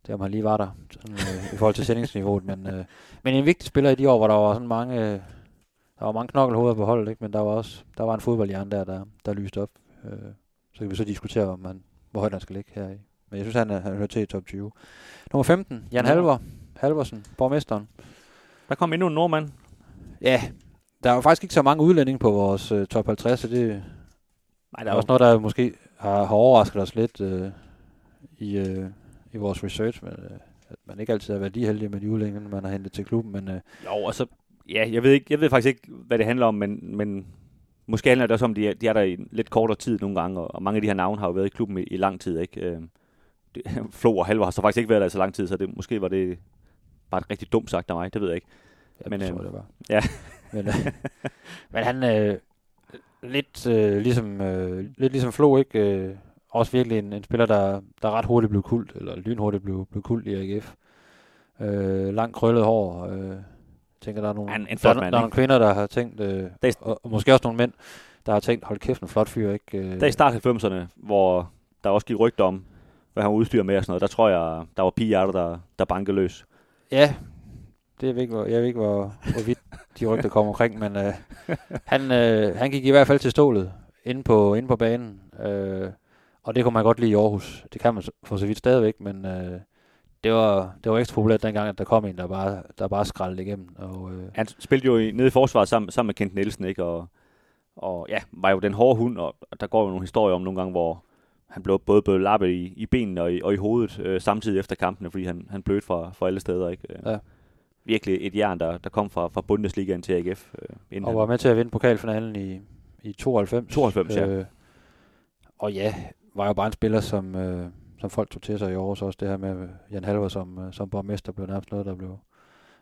[SPEAKER 2] til om han lige var der, sådan, øh, i forhold til sendingsniveauet. Men, øh, men en vigtig spiller i de år, hvor der var sådan mange, øh, der var mange knokkelhoveder på holdet, ikke? men der var også der var en fodboldhjerne der, der, der lyste op. Øh, så kan vi så diskutere, om han, hvor højt han skal ligge her i. Men jeg synes, han, er, han hører til i top 20. Nummer 15, Jan. Halver, Halversen, borgmesteren.
[SPEAKER 1] Der kom endnu en nordmand.
[SPEAKER 2] Ja, der er jo faktisk ikke så mange udlændinge på vores øh, top 50, så det
[SPEAKER 1] Nej,
[SPEAKER 2] der er også noget, der måske har, har overrasket os lidt øh, i, øh, i vores research, men, øh, at man ikke altid har været lige heldig med de udlændinge, man har hentet til klubben, men øh,
[SPEAKER 1] Jo, og så, ja, jeg ved, ikke, jeg ved faktisk ikke, hvad det handler om, men, men måske handler det også om, at de, er- de er der i en lidt kortere tid nogle gange, og, og mange af de her navne har jo været i klubben i, i lang tid, ikke? Øh, det, Flo og Halver har så faktisk ikke været der i så lang tid, så det, måske var det bare et rigtig dumt sagt af mig, det ved jeg ikke.
[SPEAKER 2] jeg
[SPEAKER 1] Men, øhm,
[SPEAKER 2] tror, det var.
[SPEAKER 1] ja.
[SPEAKER 2] men, øh, men han øh, lidt, øh, ligesom, øh, lidt ligesom Flo, ikke? Øh, også virkelig en, en spiller, der, der ret hurtigt blev kult, eller lynhurtigt blev, blev kult i AGF. Øh, langt krøllet hår. Øh, jeg tænker, der er nogle,
[SPEAKER 1] er en
[SPEAKER 2] der, er,
[SPEAKER 1] mand,
[SPEAKER 2] der er nogle kvinder, der har tænkt, øh,
[SPEAKER 1] er-
[SPEAKER 2] og, og måske også nogle mænd, der har tænkt, hold kæft, en flot fyr, ikke? Øh,
[SPEAKER 1] Der i start 90'erne, hvor der også gik rygter om, hvad han udstyr med og sådan noget, der tror jeg, der var piger, der, der bankede løs.
[SPEAKER 2] Ja, det jeg ved ikke, hvor, jeg ved ikke, hvor, hvor vidt de rygter kommer omkring, men øh, han, øh, han gik i hvert fald til stålet inde på, inde på banen. Øh, og det kunne man godt lide i Aarhus. Det kan man for så vidt stadigvæk, men øh, det, var, det var ekstra populært dengang, at der kom en, der bare, der bare skraldede igennem. Og, øh,
[SPEAKER 1] Han spillede jo i, nede i forsvaret sammen, sammen med Kent Nielsen, ikke? Og, og ja, var jo den hårde hund, og der går jo nogle historier om nogle gange, hvor han blev både blev lappet i, i benene og i, og i hovedet øh, samtidig efter kampene, fordi han, han blødte fra, fra alle steder, ikke? Øh,
[SPEAKER 2] Ja.
[SPEAKER 1] Virkelig et jern, der, der kom fra, fra Bundesligaen til AGF. Øh, inden
[SPEAKER 2] og
[SPEAKER 1] han-
[SPEAKER 2] var med til at vinde pokalfinalen i, i 92.
[SPEAKER 1] 92, ja.
[SPEAKER 2] Øh, og ja, var jo bare en spiller, som, øh, som folk tog til sig i Aarhus også. Det her med Jan Halver som, øh, som borgmester blev nærmest noget, der blev...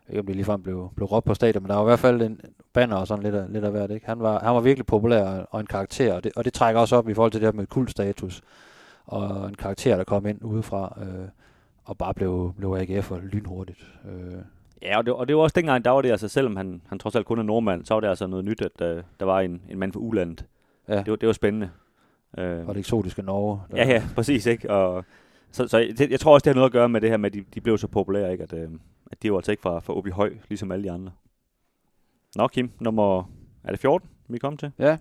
[SPEAKER 2] Ikke, om det ligefrem blev, blev råbt på stadion, men der var i hvert fald en banner og sådan lidt af, lidt af hvert. Ikke? Han, var, han var virkelig populær og, en karakter, og det, og det trækker også op i forhold til det her med kultstatus. Og en karakter, der kom ind udefra øh, og bare blev, blev AGF'er lynhurtigt. Øh,
[SPEAKER 1] Ja, og det, og det var også dengang, der var det altså, selvom han, han trods alt kun er nordmand, så var det altså noget nyt, at uh, der var en, en mand fra ulandet.
[SPEAKER 2] ja,
[SPEAKER 1] Det var, det var spændende. Uh,
[SPEAKER 2] og det eksotiske Norge. Der,
[SPEAKER 1] Ja, ja, præcis, ikke? Og, så, så jeg, jeg tror også, det har noget at gøre med det her med, at de, de blev så populære, ikke? At, øh, at de var altså ikke fra, fra Åby Høj, ligesom alle de andre. Nå, Kim, nummer... Er det 14, vi kommet til?
[SPEAKER 2] Ja.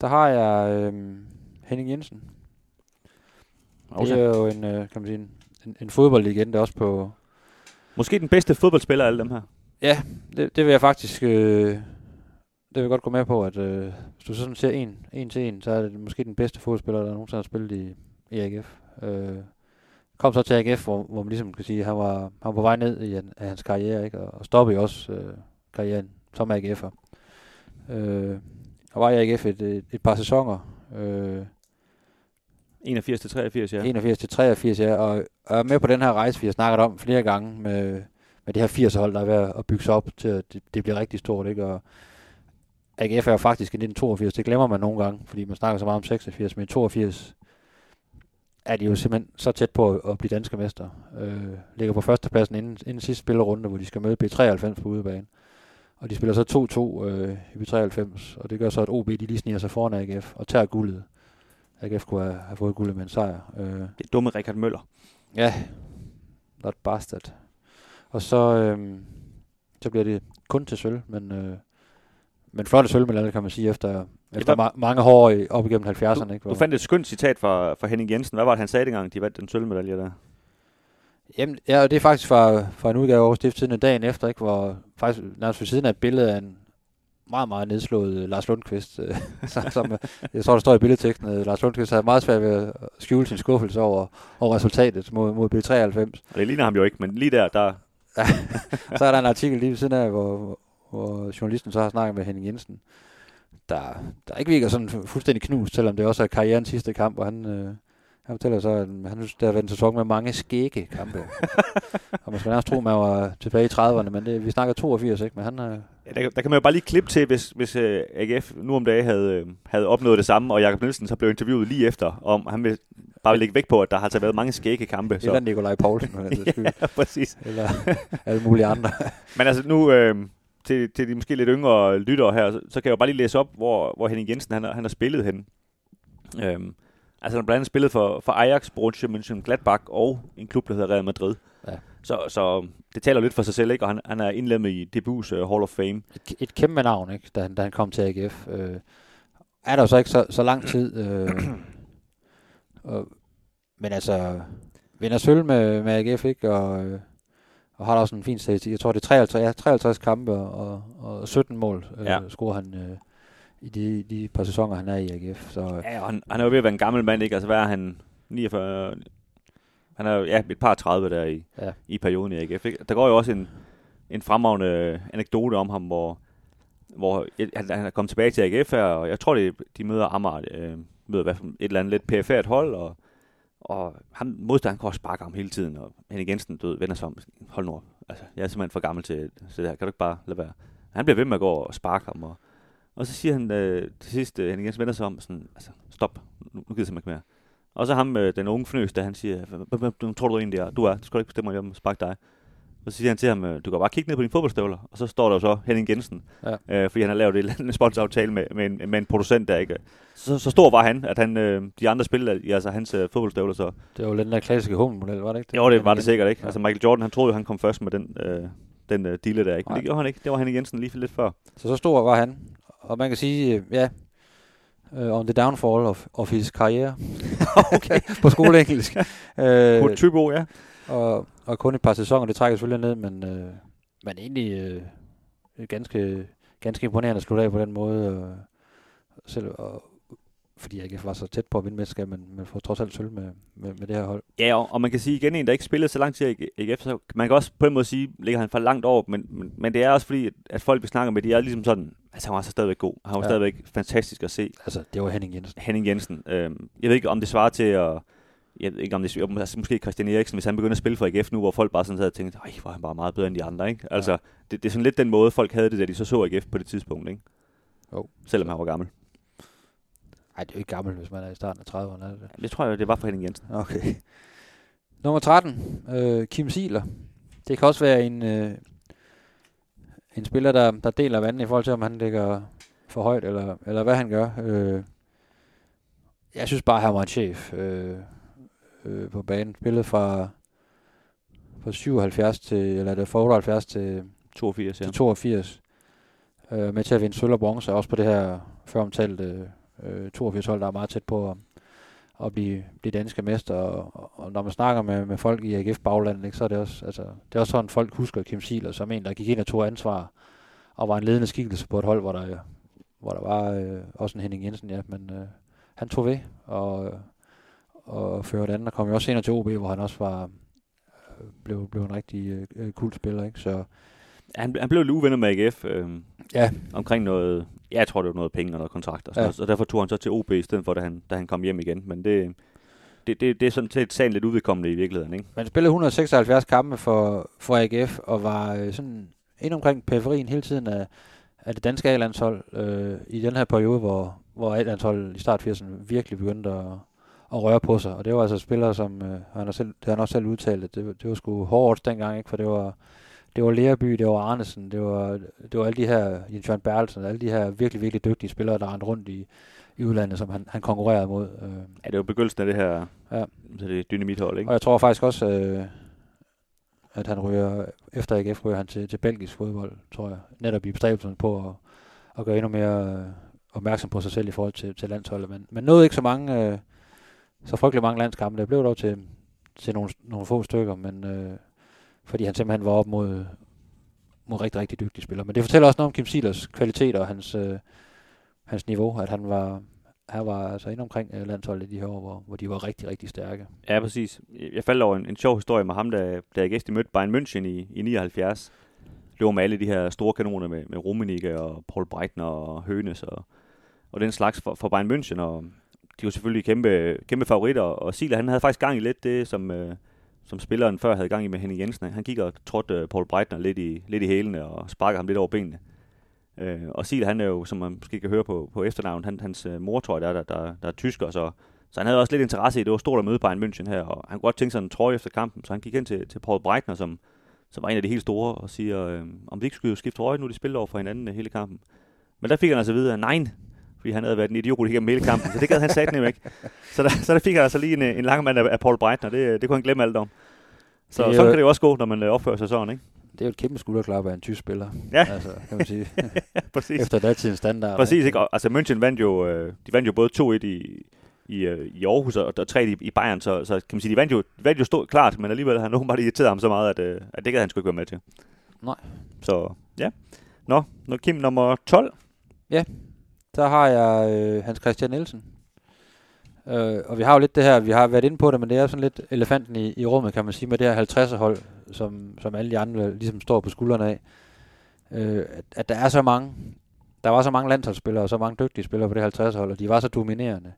[SPEAKER 2] Der har jeg øh, Henning Jensen. Det er jo en, øh, kan man sige, en, en, en fodboldlegende også på...
[SPEAKER 1] Måske den bedste fodboldspiller af alle dem her.
[SPEAKER 2] Ja, det, det vil jeg faktisk... Øh, det vil jeg godt gå med på, at øh, hvis du sådan ser en, en til en, så er det måske den bedste fodboldspiller, der nogensinde har spillet i, i AGF. Øh, kom så til AGF, hvor, hvor man ligesom kan sige, at han var, han var på vej ned i en, af hans karriere, ikke? og, og stoppede jo også øh, karrieren som AGF'er. Øh, og var i AGF et, et, et par sæsoner. Øh,
[SPEAKER 1] 81 til 83, ja.
[SPEAKER 2] 81 til 83, ja, og og er med på den her rejse, vi har snakket om flere gange med, med det her 80 hold, der er ved at bygge sig op til, at det, det bliver rigtig stort, ikke? Og AGF er jo faktisk i 1982, det glemmer man nogle gange, fordi man snakker så meget om 86, men i 82 er de jo simpelthen så tæt på at, blive danske mester. Øh, ligger på førstepladsen inden, inden sidste spillerunde, hvor de skal møde B93 på udebane. Og de spiller så 2-2 øh, i B93, og det gør så, at OB de lige sniger sig foran AGF og tager guldet. AGF kunne have, have fået guldet med en sejr. Øh,
[SPEAKER 1] Det er dumme Richard Møller.
[SPEAKER 2] Ja, not bastard. Og så, øhm, så bliver det kun til sølv, men, øh, men flotte sølvmedalje, kan man sige, efter, efter
[SPEAKER 1] hvad-
[SPEAKER 2] ma- mange år i, op igennem 70'erne. Ikke?
[SPEAKER 1] Du fandt et skønt citat fra, fra Henning Jensen. Hvad var det, han sagde dengang, de vandt den sølvmedalje der?
[SPEAKER 2] Jamen, ja, og det er faktisk fra, fra en udgave over Stifttidende dagen efter, ikke? hvor faktisk nærmest ved siden af et billede af en meget, meget nedslået øh, Lars Lundqvist, øh, som, som, øh, jeg tror, der står i billedteksten, at Lars Lundqvist havde meget svært ved at skjule sin skuffelse over, over resultatet mod, mod B93.
[SPEAKER 1] Og det ligner ham jo ikke, men lige der, der...
[SPEAKER 2] så er der en artikel lige ved siden af, hvor, hvor journalisten så har snakket med Henning Jensen, der, der ikke virker sådan fu- fuldstændig knust, selvom det også er karrierens sidste kamp, og han, øh, han fortæller så, at han synes, der har været en sæson med mange skægge kampe. og man skal nærmest tro, at man var tilbage i 30'erne, men det, vi snakker 82, ikke? Men han, øh,
[SPEAKER 1] Ja, der, der kan man jo bare lige klippe til, hvis, hvis uh, AGF nu om dagen havde, øh, havde opnået det samme, og Jakob Nielsen så blev interviewet lige efter, om han vil bare vil lægge vægt på, at der har altså været mange skægge kampe.
[SPEAKER 2] eller Nikolaj Poulsen,
[SPEAKER 1] ja, præcis.
[SPEAKER 2] eller alle mulige andre.
[SPEAKER 1] Men altså nu, øh, til, til de måske lidt yngre lyttere her, så, så kan jeg jo bare lige læse op, hvor, hvor Henning Jensen han, han har spillet hen. Øhm, altså han har blandt andet spillet for, for Ajax, Borussia Mönchengladbach og en klub, der hedder Real Madrid.
[SPEAKER 2] Ja.
[SPEAKER 1] Så, så det taler lidt for sig selv, ikke? Og han, han er indlemmet i DBU's uh, Hall of Fame.
[SPEAKER 2] et, et kæmpe navn, ikke, da, han, da han kom til AGF. Øh, er der jo så ikke så, så lang tid. Øh, og, men altså, vinder sølv med, med AGF, ikke? Og, øh, og har da også en fin statistik. Jeg tror, det er 53, ja, 53 kampe og, og, og 17 mål, øh,
[SPEAKER 1] Ja.
[SPEAKER 2] scorer han øh, i de, de par sæsoner, han er i AGF. Så øh,
[SPEAKER 1] Ja, han, han er jo ved at være en gammel mand, ikke? Altså hvad er han? 49... Han er jo ja, et par 30 der i,
[SPEAKER 2] Ja.
[SPEAKER 1] i perioden i AGF. Ikke? Der går jo også en, en fremragende anekdote om ham, hvor, hvor han, han er kommet tilbage til AGF her, og jeg tror, det, de møder Amager, øh, møder i hvert fald et eller andet lidt perifært hold, og, og han, modstanderen kan også sparke ham hele tiden, og Henning Jensen død, vender sig om, hold nu op. Altså, jeg er simpelthen for gammel til, til det her, kan du ikke bare lade være? Han bliver ved med at gå og sparke ham, og, og så siger han øh, til sidst, øh, Henning Jensen vender sig om, sådan, altså, stop, nu, nu gider jeg ikke mere. Og så ham, øh, den unge fnøs, der han siger, hvem tror du egentlig er? Du er, du skal ikke bestemme, om jeg sparke dig. Og så siger han til ham, øh, du kan bare kigge ned på dine fodboldstøvler. Og så står der jo så Henning Jensen,
[SPEAKER 2] Ja.
[SPEAKER 1] øh, fordi han har lavet andet sponsoraftale med, med, en, med en producent der, ikke? Så, så stor var han, at han, øh, de andre spillede i altså hans øh, fodboldstøvler, så
[SPEAKER 2] det var jo den der klassiske hummelmodel, var det ikke?
[SPEAKER 1] jo, det var det sikkert ikke.
[SPEAKER 2] Ja.
[SPEAKER 1] Altså Michael Jordan, han troede jo, han kom først med den, øh, den øh, dealer der, ikke? Men det gjorde han ikke. Det var Henning Jensen lige lidt før.
[SPEAKER 2] Så så stor var han. Og man kan sige, øh, ja, uh, on the downfall of, of his karriere. okay. på skoleengelsk. uh,
[SPEAKER 1] På Tybo, ja.
[SPEAKER 2] Og, og kun et par sæsoner, det trækker selvfølgelig ned, men, øh, men egentlig øh, ganske, ganske imponerende at slutte af på den måde. Og, selv, og, fordi jeg ikke var så tæt på at vinde mesterskab, men, men får trods alt sølv med, med, med det her hold.
[SPEAKER 1] Ja, og, og man kan sige igen, en der ikke spillede så lang tid i AGF, så man kan også på en måde sige, ligger han for langt over, men, men, men det er også fordi, at, at folk vi snakker med, de er ligesom sådan, altså han var så stadigvæk god. Han var ja. Stadigvæk fantastisk at se.
[SPEAKER 2] Altså, det var Henning Jensen.
[SPEAKER 1] Henning Jensen. Øhm, jeg ved ikke, om det svarer til at... Jeg ved ikke, om det altså, måske Christian Eriksen, hvis han begynder at spille for AGF nu, hvor folk bare sådan sad og tænkte, ej, hvor er han bare meget bedre end de andre, ikke? Altså, det, det, er sådan lidt den måde, folk havde det, da de så så AGF på det tidspunkt, ikke?
[SPEAKER 2] Jo.
[SPEAKER 1] Selvom han var gammel.
[SPEAKER 2] Nej, det er jo ikke gammel, hvis man er i starten af 30'erne. Er det? det?
[SPEAKER 1] Tror jeg, det var for Henning Jensen.
[SPEAKER 2] Okay. Nummer 13, øh, Kim Siler. Det kan også være en, øh, en spiller, der, der deler vandet i forhold til, om han ligger for højt, eller, eller hvad han gør. Øh, jeg synes bare, han var en chef øh, øh, på banen. Spillet fra, fra 77 til, eller det fra 78 til,
[SPEAKER 1] 82, ja.
[SPEAKER 2] til 82. Øh, med til at vinde sølv og bronze, også på det her før omtalte øh, 82 hold, der er meget tæt på at, at blive, blive danske mester. Og, og, når man snakker med, med folk i AGF baglandet, ikke, så er det også, altså, det er også sådan, folk husker Kim Siler som en, der gik ind og tog ansvar, og var en ledende skikkelse på et hold, hvor der, hvor der var øh, også en Henning Jensen, ja, men øh, han tog ved, og, og førte anden, og kom jo også senere til OB, hvor han også var, øh, blev, blev en rigtig øh, cool spiller, ikke? Så
[SPEAKER 1] Han, han blev lidt uvenner med AGF øh,
[SPEAKER 2] ja,
[SPEAKER 1] omkring noget, ja, jeg tror det var noget penge og noget kontrakt og sådan
[SPEAKER 2] Ja.
[SPEAKER 1] noget, så derfor tog han så til OB i stedet for, da han, da han kom hjem igen. Men det, det, det, det er sådan set sagen lidt udvedkommende i virkeligheden, ikke?
[SPEAKER 2] Man spillede 176 kampe for, for AGF, og var øh, sådan ind omkring periferien hele tiden af, af det danske A-landshold øh, i den her periode, hvor, hvor A-landsholdet i start 80'erne virkelig begyndte at, at røre på sig. Og det var altså spillere, som øh, han har selv, det har han også selv udtalt, at det, var- det var sgu hårdt dengang, ikke? for det var, det var Lerby, det var Arnesen, det var, det var alle de her, Jens Jørgen Bertelsen, alle de her virkelig, virkelig dygtige spillere, der rendte rundt i, i udlandet, som han, han konkurrerede mod. Øh,
[SPEAKER 1] Ja, det var begyndelsen af det her
[SPEAKER 2] Ja.
[SPEAKER 1] så det dynamithold, ikke?
[SPEAKER 2] Og jeg tror faktisk også, øh, at han ryger, efter AGF ryger han til, til belgisk fodbold, tror jeg. Netop i bestræbelsen på at, at gøre endnu mere øh, opmærksom på sig selv i forhold til, til landsholdet. Men, men nåede ikke så mange, øh, så frygtelig mange landskampe. Det blev dog til, til nogle, nogle få stykker, men øh, fordi han simpelthen var op mod, mod rigtig, rigtig dygtige spillere. Men det fortæller også noget om Kim Silers kvalitet og hans, øh, hans niveau, at han var, han var altså inde omkring øh, landsholdet i de her år, hvor, hvor de var rigtig, rigtig stærke.
[SPEAKER 1] Ja, præcis. Jeg faldt over en, en sjov historie med ham, da, da jeg gæst mødte Bayern München i, i 79. Lå med alle de her store kanoner med, med Rummenigge og Paul Breitner og Hønes og, og den slags for, for Bayern München. Og de var selvfølgelig kæmpe, kæmpe favoritter, og Sila han havde faktisk gang i lidt det, som, øh, som spilleren før havde gang i med Henning Jensen. Han gik og trådte øh, Paul Breitner lidt i, lidt i hælene og sparkede ham lidt over benene. Øh, og Sila, han er jo, som man måske kan høre på, på efternavn, han, hans øh, mor, tror jeg, der, der, der, der er tysker, så, så han havde også lidt interesse i, det var stort at møde Bayern München her, og han kunne godt tænke sig en trøje efter kampen, så han gik hen til, til Paul Breitner, som, som var en af de helt store, og siger, øh, om de ikke skulle skifte trøje, nu de spiller over for hinanden øh, hele kampen. Men der fik han altså videre, nej, fordi han havde været en idiot igennem hele kampen, så det gad han sagt nemlig ikke. Så der, så der fik han altså lige en, en lang mand af, af Paul Breitner, det, det kunne han glemme alt om. Så sådan kan det jo også gå, når man øh, opfører sig sådan, ikke?
[SPEAKER 2] Det er jo et kæmpe skulderklap af en tysk spiller.
[SPEAKER 1] Ja.
[SPEAKER 2] Altså, kan man sige.
[SPEAKER 1] Præcis.
[SPEAKER 2] Efter datidens standard.
[SPEAKER 1] Præcis, ikke? Og, altså München vandt jo, øh, de vandt jo både 2-1 i, i, øh, i Aarhus og, og 3 i, i Bayern, så, så kan man sige, de vandt jo, de vandt jo stort, klart, men alligevel har han åbenbart irriteret ham så meget, at, øh, at det gad han sgu ikke være med til.
[SPEAKER 2] Nej.
[SPEAKER 1] Så, ja. Nå, nu Kim nummer 12.
[SPEAKER 2] Der har jeg øh, Hans Christian Nielsen. Øh, og vi har jo lidt det her, vi har været inde på det, men det er sådan lidt elefanten i, i rummet, kan man sige, med det her 50'er hold, som, som alle de andre ligesom står på skuldrene af. Øh, at, at der er så mange, der var så mange landsholdsspillere og så mange dygtige spillere på det 50'er hold, og de var så dominerende,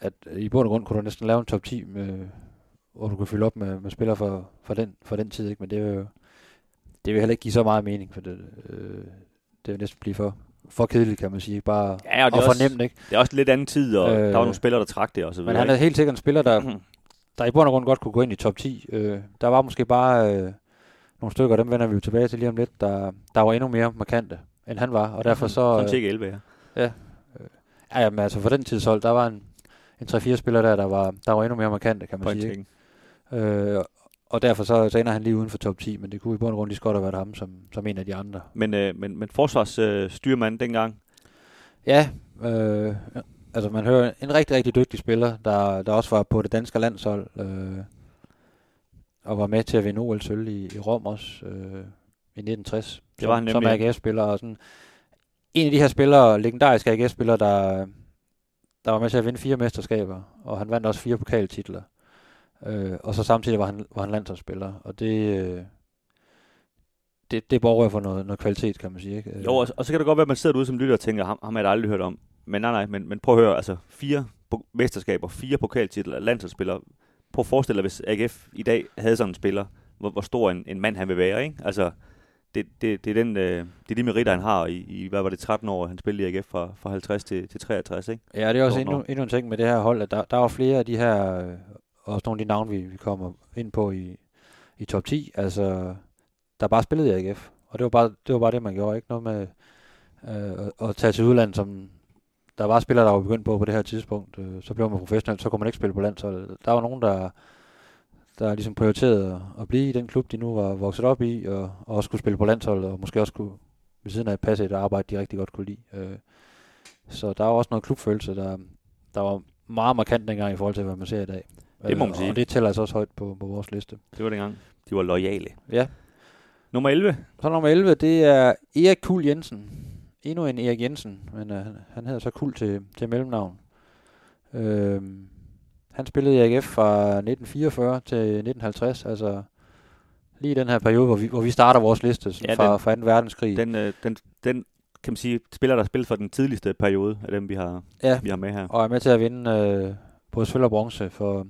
[SPEAKER 2] at i bund og grund kunne du næsten lave en top 10, med, hvor du kunne fylde op med, med spillere for, for, den, for den tid, ikke? men det vil jo det vil heller ikke give så meget mening, for det, øh, det vil næsten blive for, for kedeligt, kan man sige. Bare
[SPEAKER 1] Ja, og det
[SPEAKER 2] og for nemt, ikke?
[SPEAKER 1] det er også lidt anden tid, og øh,
[SPEAKER 2] Øh,
[SPEAKER 1] der var nogle spillere, der trak det og så
[SPEAKER 2] Men
[SPEAKER 1] videre.
[SPEAKER 2] han er helt sikkert en spiller, der, der i bund og grund godt kunne gå ind i top 10. Øh, der var måske bare øh, nogle stykker, dem vender vi jo tilbage til lige om lidt, der, der var endnu mere markante, end han var. Og derfor så...
[SPEAKER 1] Sådan
[SPEAKER 2] Øh,
[SPEAKER 1] cirka 11, ja.
[SPEAKER 2] ja, jamen, altså for den tidshold, der var en, en 3-4 spillere der, der var, der var endnu mere markante, kan man
[SPEAKER 1] Point
[SPEAKER 2] sige. Ikke? Øh, og derfor så, så ender han lige uden for top 10, men det kunne i bund og grund lige så godt have været ham som, som en af de andre.
[SPEAKER 1] Men, øh, men, men forsvarsstyrmand øh, dengang,
[SPEAKER 2] Ja, øh, altså man hører en rigtig, rigtig dygtig spiller, der, der også var på det danske landshold, øh, og var med til at vinde OL-sølv i, i Rom også, øh, i 1960.
[SPEAKER 1] Det var han
[SPEAKER 2] som, som
[SPEAKER 1] nemlig.
[SPEAKER 2] AGF-spiller, og sådan en af de her spillere, legendariske AGF-spillere, der, der var med til at vinde fire mesterskaber, og han vandt også fire pokaltitler. Øh, og så samtidig var han, var han landsholdsspiller, og det, øh, det, det borger for noget, noget kvalitet, kan man sige. Ikke?
[SPEAKER 1] Jo, og, og så kan det godt være, at man sidder derude som lytter og tænker, ham, ham har jeg aldrig hørt om. Men nej, nej, men, men prøv at høre, altså fire mesterskaber, fire pokaltitler, landsholdsspillere. Prøv at forestille dig, hvis AGF i dag havde sådan en spiller, hvor, hvor stor en, en mand han vil være, ikke? Altså, det, det, det, er den, øh, det er de meritter, han har i, i, hvad var det, 13 år, han spillede i AGF fra, fra 50 til, til 63, ikke?
[SPEAKER 2] Ja, det er også endnu, endnu en ting med det her hold, at der, der var flere af de her, og også nogle af de navne, vi, vi kommer ind på i, i top 10, altså, der bare spillede i AGF. Og det var bare det, var bare det man gjorde, ikke noget med øh, at, at tage til udlandet, som der var spillere, der var begyndt på på det her tidspunkt. Øh, så blev man professionel, så kunne man ikke spille på landsholdet. Der var nogen, der, der ligesom prioriterede at, at blive i den klub, de nu var vokset op i, og, og også kunne spille på landsholdet, og måske også kunne ved siden af passe et arbejde, de rigtig godt kunne lide. Øh, så der var også noget klubfølelse, der, der var meget markant dengang i forhold til, hvad man ser i dag.
[SPEAKER 1] Det må man
[SPEAKER 2] Øh,
[SPEAKER 1] sige.
[SPEAKER 2] Og det tæller altså også højt på, på vores liste.
[SPEAKER 1] Det var dengang. De var lojale.
[SPEAKER 2] Ja.
[SPEAKER 1] Nummer 11.
[SPEAKER 2] Så nummer 11, det er Erik Kul Jensen. Endnu en Erik Jensen, men uh, han, hedder så Kul til, til mellemnavn. Øhm, han spillede i AGF fra 1944 til 1950, altså lige i den her periode, hvor vi, hvor vi starter vores liste sådan
[SPEAKER 1] Ja,
[SPEAKER 2] fra,
[SPEAKER 1] den-
[SPEAKER 2] fra 2. verdenskrig.
[SPEAKER 1] Den, øh, den, den kan man sige, spiller, der spillet for den tidligste periode af dem, vi har,
[SPEAKER 2] ja,
[SPEAKER 1] vi har med her.
[SPEAKER 2] og er med til at vinde øh, både sølv og bronze for,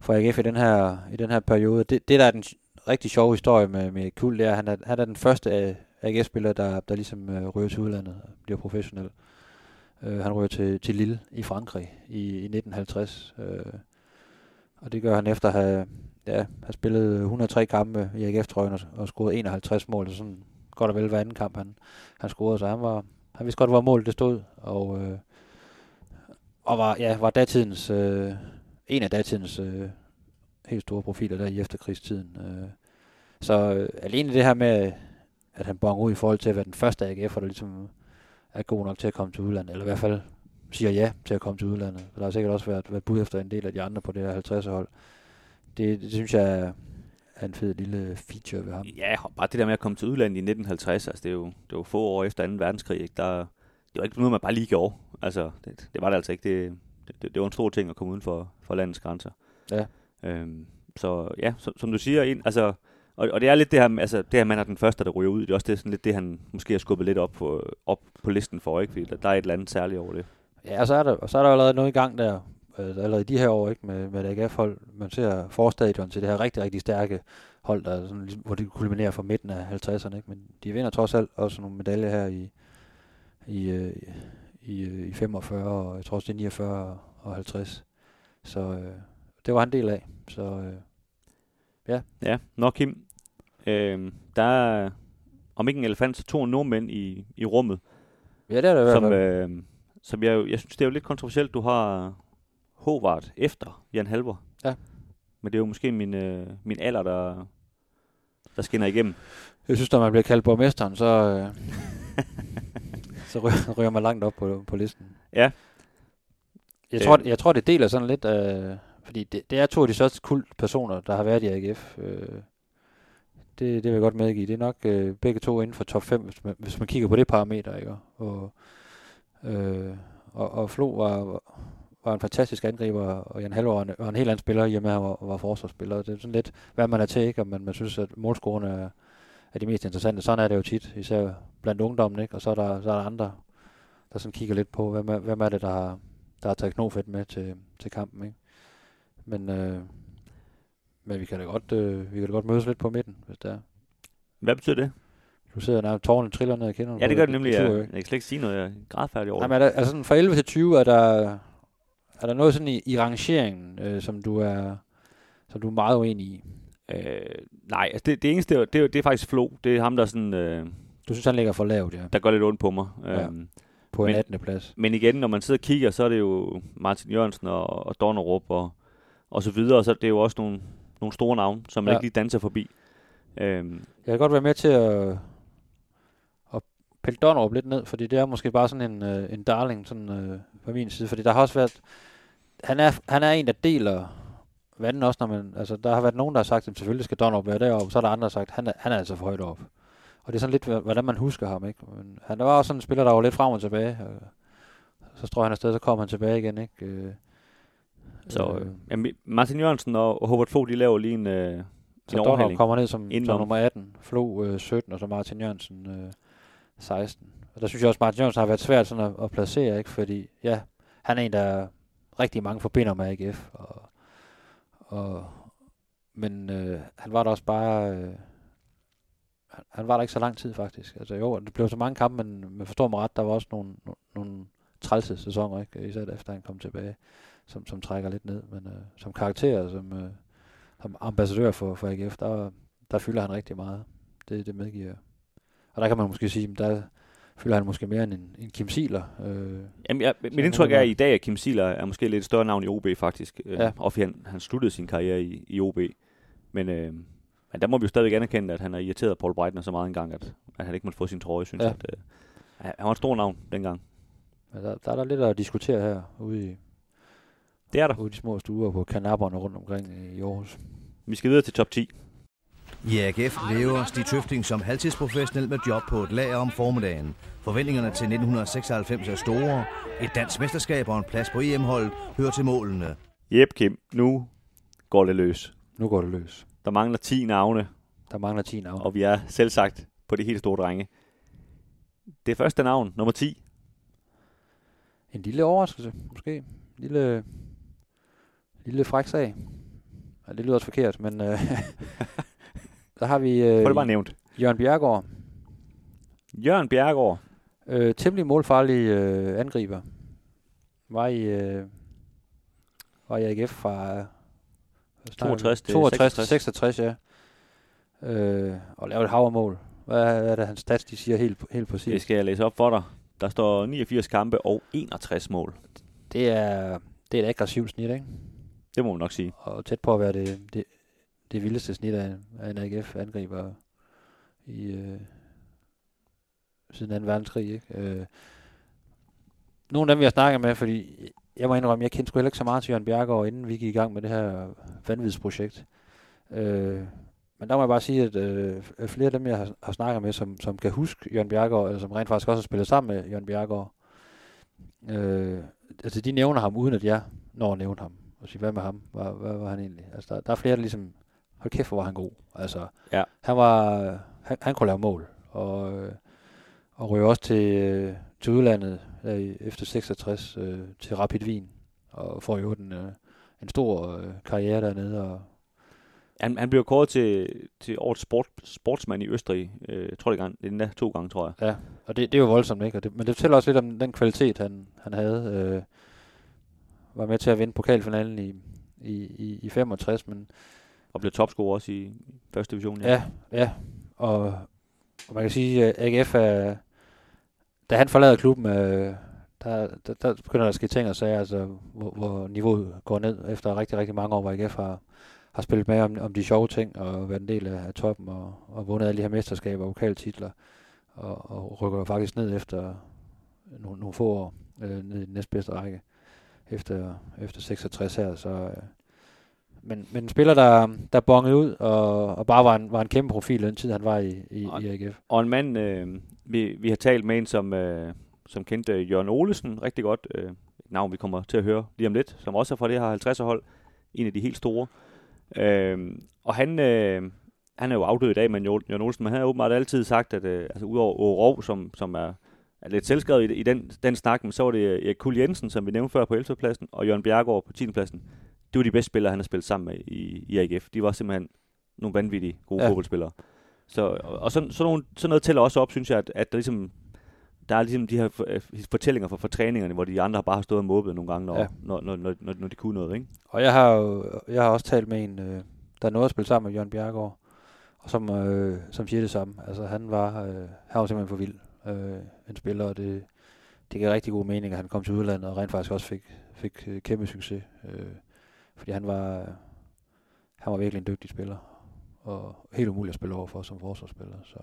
[SPEAKER 2] for AGF i den her, i den her periode. Det, det der er den rigtig sjove historie med, med Kul, det er, at han er, han er den første AGF-spiller, der, der ligesom øh, ryger til udlandet og bliver professionel. Øh, han ryger til, til Lille i Frankrig i, i 1950. Øh, og det gør han efter at have, ja, have spillet 103 kampe i AGF-trøjen og, og scoret 51 mål. Så sådan godt og vel hver anden kamp, han, han scorede. Så han, var, han vidste godt, hvor målet det stod. Og, øh, og var, ja, var datidens, øh, en af datidens øh, helt store profiler der i efterkrigstiden. Øh. Så øh, alene det her med, at han bonger ud i forhold til at være den første AGF'er, der ligesom er god nok til at komme til udlandet, eller i hvert fald siger ja til at komme til udlandet. Der har sikkert også været, været bud efter en del af de andre på det her 50'er hold. Det, det synes jeg er, er en fed lille feature ved ham.
[SPEAKER 1] Ja, bare det der med at komme til udlandet i 1950, altså det er jo, det var få år efter 2. verdenskrig, ikke? Der, det var ikke noget, man bare lige gjorde. Altså, det, det var det altså ikke. Det, det, det var en stor ting at komme uden for, for landets grænser.
[SPEAKER 2] Ja.
[SPEAKER 1] Øhm, så ja, som, som du siger, en, altså, og, og det er lidt det her, altså, det her, man er den første, der ryger ud. Det er også det, sådan lidt det, han måske har skubbet lidt op på, op på listen for, ikke? Fordi der, der er et eller andet særligt over det.
[SPEAKER 2] Ja, og så er der, og så er der allerede noget i gang der, øh, allerede i de her år, ikke, med, med et AGF-hold. Man ser forstadion til det her rigtig, rigtig stærke hold, der er sådan, ligesom, hvor det kulminerer fra midten af 50'erne. Ikke? Men de vinder trods alt også nogle medaljer her i, i, øh, i, øh, i 45, og jeg tror også det er 49 og 50. Så øh, det var han del af. Så øh,
[SPEAKER 1] Ja, nå Kim, øhm, der er, om ikke en elefant, så to nordmænd i, i rummet,
[SPEAKER 2] ja, det er det i hvert
[SPEAKER 1] som,
[SPEAKER 2] fald.
[SPEAKER 1] øh, som jeg, jeg synes, det er jo lidt kontroversielt, du har Håvard efter Jan Halver.
[SPEAKER 2] Ja.
[SPEAKER 1] Men det er jo måske min, øh, min alder, der, der skinner igennem.
[SPEAKER 2] Jeg synes, når man bliver kaldt borgmesteren, så, øh, så ryger, ryger man langt op på, på listen.
[SPEAKER 1] Ja.
[SPEAKER 2] Jeg
[SPEAKER 1] Øh.
[SPEAKER 2] tror, jeg tror, det deler sådan lidt, øh, fordi det, det er to af de største kultpersoner, der har været i AGF. Øh, det, det vil jeg godt medgive. Det er nok øh, begge to inden for top 5, hvis man, hvis man kigger på det parameter. Ikke? Og, øh, og, og Flo var, var en fantastisk angriber, og Jan Halvor var en, var en helt anden spiller, i og med at han var, var forsvarsspiller. Det er sådan lidt, hvad man er til, ikke? og man, man synes, at målscorerne er, er de mest interessante. Sådan er det jo tit, især blandt ungdommen, ikke? og så er, der, så er der andre, der sådan kigger lidt på, hvem er, hvem er det, der har, der har taget knofedt med til, til kampen. Ikke? Men, øh, men vi kan da godt, øh, vi kan da godt mødes lidt på midten, hvis det er.
[SPEAKER 1] Hvad betyder det?
[SPEAKER 2] Du sidder nærmest tårnet triller ned i kinderne.
[SPEAKER 1] Ja, det gør det nemlig. Jeg, jeg
[SPEAKER 2] ikke.
[SPEAKER 1] kan slet ikke sige noget. Jeg er grædfærdig over
[SPEAKER 2] Jamen,
[SPEAKER 1] det.
[SPEAKER 2] er der, altså sådan fra 11 til 20, er der, er der noget sådan i, i rangeringen, øh, som du er som du er meget uenig i?
[SPEAKER 1] Øh, nej, altså det, det eneste, det er, det, er, det er faktisk Flo. Det er ham, der, sådan, øh,
[SPEAKER 2] Du synes, han ligger for lavt, ja,
[SPEAKER 1] der går lidt ondt på mig.
[SPEAKER 2] Ja.
[SPEAKER 1] Øhm,
[SPEAKER 2] på en
[SPEAKER 1] Men-
[SPEAKER 2] 18. plads.
[SPEAKER 1] Men igen, når man sidder og kigger, så er det jo Martin Jørgensen og, og Donnerup og, og så videre, så er det jo også nogle, nogle store navne, som man
[SPEAKER 2] Ja.
[SPEAKER 1] ikke lige danser forbi. Øhm,
[SPEAKER 2] Jeg kan godt være med til at, at pillet Donnerup lidt ned, fordi det er måske bare sådan en, øh, en darling sådan, øh, på min side, fordi der har også været, han er, han er en, der deler vandet også, når man, altså der har været nogen, der har sagt, at selvfølgelig skal Donnerup være deroppe, så er der andre, der har sagt, at han er, han er altså for højt op. Og det er sådan lidt, hvordan man husker ham, ikke? Men han var også sådan en spiller, der var lidt frem og tilbage, og så tror han afsted, så kommer han tilbage igen, ikke? Øh,
[SPEAKER 1] Så øh, jamen, Martin Jørgensen og, Hubert Fogh, de laver lige en, øh,
[SPEAKER 2] så
[SPEAKER 1] overhaling.
[SPEAKER 2] kommer ned som, som nummer 18, Flo øh, 17, og så Martin Jørgensen øh, 16. Og der synes jeg også, Martin Jørgensen har været svært sådan at, at placere, ikke? Fordi ja, han er en, der rigtig mange forbinder med AGF. Og, og, men øh, han var der også bare... Øh, han- var der ikke så lang tid faktisk. Altså jo, det blev så mange kampe, men man forstår mig ret, der var også nogle, nogle, nogle trælse sæsoner, ikke? især efter han kom tilbage, som, som trækker lidt ned. Men øh, som karakter, som, øh, som ambassadør for, for AGF, der, der fylder han rigtig meget. Det, det medgiver jeg. Og der kan man måske sige, at der fylder han måske mere end en, en Kim Siler. Øh,
[SPEAKER 1] Jamen, ja, mit indtryk er i dag, at Kim Siler er måske lidt større navn i OB faktisk. Øh,
[SPEAKER 2] Ja.
[SPEAKER 1] Og han, han sluttede sin karriere i, i OB. Men, øh, men der må vi jo stadigvæk anerkende, at han har irriteret Paul Breitner så meget engang, at, at han ikke måtte få sin trøje, synes
[SPEAKER 2] Ja.
[SPEAKER 1] ja. at, øh, han var en stor navn dengang.
[SPEAKER 2] men der, der er der lidt at diskutere her ude i,
[SPEAKER 1] Det er der.
[SPEAKER 2] ude i de små stuer på kanapperne rundt omkring i Aarhus.
[SPEAKER 1] Vi skal videre til top 10.
[SPEAKER 6] I AGF lever Stig Tøfting som halvtidsprofessionel med job på et lager om formiddagen. Forventningerne til 1996 er store. Et dansk mesterskab og en plads på EM-holdet hører til målene.
[SPEAKER 1] Jep, Kim, nu går det løs.
[SPEAKER 2] Nu går det løs.
[SPEAKER 1] Der mangler 10 navne,
[SPEAKER 2] Der mangler 10 navne.
[SPEAKER 1] og vi er selv sagt på de helt store drenge. Det første navn, nummer 10,
[SPEAKER 2] En lille overraskelse, måske. En lille, lille fræk sag. Ja, det lyder også forkert, men øh, der har vi øh,
[SPEAKER 1] det bare nævnt.
[SPEAKER 2] Jørgen Bjergård.
[SPEAKER 1] Jørgen Bjergård,
[SPEAKER 2] Øh, temmelig målfarlig øh, angriber. Var i, øh, var i AGF fra øh, hvad snakker vi?
[SPEAKER 1] 62 til
[SPEAKER 2] 62 til
[SPEAKER 1] 66.
[SPEAKER 2] 66, ja. Øh, og lavede et havermål. Hvad, hvad er det, hans stats, de siger helt, helt
[SPEAKER 1] det
[SPEAKER 2] præcis?
[SPEAKER 1] skal jeg læse op for dig. Der står 89 kampe og 61 mål.
[SPEAKER 2] Det er, det er et aggressivt snit, ikke?
[SPEAKER 1] Det må man nok sige.
[SPEAKER 2] Og tæt på at være det, det, det vildeste snit af, en- af en AGF-angriber i, øh, siden 2. verdenskrig, ikke? Øh, nogle af dem, vi har snakket med, fordi jeg må indrømme, jeg kendte sgu heller ikke så meget til Jørgen Bjergaard, inden vi gik i gang med det her vanvidsprojekt. Øh, men der må jeg bare sige, at øh, flere af dem, jeg har, har snakket med, som, som kan huske Jørgen Bjergaard, eller som rent faktisk også har spillet sammen med Jørgen Bjergaard, øh, altså de nævner ham, uden at jeg når at nævne ham. Og sige, hvad med ham? Hvad, hvad var han egentlig? Altså, der, der er flere, der ligesom, hold kæft, hvor var han god. Altså,
[SPEAKER 1] Ja.
[SPEAKER 2] han var, han, han kunne lave mål. Og, øh, og ryger også til, øh, til udlandet i, efter 66 øh, til Rapid Wien. Og får jo en, øh, en stor øh, karriere dernede. Og,
[SPEAKER 1] Han, han blev kåret til, til årets sport, sportsmand i Østrig. Øh, jeg tror det gang, det er endda to gange, tror jeg.
[SPEAKER 2] ja, og det, det er jo voldsomt, ikke? Og det, men det fortæller også lidt om den kvalitet, han, han havde. Øh, var med til at vinde pokalfinalen i, i, i, i 65, men
[SPEAKER 1] og blev topscorer også i første division.
[SPEAKER 2] Ja, ja. Og, og man kan sige, at AGF er, da han forlader klubben, øh, der, der, der begynder der at ske ting og sager, altså, hvor, hvor niveauet går ned efter rigtig, rigtig mange år, hvor AGF har, har spillet med om, om de sjove ting og været en del af, af toppen og, og vundet alle de her mesterskaber og pokaltitler og, og rykker faktisk ned efter nogle, nogle få år øh, ned i den næstbedste række efter, efter 66 her, så øh, men, men en spiller, der, der bongede ud, og, og bare var en, var en kæmpe profil den tid, han var i, i,
[SPEAKER 1] Og-
[SPEAKER 2] i AGF.
[SPEAKER 1] Og en mand, øh, vi, vi har talt med en, som, øh, som kendte øh, Jørgen Olesen rigtig godt. Øh, et navn, vi kommer til at høre lige om lidt, som også er fra det her 50'er-hold. En af de helt store. Øh, og han, øh, han er jo afdød i dag, men Jørgen Olsen, men han har åbenbart altid sagt, at øh, altså, udover Rov, som, som er, er lidt selvskrevet i, i den, den snak, men så var det Erik Kuhl Jensen, som vi nævnte før på 11. pladsen, og Jørgen Bjergård på 10. pladsen. Det var de bedste spillere, han har spillet sammen med i, i AGF. De var simpelthen nogle vanvittige gode
[SPEAKER 2] Ja.
[SPEAKER 1] fodboldspillere. Så, og og sådan, sådan, nogle, sådan noget tæller også op, synes jeg, at, at der, ligesom, der er ligesom de her for, øh, fortællinger fra, fra træningerne, hvor de andre bare har stået og mobbet nogle gange, når,
[SPEAKER 2] Ja.
[SPEAKER 1] når, når, når, når, når de kunne noget. Ikke?
[SPEAKER 2] Og jeg har jo jeg har også talt med en, øh, der nåede at spille sammen med Jørgen Bjergaard, og som, øh, som siger det samme. Altså han var, øh, han var simpelthen for vild øh, en spiller, og det, det gav rigtig god mening, at han kom til udlandet og rent faktisk også fik, fik øh, kæmpe succes. Øh, fordi han var, han var virkelig en dygtig spiller, og helt umulig at spille over for som forsvarsspiller. Så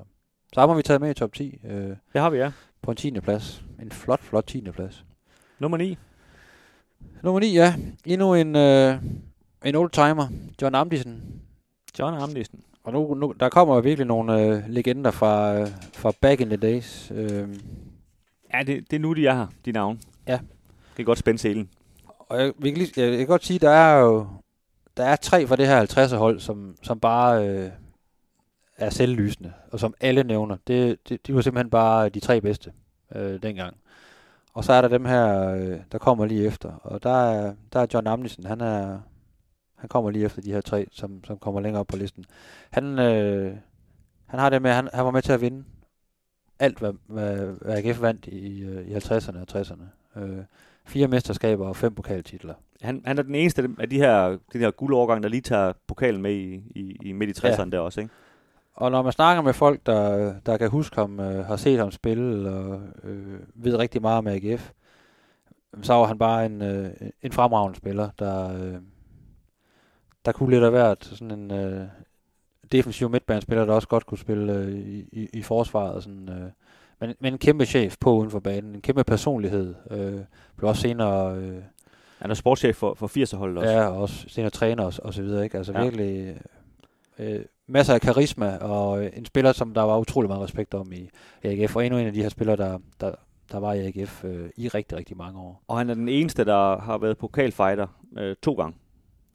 [SPEAKER 2] Så har vi taget med i top 10 øh,
[SPEAKER 1] Det har vi, ja.
[SPEAKER 2] på en 10. plads. En flot, flot 10. plads.
[SPEAKER 1] Nummer 9.
[SPEAKER 2] Nummer 9, ja. Endnu en, øh, en old-timer. John Amdisen.
[SPEAKER 1] John Amnisten.
[SPEAKER 2] Og nu, nu, der kommer virkelig nogle øh, legender fra, øh, fra back in the days. Øh,
[SPEAKER 1] Ja, det, det er nu, de er her, de navne.
[SPEAKER 2] Ja.
[SPEAKER 1] Det kan godt spænde selen
[SPEAKER 2] og jeg, vi kan lige, jeg, jeg kan godt sige, der er jo der er tre fra det her 50'er hold, som, som bare øh, er selvlysende, og som alle nævner. Det, det, de var simpelthen bare de tre bedste øh, dengang. Og så er der dem her, øh, der kommer lige efter. Og der er, der er John Amnesen, han er, han kommer lige efter de her tre, som, som kommer længere op på listen. Han, øh, han har det med, han, han var med til at vinde alt, hvad, hvad, hvad AGF vandt i, øh, i 50'erne og 60'erne. Øh, fire mesterskaber og fem pokaltitler.
[SPEAKER 1] Han, han er den eneste af de her, de her guldårgange, der lige tager pokalen med i, i, i midt i 60'erne
[SPEAKER 2] Ja.
[SPEAKER 1] der også, ikke?
[SPEAKER 2] Og når man snakker med folk, der, der kan huske ham, øh, har set ham spille og øh, ved rigtig meget om AGF, så var han bare en, øh, en fremragende spiller, der, øh, der kunne lidt af hvert. Sådan en øh, defensiv midtbanespiller, der også godt kunne spille øh, i, i, i forsvaret. Og sådan, øh, men, men en kæmpe chef på uden for banen, en kæmpe personlighed. Øh, blev også senere... Øh,
[SPEAKER 1] Han er sportschef for, for 80'er-holdet også.
[SPEAKER 2] Ja, og også senere træner og, og så videre, ikke? Altså
[SPEAKER 1] Ja.
[SPEAKER 2] virkelig øh, masser af karisma, og øh, en spiller, som der var utrolig meget respekt om i AGF, og endnu en af de her spillere, der, der, der var i AGF øh, i rigtig, rigtig mange år.
[SPEAKER 1] Og han er den eneste, der har været pokalfighter øh, to gange.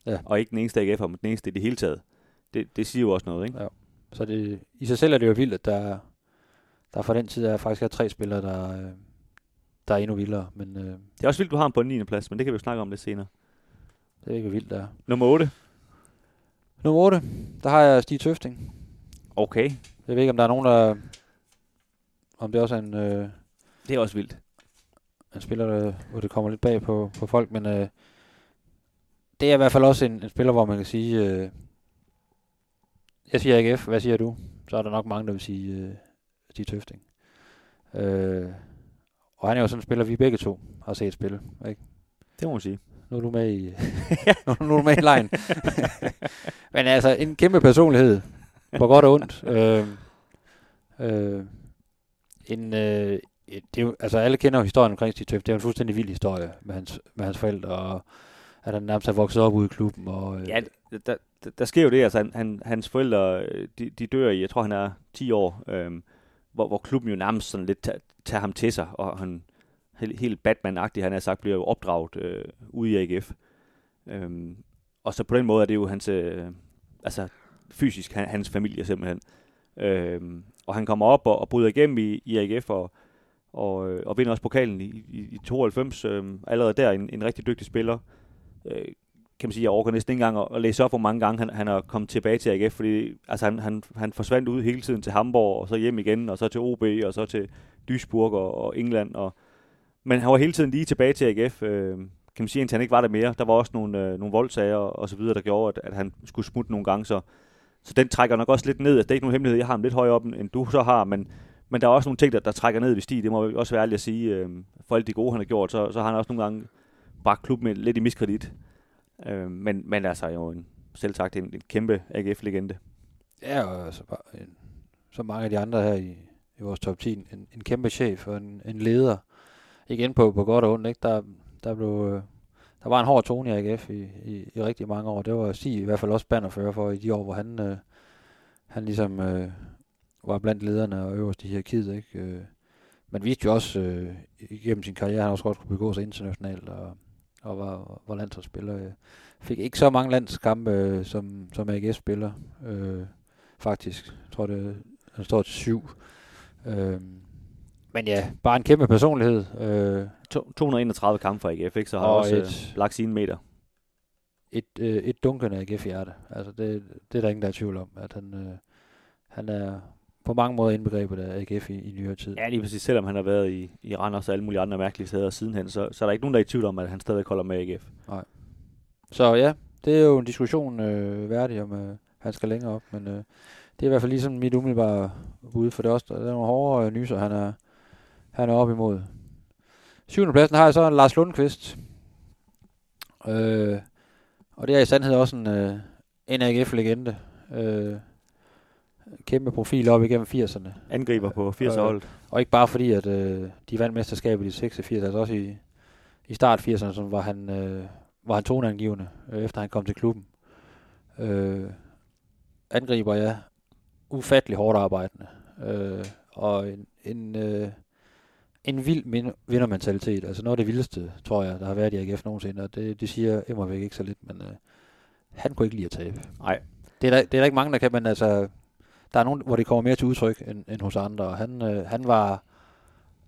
[SPEAKER 2] Ja.
[SPEAKER 1] Og ikke den eneste AGF'er, men den eneste i det hele taget. Det, det siger jo også noget, ikke?
[SPEAKER 2] Ja. Så det, i sig selv er det jo vildt, at der, der fra den tid er faktisk er tre spillere, der, øh, der er endnu vildere, men øh,
[SPEAKER 1] Det er også vildt, du har ham på en 9. plads, men det kan vi jo snakke om lidt senere.
[SPEAKER 2] det er ikke vildt, der er.
[SPEAKER 1] Nummer 8.
[SPEAKER 2] Nummer 8, der har jeg Stig Tøfting.
[SPEAKER 1] Okay.
[SPEAKER 2] Jeg ved ikke, om der er nogen, der... Om det også er en... Øh,
[SPEAKER 1] Det er også vildt.
[SPEAKER 2] en spiller, der, hvor det kommer lidt bag på, på folk, men øh, det er i hvert fald også en, en spiller, hvor man kan sige, øh, jeg siger AGF, hvad siger du? Så er der nok mange, der vil sige øh, Stig Tøfting. Øh, og han er jo sådan en spiller, vi begge to har set spille. Ikke?
[SPEAKER 1] Det må man sige.
[SPEAKER 2] Nu er du med i, nu, nu er du med i lejen. men altså, en kæmpe personlighed, på godt og ondt. Øh, øh, en, øh, et- det er jo, altså alle kender jo historien omkring Stig Tøft. Det er jo en fuldstændig vild historie med hans, med hans forældre, og at han nærmest er vokset op ude i klubben. Og, øh,
[SPEAKER 1] Ja, der, der, der sker jo det, altså han, han, hans forældre, øh, de, de dør i, jeg tror han er 10 år, øhm, hvor, hvor klubben jo nærmest sådan lidt tager, tager ham til sig, og han helt, helt Batman-agtig, han har sagt, bliver jo opdraget øh, ude i AGF. Øhm, og så på den måde er det jo hans, øh, altså fysisk, han, hans familie simpelthen. Øhm, og han kommer op og, og bryder igennem i, i AGF, og, og, øh, og vinder også pokalen i, i, i 92. Øh, allerede der en, en rigtig dygtig spiller. Øh, kan man sige, jeg overgår næsten ikke engang at, læse op, hvor mange gange han, han er kommet tilbage til AGF, fordi altså, han, han, han forsvandt ud hele tiden til Hamburg, og så hjem igen, og så til OB, og så til Duisburg og, og England. Og, men han var hele tiden lige tilbage til AGF, øh, kan man sige, indtil han ikke var der mere. Der var også nogle, øh, nogle voldsager og så videre, der gjorde, at, at han skulle smutte nogle gange, så, så den trækker nok også lidt ned. Altså, det er ikke nogen hemmelighed, jeg har ham lidt højere op, end du så har, men, men der er også nogle ting, der, der trækker ned ved Stig. Det må vi også være ærlig at sige. Øh, for alt det gode, han har gjort, så, så har han også nogle gange bragt klubben lidt i miskredit. Øh, men, men altså jo en, selv sagt en, en kæmpe AGF-legende.
[SPEAKER 2] Ja, og altså, bare en, så mange af de andre her i, i vores top 10. En, en kæmpe chef og en, en leder. Igen på, på godt og ondt, ikke? Der, der, blev, øh, der var en hård tone i AGF i, i, i rigtig mange år. Det var Stig i hvert fald også bannerfører for i de år, hvor han, øh, han ligesom øh, var blandt lederne og øverst i hierarkiet, ikke? Øh, man viste jo også øh, igennem sin karriere, at han også godt kunne begå sig internationalt og, og var, var landsholdsspiller. Øh, Fik ikke så mange landskampe, øh, som, som AGF-spiller, øh, faktisk. Jeg tror, det han står til syv. Øh, men ja, bare en kæmpe personlighed. Øh,
[SPEAKER 1] To- 231 kampe for AGF, ikke? så har
[SPEAKER 2] Og
[SPEAKER 1] også
[SPEAKER 2] et-
[SPEAKER 1] et... lagt sine meter.
[SPEAKER 2] et, øh, et dunkende AGF-hjerte. Altså, det, det er der ingen, der er i tvivl om, at han, øh, han er på mange måder indbegrebet af AGF i, i nyere tid.
[SPEAKER 1] Ja, lige præcis. Selvom han har været i, i Randers og alle mulige andre mærkelige steder sidenhen, så, så er der ikke nogen, der er i tvivl om, at han stadig holder med AGF.
[SPEAKER 2] Så ja, det er jo en diskussion øh, værdig, om øh, han skal længere op, men øh, det er i hvert fald ligesom mit umiddelbare bud, for det er også der er nogle hårde øh, nyser, han er, han er op imod. Syvende pladsen har jeg så Lars Lundqvist. Øh, og det er i sandhed også en, øh, en AGF-legende. Øh, kæmpe profil op igennem 80'erne.
[SPEAKER 1] Angriber på 80'er-holdet.
[SPEAKER 2] Og ikke bare fordi, at øh, de vandt mesterskabet i 86, altså også i, i start 80'erne, så var han, øh, var han toneangivende, øh, efter han kom til klubben. Øh, angriber, ja. Ufattelig hårdt arbejdende. Øh, og en, en, øh, en vild vindermentalitet. Altså noget af det vildeste, tror jeg, der har været i AGF nogensinde. Og det, det siger Emmervæk ikke så lidt, men øh, han kunne ikke lide at tabe.
[SPEAKER 1] Nej.
[SPEAKER 2] Det er, der, det er der ikke mange, der kan, men altså, der er nogen, hvor det kommer mere til udtryk end, end hos andre. Og han, øh, han, var,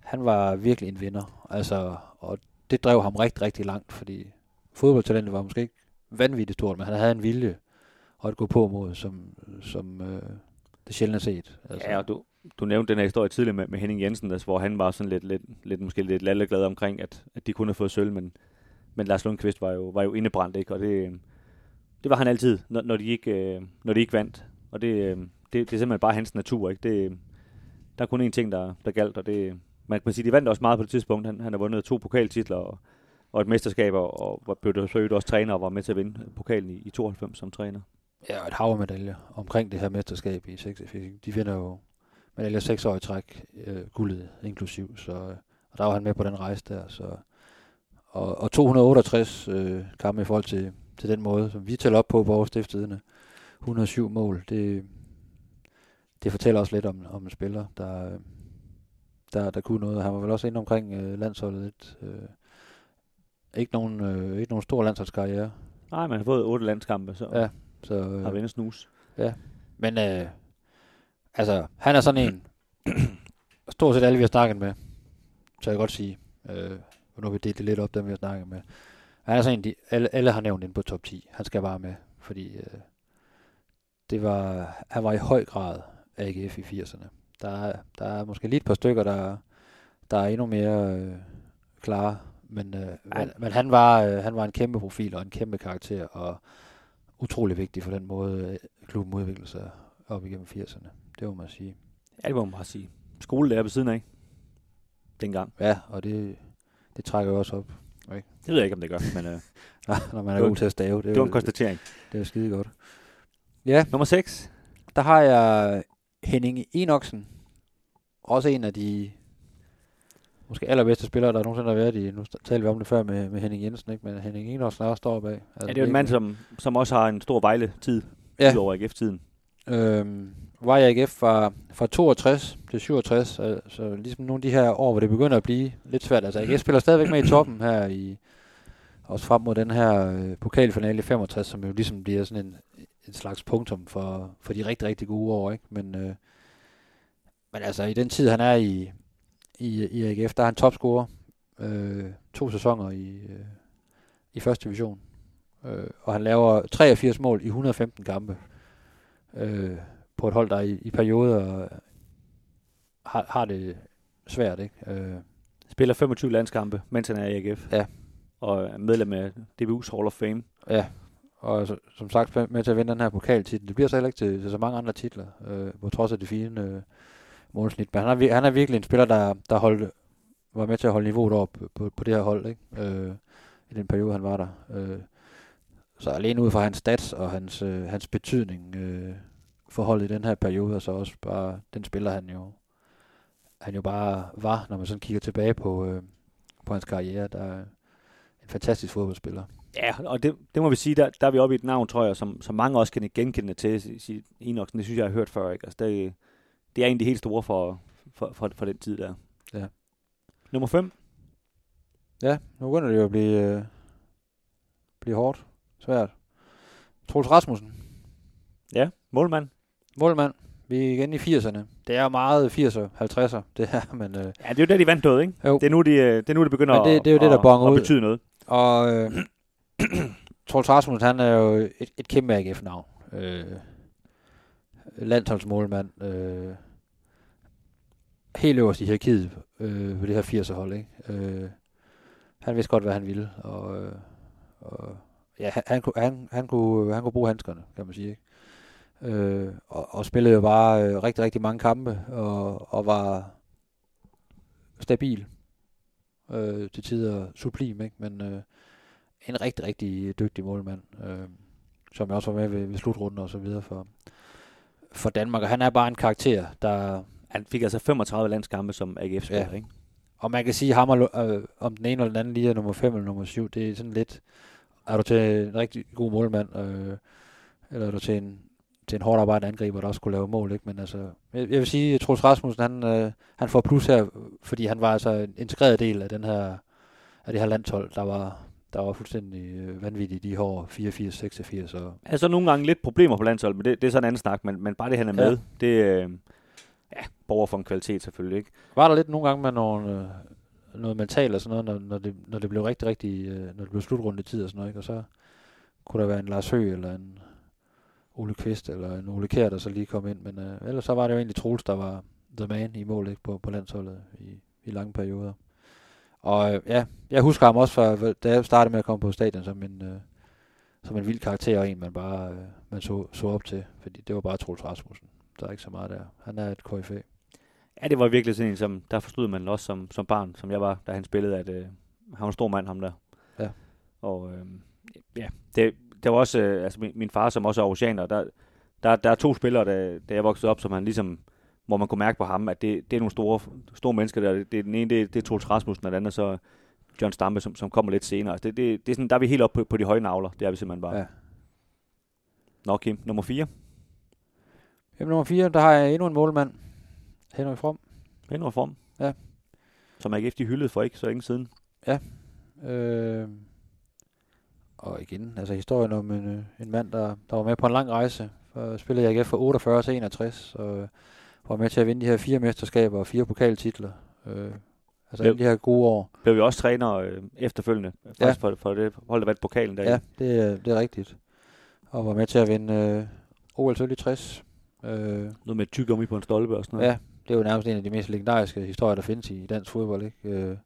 [SPEAKER 2] han var virkelig en vinder. Altså, og det drev ham rigtig, rigtig langt, fordi fodboldtalentet var måske ikke vanvittigt stort, men han havde en vilje og et gå på mod, som, som øh, det sjældent er set. Altså,
[SPEAKER 1] Ja, og du, du nævnte den her historie tidligere med, med Henning Jensen, altså, hvor han var sådan lidt, lidt, lidt måske lidt lalleglad omkring, at, at de kunne have fået sølv, men, men Lars Lundqvist var jo, var jo indebrændt, ikke? og det, øh, det var han altid, når, når, de ikke, øh, når de ikke vandt. Og det, øh, det, det er simpelthen bare hans natur. Ikke? Det, der er kun én ting, der, der galt, og det, man kan sige, de vandt også meget på det tidspunkt. Han, han har vundet to pokaltitler og, og et mesterskab, og, og var- blev der så også træner og var med til at vinde pokalen i, i 92 som træner.
[SPEAKER 2] Ja, og et hav medaljer omkring det her mesterskab i 86. De finder jo medaljer seks år i træk, øh, guldet inklusiv, så og der var han med på den rejse der. Så, og, og 268 øh, kampe i forhold til, til den måde, som vi tæller op på på vores stiftstidende. 107 mål, det, det fortæller også lidt om, om en spiller, der, øh, der, der kunne noget. Han var vel også inde omkring øh, landsholdet lidt. Øh, ikke nogen, øh, ikke nogen stor landsholdskarriere.
[SPEAKER 1] Nej, man har fået otte landskampe, så
[SPEAKER 2] Ja,
[SPEAKER 1] ja.
[SPEAKER 2] Så, øh,
[SPEAKER 1] har vendt snus.
[SPEAKER 2] Men øh, altså, han er sådan en, stort set alle vi har snakket med, så jeg godt sige, øh, nu har vi delt det lidt op, dem vi har snakket med. Han er sådan en, de, alle, alle har nævnt ind på top 10. Han skal bare med, fordi øh, det var, han var i høj grad AGF i 80'erne. Der, er- der er måske lige et par stykker, der, der er endnu mere øh, klare, men, øh, men, men han, var, øh, han var en kæmpe profil og en kæmpe karakter, og utrolig vigtig for den måde, øh, klubben udviklede sig op igennem 80'erne. Det må man sige.
[SPEAKER 1] Ja, det må man bare sige. Skolelærer ved siden af. Dengang.
[SPEAKER 2] Ja, og det, det trækker jo også op,
[SPEAKER 1] Det ved jeg ikke, om det gør, men øh,
[SPEAKER 2] når man er god til at stave. Det, er
[SPEAKER 1] det var en konstatering.
[SPEAKER 2] det er skide godt. Ja,
[SPEAKER 1] Nummer 6.
[SPEAKER 2] der har jeg Henning Enoksen. Også en af de måske allerbedste spillere, der nogensinde har været i. Nu talte vi om det før med, med Henning Jensen, ikke? men Henning Enoksen er også står bag. Altså,
[SPEAKER 1] Ja, det er jo en mand, som, som også har en stor Vejle-tid,
[SPEAKER 2] Ja.
[SPEAKER 1] udover AGF-tiden.
[SPEAKER 2] Øhm, var i AGF fra, fra 62 til 67, så, så ligesom nogle af de her år, hvor det begynder at blive lidt svært. Altså AGF spiller stadigvæk med i toppen her i, også frem mod den her øh, pokalfinale i 65, som jo ligesom bliver sådan en, en slags punktum for, for de rigtig, rigtig gode år. Ikke? Men, øh, men altså i den tid, han er i, i, i AGF, der er han topscorer. Øh, to sæsoner i, øh, i første division. Øh, og han laver 83 mål i 115 kampe øh, på et hold, der i, i perioder har, har det svært. Ikke? Øh,
[SPEAKER 1] Spiller 25 landskampe, mens han er i AGF.
[SPEAKER 2] Ja.
[SPEAKER 1] Og er medlem af DBU's Hall of Fame.
[SPEAKER 2] ja, og som sagt med- til at vinde den her pokaltitel. Det bliver så heller ikke til, til så mange andre titler, øh, på trods af det fine øh, målsnit. Men han er, han er virkelig en spiller, der, der holdt, var med til at holde niveauet op på, på det her hold, ikke? Øh, i den periode, han var der. Øh, så alene ud fra hans stats og hans, øh, hans betydning øh, for holdet i den her periode, og så også bare den spiller, han jo, han jo bare var, når man sådan kigger tilbage på, øh, på hans karriere. Der er en fantastisk fodboldspiller.
[SPEAKER 1] Ja, og det, det må vi sige, der, der er vi oppe i et navn, tror jeg, som, som mange også kan genkende til. Sige- Enoksen, det synes jeg, jeg har hørt før. Ikke? Altså, det, det er egentlig helt store for, for, for, for den tid der.
[SPEAKER 2] Ja.
[SPEAKER 1] Nummer 5.
[SPEAKER 2] Ja, nu begynder det jo at blive, øh, blive hårdt. Svært. Troels Rasmussen.
[SPEAKER 1] Ja, målmand.
[SPEAKER 2] Målmand. Vi er igen i 80'erne. Det er meget 80'er, 50'er, det her, men... Øh,
[SPEAKER 1] Ja, det er jo der, de vandt noget, ikke?
[SPEAKER 2] jo.
[SPEAKER 1] Det er nu, de, øh, det, er nu, det begynder
[SPEAKER 2] Men det-
[SPEAKER 1] at,
[SPEAKER 2] det er jo det, der
[SPEAKER 1] at, at
[SPEAKER 2] ud.
[SPEAKER 1] betyde noget.
[SPEAKER 2] Og øh, Troels Rasmussen, han er jo et, et kæmpe AGF-navn. Øh, landsholdsmålmand. Øh, helt øverst i hierarkiet øh, på det her 80'er-hold. Ikke? Øh, han vidste godt, hvad han ville. Og, øh, og ja, han, han, kunne- han, han, kunne, han kunne bruge handskerne, kan man sige. Ikke? Øh, og, og spillede jo bare øh, rigtig, rigtig mange kampe, og, og var stabil øh, til tider sublim, ikke? men øh, en rigtig, rigtig dygtig målmand, øh, som jeg også var med ved, ved slutrunden og så videre for, for Danmark, og han er bare en karakter, der...
[SPEAKER 1] Han fik altså 35 landskampe som AGF-spiller,
[SPEAKER 2] Ja.
[SPEAKER 1] ikke?
[SPEAKER 2] Og man kan sige, ham og, øh, om den ene eller den anden lige er nummer 5 eller nummer 7, det er sådan lidt... Er du til en rigtig god målmand, øh, eller er du til en, til en hårdt arbejdende angriber, der også kunne lave mål, ikke? Men altså, jeg, jeg vil sige, at Troels Rasmussen, han, øh, han får plus her, fordi han var altså en integreret del af den her, af det her landshold, der var, der var fuldstændig øh, vanvittigt de her år, 84, 86 og
[SPEAKER 1] Altså nogle gange lidt problemer på landsholdet, men det, det er sådan en anden snak, men, men bare det, han er
[SPEAKER 2] Ja.
[SPEAKER 1] med, det øh, ja, borger for en kvalitet selvfølgelig, ikke?
[SPEAKER 2] Var der lidt nogle gange med nogle, øh, noget mentalt og sådan noget, når, når, det, når det blev rigtig, rigtig, øh, når det blev slutrunde tid og sådan noget, ikke? og så kunne der være en Lars Høgh eller en Ole Kvist eller en Ole Kjær, der så lige kom ind, men øh, ellers så var det jo egentlig Troels, der var the man i mål ikke? På, på landsholdet i, i lange perioder. Og øh, ja, jeg husker ham også fra, da jeg startede med at komme på stadion som en, øh, som en vild karakter og en, man bare øh, man så, så op til, fordi det var bare Troels Rasmussen. Der er ikke så meget der. Han er et KFA.
[SPEAKER 1] Ja, det var virkelig sådan en, som, der forstod man også som, som barn, som jeg var, da han spillede, at øh, han var en stor mand, ham der.
[SPEAKER 2] Ja.
[SPEAKER 1] Og øh, ja, det, det var også, øh, altså min, min far, som også er oceaner, der, der, der er to spillere, da, da jeg voksede op, som han ligesom, hvor man kunne mærke på ham, at det, det er nogle store, store mennesker der. Det, er den ene, det, det er Troels Rasmussen, og den anden er så John Stampe, som, som kommer lidt senere. Altså det, det, det er sådan, der er vi helt oppe på, på de høje navler. Det er vi simpelthen bare.
[SPEAKER 2] Ja.
[SPEAKER 1] Ja. Nå, Kim, nummer 4.
[SPEAKER 2] Jamen nummer 4, der har jeg endnu en målmand. Henrik From.
[SPEAKER 1] Henrik Form.
[SPEAKER 2] Ja.
[SPEAKER 1] Som AGF de hyldede for ikke så længe siden.
[SPEAKER 2] Øh, og igen, altså historien om en, øh, en mand, der, der var med på en lang rejse. For spillede i AGF fra 48 til 61, og var med til at vinde de her fire mesterskaber og fire pokaltitler. Øh, altså alle de her gode år.
[SPEAKER 1] Blev vi også træner øh, efterfølgende, faktisk
[SPEAKER 2] Ja.
[SPEAKER 1] for, for det hold, der vandt pokalen der.
[SPEAKER 2] Ja, det, er- det er rigtigt. Og var med til at vinde øh, OL sølv i 60. Øh,
[SPEAKER 1] Noget med tyggegummi på en stolpe og sådan noget.
[SPEAKER 2] Ja, det er jo nærmest en af de mest legendariske historier, der findes i dansk fodbold, ikke? Øh,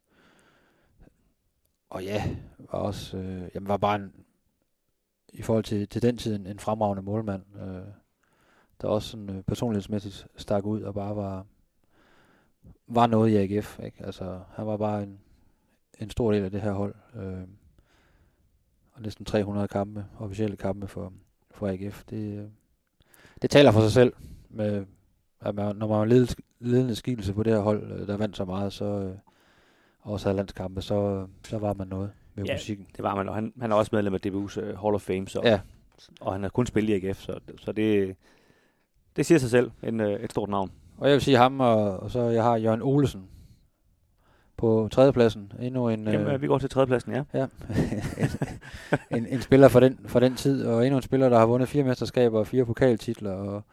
[SPEAKER 2] og ja, var også, øh, jamen var bare en, i forhold til, til den tid en, en fremragende målmand, øh, der også sådan øh, personlighedsmæssigt stak ud og bare var, var noget i AGF, ikke? Altså, han var bare en, en stor del af det her hold. Øh, og næsten 300 kampe, officielle kampe for, for AGF. Det, øh, det taler for sig selv med, at man, når man var ledelse, ledende skikkelse på det her hold, øh, der vandt så meget, så øh, og også havde landskampe, så, så var man noget med
[SPEAKER 1] Ja.
[SPEAKER 2] musikken.
[SPEAKER 1] Det var man, og han, han er også medlem af DBU's uh, Hall of Fame, så,
[SPEAKER 2] Ja,
[SPEAKER 1] og han har kun spillet i AGF, så, så det, det siger sig selv, en, uh, et stort navn.
[SPEAKER 2] og jeg vil sige ham, og, og så jeg har Jørgen Olesen på tredjepladsen. Endnu en,
[SPEAKER 1] Jamen, øh, vi går til tredjepladsen, ja.
[SPEAKER 2] ja, en, en, en spiller for den, for den tid, og endnu en spiller, der har vundet fire mesterskaber og fire pokaltitler, og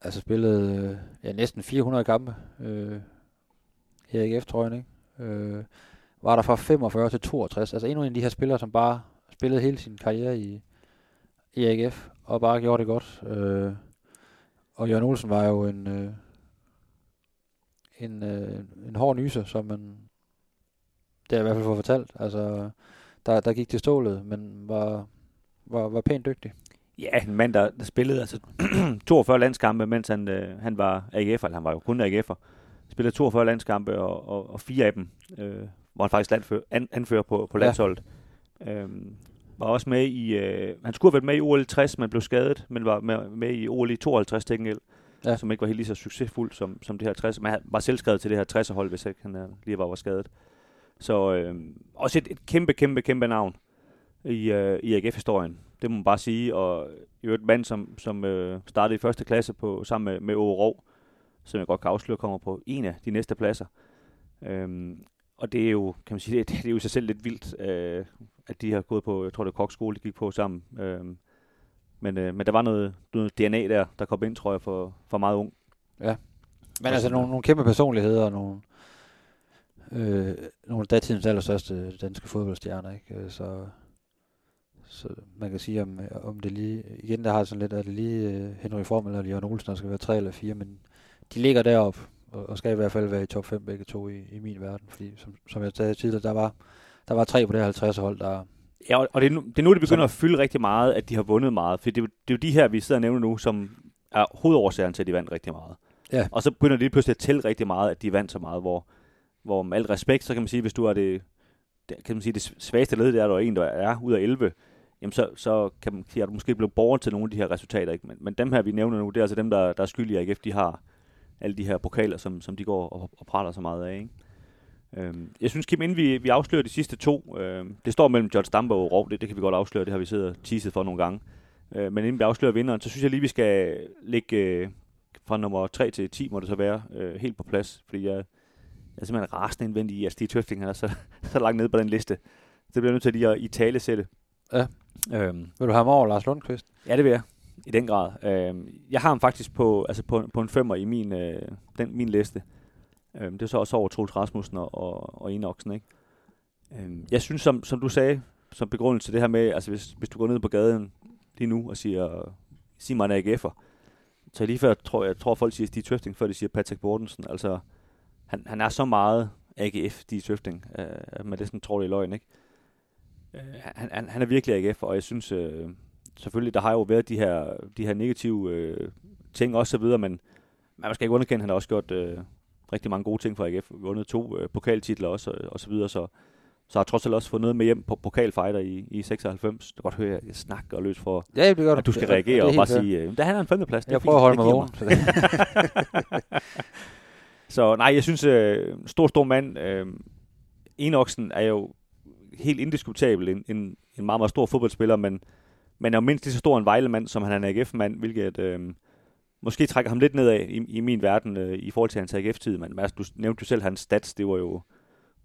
[SPEAKER 2] altså spillet øh, ja, næsten 400 kampe øh, i AGF-trøjen, ikke? Øh, var der fra 45 til 62. Altså endnu en af de her spillere, som bare spillede hele sin karriere i, i AGF, og bare gjorde det godt. Øh, og Jørgen Olsen var jo en, øh, en, øh, en hård nyser, som man, det har jeg i hvert fald fået fortalt. Altså, der, der gik til stålet, men var, var, var pænt dygtig.
[SPEAKER 1] Ja, en mand, der, der spillede altså 42 landskampe, mens han, øh, han var AGF'er, eller han var jo kun AGF'er. Spillede 42 landskampe, og, og, og fire af dem øh, var han faktisk landfører, an, anfører på, på
[SPEAKER 2] Ja.
[SPEAKER 1] landsholdet. Øhm, var også med i, øh, han skulle have været med i OL 60, men blev skadet, men var med, med i OL i 52 til gengæld,
[SPEAKER 2] Ja.
[SPEAKER 1] som ikke var helt lige så succesfuld som, som det her 60. Men han var selv skrevet til det her 60 hold, hvis ikke han øh, lige var, var skadet. Så øh, også et, et kæmpe, kæmpe, kæmpe navn i, øh, i AGF-historien. Det må man bare sige. Og jo et mand, som, som øh, startede i første klasse på sammen med, med Åge Rov, som jeg godt kan afsløre, kommer på en af de næste pladser. Øhm, og det er jo, kan man sige, det, det er jo i sig selv lidt vildt, øh, at de har gået på, jeg tror det er kokskole, de gik på sammen. Øhm, men, øh, men der var noget, noget DNA der, der kom ind, tror jeg, for, for meget ung.
[SPEAKER 2] Men
[SPEAKER 1] Og
[SPEAKER 2] altså nogle, nogle kæmpe personligheder, og nogle, øh, nogle af datidens allerstørste danske fodboldstjerner, ikke? Øh, Så, så man kan sige, om, om det lige, igen der har sådan lidt, er det lige øh, Henry Form eller Jørgen Olsen, der skal være tre eller fire, men de ligger deroppe, og, og skal i hvert fald være i top 5 begge to i, i min verden, fordi som, som jeg sagde tidligere, der var, der var tre på det her 50 hold, der,
[SPEAKER 1] Ja, og- det er, nu, det er nu, det begynder at fylde rigtig meget, at de har vundet meget. For det, er det er jo de her, vi sidder og nævner nu, som er hovedårsagen til, at de vandt rigtig meget.
[SPEAKER 2] Ja.
[SPEAKER 1] Og så begynder det lige pludselig at tælle rigtig meget, at de vandt så meget, hvor, hvor med al respekt, så kan man sige, hvis du er det, det, kan man sige, det svageste led, det er, der er en, der er ud af 11, jamen så, så kan man sige, at du måske blevet borger til nogle af de her resultater. Ikke? Men, men dem her, vi nævner nu, det er altså dem, der, der er skyldige, at de har alle de her pokaler, som, som de går og, og praler så meget af. Ikke? Øhm, jeg synes, Kim, inden vi, vi afslører de sidste to, øhm, det står mellem George Stamper og Rov, det, det kan vi godt afsløre, det har vi siddet og teaset for nogle gange. Øh, men inden vi afslører vinderen, så synes jeg lige, vi skal lægge øh, fra nummer 3 til 10, må det så være, øh, helt på plads. Fordi jeg, jeg er simpelthen rasende indvendig i, at Stig Tøfting er så, så langt nede på den liste. Det bliver nødt til lige at i tale sætte.
[SPEAKER 2] Ja.
[SPEAKER 1] Øhm,
[SPEAKER 2] Vil du have ham over Lars Lundqvist?
[SPEAKER 1] Ja, det vil jeg. I den grad. Øhm, jeg har ham faktisk på, altså på, på en femmer i min, øh, den, min liste. Øhm, det er så også over Troels Rasmussen og, og, og Enoksen, ikke? Øhm, jeg synes, som, som du sagde, som begrundelse til det her med, altså hvis, hvis du går ned på gaden lige nu og siger, sig mig en AGF'er, så lige før tror jeg, tror folk siger Stig Tøfting, før de siger Patrick Bortensen. Altså, han, han er så meget AGF, Stig Tøfting, øh, men det er sådan, tror det er løgn, ikke? Øh, han, han, han er virkelig AGF, og jeg synes, øh, selvfølgelig, der har jo været de her, de her negative øh, ting også så videre, men man skal ikke underkende, at han har også gjort øh, rigtig mange gode ting for AGF. Vundet to øh, pokaltitler også, og, og så videre, så, så har trods alt også fået noget med hjem på pokalfighter i, i 96. Du kan godt høre, at jeg snakker og løs for,
[SPEAKER 2] Ja, det godt.
[SPEAKER 1] at du skal reagere
[SPEAKER 2] det er
[SPEAKER 1] og bare
[SPEAKER 2] fair.
[SPEAKER 1] sige, øh, der han er en femteplads. det
[SPEAKER 2] Jeg prøver at holde
[SPEAKER 1] det
[SPEAKER 2] mig vågen.
[SPEAKER 1] Så nej, jeg synes, øh, stor, stor mand. Øh, Enoksen er jo helt indiskutabel en, en, en meget, meget stor fodboldspiller, men, men er jo mindst lige så stor en Vejlemand, som han er en AGF-mand, hvilket øh, måske trækker ham lidt nedad i, i min verden øh, i forhold til hans AGF-tid. Men altså, du nævnte jo selv hans stats, det var jo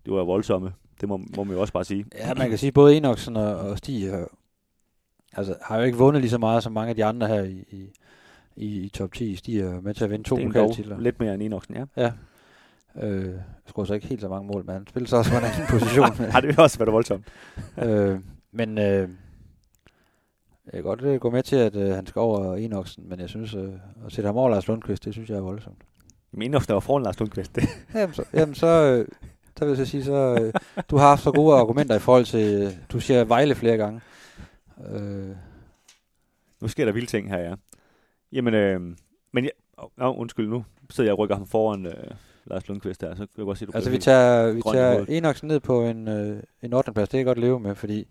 [SPEAKER 1] det var jo voldsomme. Det må, må man jo også bare sige.
[SPEAKER 2] Ja, man kan sige, både Enoksen og, og Stig har, altså, har jo ikke vundet lige så meget som mange af de andre her i, i, i, top 10. Stig er med til at vinde to
[SPEAKER 1] er
[SPEAKER 2] pokaltitler.
[SPEAKER 1] lidt mere end Enoksen, ja.
[SPEAKER 2] Ja. Øh, skruer så ikke helt så mange mål, men han spiller så også på en anden position.
[SPEAKER 1] Har det vil også været voldsomt.
[SPEAKER 2] øh, men øh, jeg kan godt øh, gå med til, at øh, han skal over Enoksen, men jeg synes, øh, at sætte ham over Lars Lundqvist, det synes jeg er voldsomt.
[SPEAKER 1] Men Enoksen var foran Lars Lundqvist. Det.
[SPEAKER 2] Jamen så, jamen så, øh, så vil jeg så sige, så, øh, du har haft så gode argumenter i forhold til, øh, du siger Vejle flere gange. Øh,
[SPEAKER 1] Nu sker der vilde ting her, ja. Jamen, øh, men jeg, oh, undskyld, nu sidder jeg og rykker ham foran øh, Lars Lundqvist der, så kan jeg godt se, du
[SPEAKER 2] altså vi tager, vi tager. Enoksen ned på en, øh, en 8. plads, det kan jeg godt leve med, fordi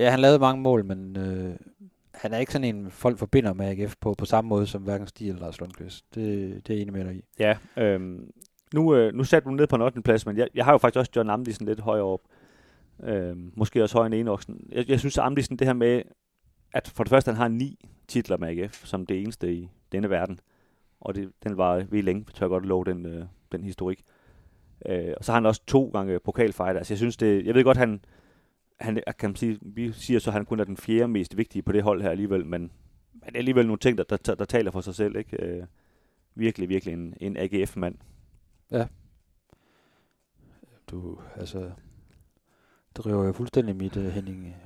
[SPEAKER 2] ja, han lavede mange mål, men øh, han er ikke sådan en, folk forbinder med AGF på, på samme måde som hverken Stig eller Lars Lundqvist. Det, det er jeg enig med dig i.
[SPEAKER 1] Ja, øh, nu, øh, nu satte du ned på en 8. plads, men jeg, jeg har jo faktisk også John Amdisen lidt højere op. Øh, måske også højere end Enoksen. Jeg, jeg synes, at Amdisen, det her med, at for det første, han har ni titler med AGF, som det eneste i denne verden. Og det, den var ved længe, tør jeg godt love den, øh, den historik. Øh, og så har han også to gange pokalfighter. Altså jeg synes det, jeg ved godt, han, han kan man sige, vi siger så, at han kun er den fjerde mest vigtige på det hold her alligevel, men, men det er alligevel nogle ting, der, der, der, der taler for sig selv, ikke? Øh, virkelig, virkelig en, en AGF-mand.
[SPEAKER 2] Du, altså, driver jo fuldstændig mit uh, Henning,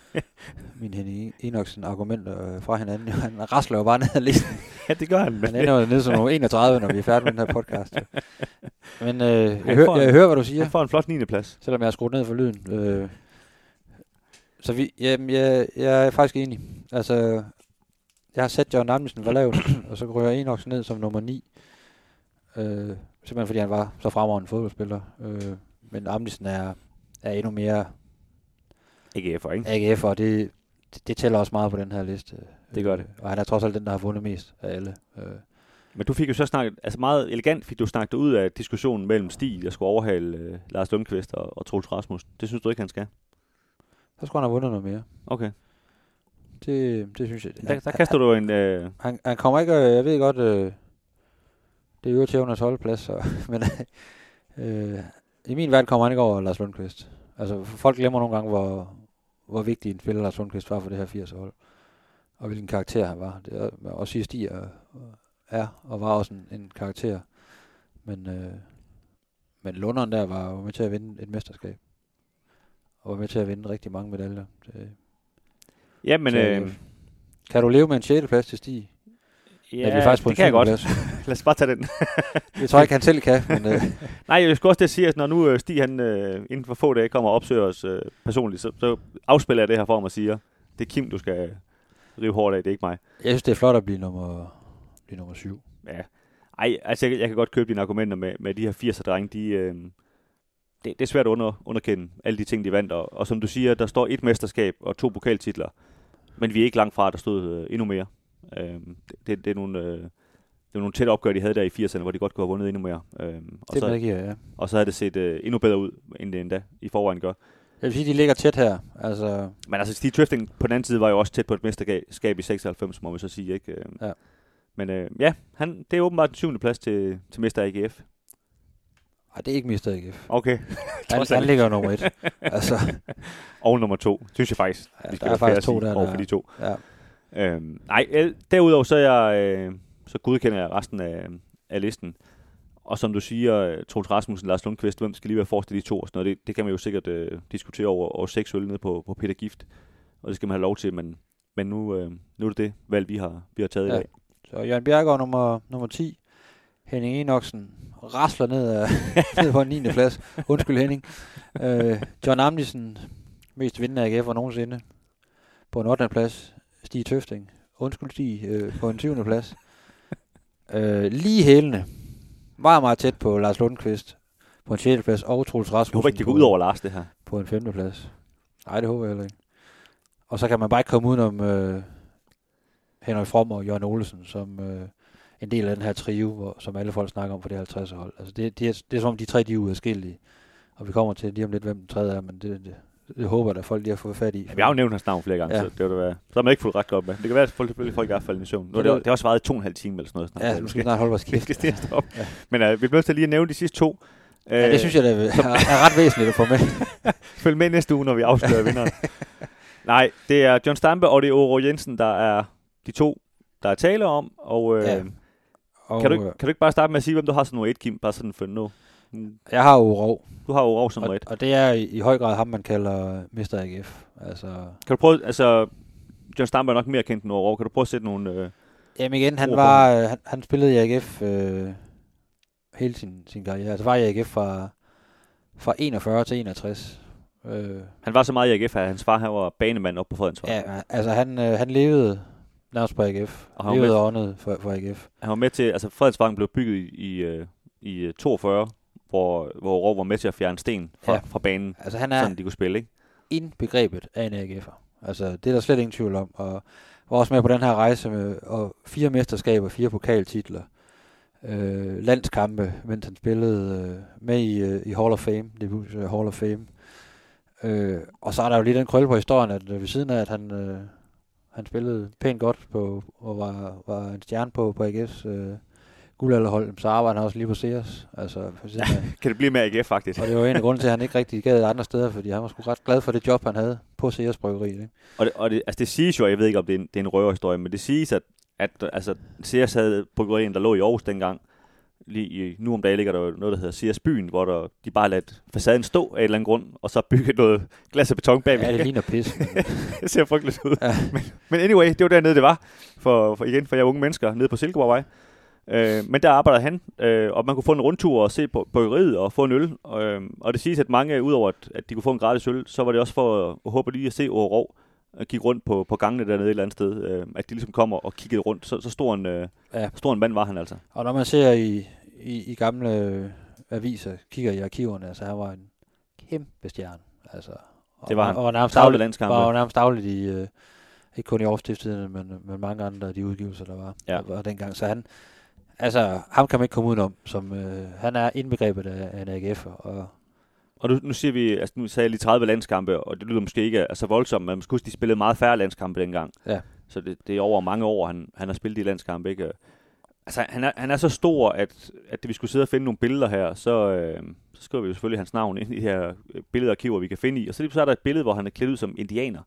[SPEAKER 2] min Henning Enoksen argumenter øh, fra hinanden. Han rasler jo bare ned ad listen.
[SPEAKER 1] Ja, det gør han.
[SPEAKER 2] Han ender jo ned som nummer 31, når vi er færdige med den her podcast. Men øh, jeg,
[SPEAKER 1] Han
[SPEAKER 2] hør,
[SPEAKER 1] får en-
[SPEAKER 2] jeg hører, hvad du siger,
[SPEAKER 1] Han får en flot 9. plads.
[SPEAKER 2] selvom jeg har skruet ned for lyden. Øh, så vi, jamen, jeg, jeg er faktisk enig. Altså, jeg har sat John Amnesen for lavt, og så ryger Enoksen ned som nummer 9. Øh, simpelthen fordi han var så fremragende fodboldspiller. Øh, men Amnesen er, er endnu mere
[SPEAKER 1] AGF'er, ikke?
[SPEAKER 2] AGF, og det, det, det tæller også meget på den her liste.
[SPEAKER 1] Det gør det.
[SPEAKER 2] Øh, Og han er trods alt den, der har vundet mest af alle. Øh,
[SPEAKER 1] Men du fik jo så snakket, altså meget elegant fik du snakket ud af diskussionen mellem Stig, der skulle overhale øh, Lars Lundqvist og, og Troels Rasmussen. Det synes du ikke, han skal?
[SPEAKER 2] Så skulle han have vundet noget mere.
[SPEAKER 1] Okay.
[SPEAKER 2] Det, det synes jeg.
[SPEAKER 1] Der, der kaster du en... Øh,
[SPEAKER 2] Han, han kommer ikke, øh, jeg ved godt, øh, det er jo til under 12 plads, så, men øh, i min verden kommer han ikke over Lars Lundqvist. Altså folk glemmer nogle gange, hvor, hvor vigtig en spiller Lars Lundqvist var for det her 80 hold. Og hvilken karakter han var. Det er, også sige, Stig er, er og var også en, en karakter. Men, øh, men Lunderen der var jo med til at vinde et mesterskab. Og var med til at vinde rigtig mange medaljer. Det,
[SPEAKER 1] ja, men...
[SPEAKER 2] Så,
[SPEAKER 1] Øh,
[SPEAKER 2] kan du leve med en 6. plads til Stig?
[SPEAKER 1] ja,
[SPEAKER 2] vi er faktisk på
[SPEAKER 1] det
[SPEAKER 2] en
[SPEAKER 1] kan jeg godt. Lad os bare tage den.
[SPEAKER 2] Jeg tror ikke, han selv kan, men øh,
[SPEAKER 1] Nej, jeg skulle også at sige, at når nu øh, Stig han, øh, inden for få dage kommer og opsøger os øh, personligt, så, så afspiller jeg det her for ham og siger, det er Kim, du skal rive hårdt af, det er ikke mig.
[SPEAKER 2] jeg synes, det er flot at blive nummer, blive nummer syv.
[SPEAKER 1] Ja. Ej, altså jeg, jeg kan godt købe dine argumenter med, med de her 80'er drenge, de, øh, det, det er svært at under, underkende alle de ting, de vandt. Og, og som du siger, der står et mesterskab og to pokaltitler. Men vi er ikke langt fra, at der stod øh, endnu mere. Øh, det, det, det, er nogle, øh, det var nogle tætte opgør, de havde der i 80'erne, hvor de godt kunne have vundet endnu mere. Øh, og,
[SPEAKER 2] Det
[SPEAKER 1] så,
[SPEAKER 2] giver, ja.
[SPEAKER 1] og så havde det set øh, endnu bedre ud, end det endda i forvejen gør.
[SPEAKER 2] Jeg vil sige, de ligger tæt her. Altså,
[SPEAKER 1] Men altså, Steve Trifting på den anden side var jo også tæt på et mesterskab i 96, må vi så sige. Ikke? Øh,
[SPEAKER 2] Ja.
[SPEAKER 1] Men øh, ja, han, det er åbenbart den syvende plads til, til Mester AGF.
[SPEAKER 2] Ej, det er ikke Mr. AGF.
[SPEAKER 1] Okay.
[SPEAKER 2] Han, han ligger nummer et. altså,
[SPEAKER 1] Og nummer to, synes jeg faktisk.
[SPEAKER 2] Ja,
[SPEAKER 1] vi
[SPEAKER 2] der er faktisk to der,
[SPEAKER 1] over for de to.
[SPEAKER 2] ja.
[SPEAKER 1] Øhm, nej, derudover så, er jeg, øh, så godkender jeg resten af, af listen. Og som du siger, øh, Troels Rasmussen, Lars Lundqvist, hvem skal lige være forrest af de to og sådan noget, det, det kan man jo sikkert øh, diskutere over, over seks øl nede på, på Peter Gift. Og det skal man have lov til, men, men nu, øh, nu er det det valg, vi har, vi har taget ja. i dag.
[SPEAKER 2] Så Jørgen Bjergaard nummer, nummer 10. Henning Enoksen rasler ned, af, ned på en 9. plads. Undskyld Henning. Øh, John Amdisen, mest vindende AGF'er nogensinde, på en 8. plads. Stig Tøfting, undskyld Stig, øh, på en 20. plads. Øh, lige hælende, meget meget tæt på Lars Lundqvist, på en 6. plads, og Troels Rasmussen
[SPEAKER 1] går
[SPEAKER 2] på-
[SPEAKER 1] ud over Lars, det her.
[SPEAKER 2] på en 5. plads. Nej, det håber jeg heller ikke. Og så kan man bare ikke komme udenom øh, Henrik From og Jørgen Olesen, som øh, en del af den her trio, hvor, som alle folk snakker om for det 50 hold. Altså det, det, er, det er som om de tre, de er uadskillige. Og vi kommer til lige om lidt, hvem den tredje er, men det, det, det håber jeg, at folk lige har fået fat i.
[SPEAKER 1] Ja, vi har jo nævnt hans navn flere gange,
[SPEAKER 2] Ja.
[SPEAKER 1] så det var, så har man ikke fulgt ret godt med. Det kan være, at folk, folk er faldet i søvn. Nu, er det,
[SPEAKER 2] det-
[SPEAKER 1] det har også varet to og en halv time eller sådan noget. Snart,
[SPEAKER 2] Ja,
[SPEAKER 1] så
[SPEAKER 2] nu skal vi snart holde vores
[SPEAKER 1] vi
[SPEAKER 2] kæft.
[SPEAKER 1] skal snart stoppe.
[SPEAKER 2] Ja.
[SPEAKER 1] Men øh, vi bliver nødt til lige at nævne de sidste to.
[SPEAKER 2] Ja, det synes jeg, det er, er, er ret væsentligt at få med.
[SPEAKER 1] Følg med næste uge, når vi afslører vinderen. Nej, det er John Stampe og det er Oro Jensen, der er de to, der er tale om. Og, øh,
[SPEAKER 2] Ja. Og,
[SPEAKER 1] kan, du,
[SPEAKER 2] øh,
[SPEAKER 1] ikke- kan du ikke bare starte med at sige, hvem du har som nummer et, Kim? Bare sådan for nu. Mm,
[SPEAKER 2] Jeg har jo Rov,
[SPEAKER 1] Du har Oro som nummer
[SPEAKER 2] og,
[SPEAKER 1] et.
[SPEAKER 2] og det er i, i høj grad ham, man kalder Mr. AGF. Altså,
[SPEAKER 1] Kan du prøve, altså, John Stampe er nok mere kendt end Oro. Kan du prøve at sætte nogle... Øh,
[SPEAKER 2] Jamen igen, han var øh, han, han spillede i AGF øh, hele sin, sin karriere. Altså var i AGF fra, fra 41 til 61. Øh,
[SPEAKER 1] han var så meget i AGF, at hans far han var banemand op på Fredensvej.
[SPEAKER 2] ja, altså han, øh, han levede nærmest på AGF.
[SPEAKER 1] Og han var med-
[SPEAKER 2] for, for AGF.
[SPEAKER 1] Han var med til, altså Fredensvang blev bygget i, i, øh, i øh, 42, hvor, hvor Oro var med til at fjerne sten fra,
[SPEAKER 2] Ja.
[SPEAKER 1] fra banen,
[SPEAKER 2] Altså han er
[SPEAKER 1] sådan de kunne spille, ikke?
[SPEAKER 2] indbegrebet af en AGF'er. Altså det er der slet ingen tvivl om. Og var også med på den her rejse med og fire mesterskaber, fire pokaltitler. Øh, landskampe, mens han spillede øh, med i, øh, i Hall of Fame, det uh, Hall of Fame. Øh, og så er der jo lige den krølle på historien, at øh, ved siden af, at han, øh, han spillede pænt godt på, og var, var en stjerne på, på AGF's øh, guldalderhold, så arbejder han også lige på Sears. Altså, af,
[SPEAKER 1] Kan det blive med AGF, faktisk?
[SPEAKER 2] og det var en af grunden til, at han ikke rigtig gad andre steder, fordi han var sgu ret glad for det job, han havde på Sears Bryggeri. Ikke?
[SPEAKER 1] Og, det, og det, altså det siges jo, jeg ved ikke, om det er en, det er en røverhistorie, men det siges, at, at altså, Sears havde bryggerien, der lå i Aarhus dengang. Lige nu om dagen ligger der noget, der hedder Sears Byen, hvor der, de bare lader facaden stå af en eller anden grund, og så bygge noget glas og beton bagved.
[SPEAKER 2] Ja, det ligner pis.
[SPEAKER 1] det ser frygteligt ud.
[SPEAKER 2] Ja.
[SPEAKER 1] Men, men anyway, det var dernede, det var. For, for igen, for jer unge mennesker, nede på Silkeborgvej. Øh, men der arbejder han, øh, og man kunne få en rundtur og se på bryggeriet og få en øl. Øh, og det siges, at mange, udover at, at de kunne få en gratis øl, så var det også for at, at håbe lige at se Åre kigge rundt på, på gangene dernede et eller andet sted. Øh, at de ligesom kommer og kiggede rundt. Så, så stor, en, øh,
[SPEAKER 2] Ja.
[SPEAKER 1] stor en mand var han altså.
[SPEAKER 2] Og når man ser i, i, i gamle øh, aviser, kigger i arkiverne, så han var en kæmpe stjerne. Altså, og,
[SPEAKER 1] Det var han.
[SPEAKER 2] Og, og nærmest dagligt, var nærmest dagligt i, øh, ikke kun i årstiftiden, men, men mange andre af de udgivelser, der var,
[SPEAKER 1] Ja.
[SPEAKER 2] der var dengang. Så han, altså, ham kan man ikke komme udenom, som, øh, han er indbegrebet af, af en AGF'er, og
[SPEAKER 1] Og nu, nu siger vi, altså nu sagde jeg lige 30 landskampe, og det lyder måske ikke altså voldsomt, men man skal huske, de spillede meget færre landskampe dengang.
[SPEAKER 2] Ja.
[SPEAKER 1] Så det, det er over mange år, han, han har spillet de landskampe, ikke? Altså, han er, han er så stor, at, at vi skulle sidde og finde nogle billeder her, så, øh, så skriver vi jo selvfølgelig hans navn ind i de her øh, billedarkiver, vi kan finde i. Og så lige så er der et billede, hvor han er klædt ud som indianer,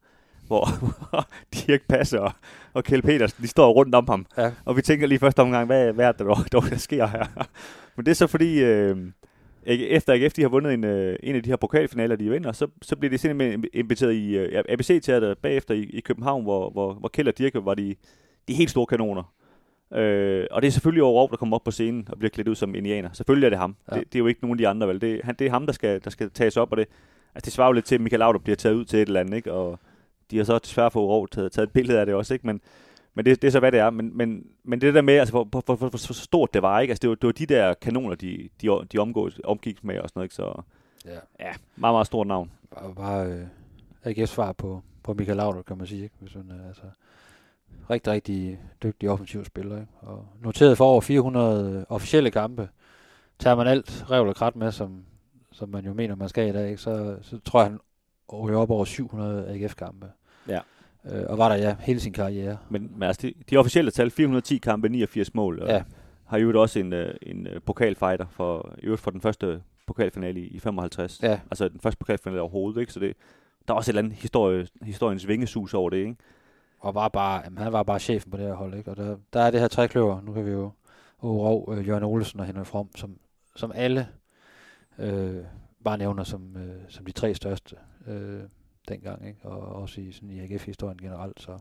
[SPEAKER 1] hvor Dirk Passer og, og Kjell Petersen, de står rundt om ham.
[SPEAKER 2] Ja.
[SPEAKER 1] Og vi tænker lige første omgang, hvad, hvad er det dog, der sker her? Men det er så fordi, øh, efter AGF de har vundet en, øh, en af de her pokalfinaler, de vinder, så, så bliver de simpelthen inviteret i øh, ABC-teateret bagefter i, i København, hvor, hvor, hvor Kjell og Dirk var de, de helt store kanoner. Øh, og det er selvfølgelig over der kommer op på scenen og bliver klædt ud som indianer. Selvfølgelig er det ham.
[SPEAKER 2] Ja.
[SPEAKER 1] Det, det, er jo ikke nogen af de andre, vel? Det, han, det er ham, der skal, der skal tages op, og det, altså, det svarer jo lidt til, at Michael Laudrup bliver taget ud til et eller andet, ikke? Og de har så desværre for Aarhus taget, taget et billede af det også, ikke? Men, men det, det er så, hvad det er. Men, men, men det der med, altså, hvor, hvor, hvor, hvor, stort det var, ikke? Altså, det var, det var de der kanoner, de, de, de omgås, omgik med og sådan noget, ikke? Så,
[SPEAKER 2] Ja.
[SPEAKER 1] Ja, meget, meget stort navn.
[SPEAKER 2] Bare, bare øh, AGF's svar på, på Michael Laudrup, kan man sige. Ikke? Hvis hun, altså, rigtig, rigtig dygtig offensiv spiller. Ikke? Og noteret for over 400 officielle kampe. Tager man alt revl og krat med, som, som man jo mener, man skal i dag, ikke? Så, så tror jeg, han ryger op over 700 AGF-kampe.
[SPEAKER 1] Ja.
[SPEAKER 2] Øh, og var der ja hele sin karriere.
[SPEAKER 1] Men, men altså, de, de officielle tal, 410 kampe, 89 mål. Og
[SPEAKER 2] Ja.
[SPEAKER 1] Har jo også en, øh, en øh, pokalfighter for, i øvrigt for den første pokalfinale i, i 55.
[SPEAKER 2] Ja,
[SPEAKER 1] Altså den første pokalfinale overhovedet, ikke? Så det, der er også et eller andet historie, historiens vingesus over det, ikke?
[SPEAKER 2] og var bare, jamen, han var bare chefen på det her hold. Ikke? Og der, der er det her trækløver. Nu kan vi jo Rov, øh, Jørgen Olsen og Henrik From, som, som alle øh, bare nævner som, øh, som de tre største øh, dengang. Ikke? Og også i, sådan, i AGF-historien generelt. Så,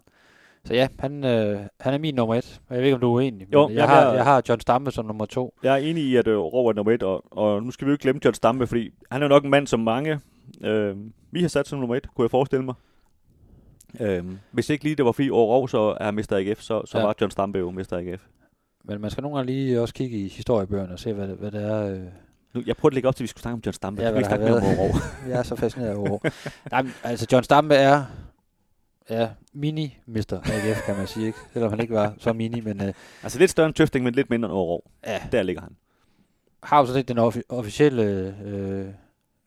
[SPEAKER 2] så ja, han, øh, han er min nummer et. Jeg ved ikke, om du er uenig. men
[SPEAKER 1] Jo,
[SPEAKER 2] jeg,
[SPEAKER 1] jeg
[SPEAKER 2] har, jeg har John Stampe som nummer to.
[SPEAKER 1] Jeg er enig i, at øh, Rov er nummer et, og, og nu skal vi jo ikke glemme John Stampe, fordi han er jo nok en mand, som mange øh, vi har sat som nummer et, kunne jeg forestille mig. Øh, hvis ikke lige det var fordi over Rov, så er Mr. AGF, så, så
[SPEAKER 2] Ja.
[SPEAKER 1] ja. var John Stampe jo Mr. AGF.
[SPEAKER 2] Men man skal nogle gange lige også kigge i historiebøgerne og se, hvad, det- hvad det er... Øh,
[SPEAKER 1] Nu, jeg prøvede at lægge op til, at vi skulle snakke om John Stampe.
[SPEAKER 2] Ja,
[SPEAKER 1] vi snakke mere om Rov.
[SPEAKER 2] jeg er så fascineret over Ove. Nej, men, altså John Stampe er ja, mini-mister AGF, kan man sige. Ikke? Selvom han ikke var så mini, men øh,
[SPEAKER 1] altså lidt større end Tøfting, men lidt mindre end Rov.
[SPEAKER 2] ja,
[SPEAKER 1] Der ligger han.
[SPEAKER 2] har jo sådan set den offi- officielle øh,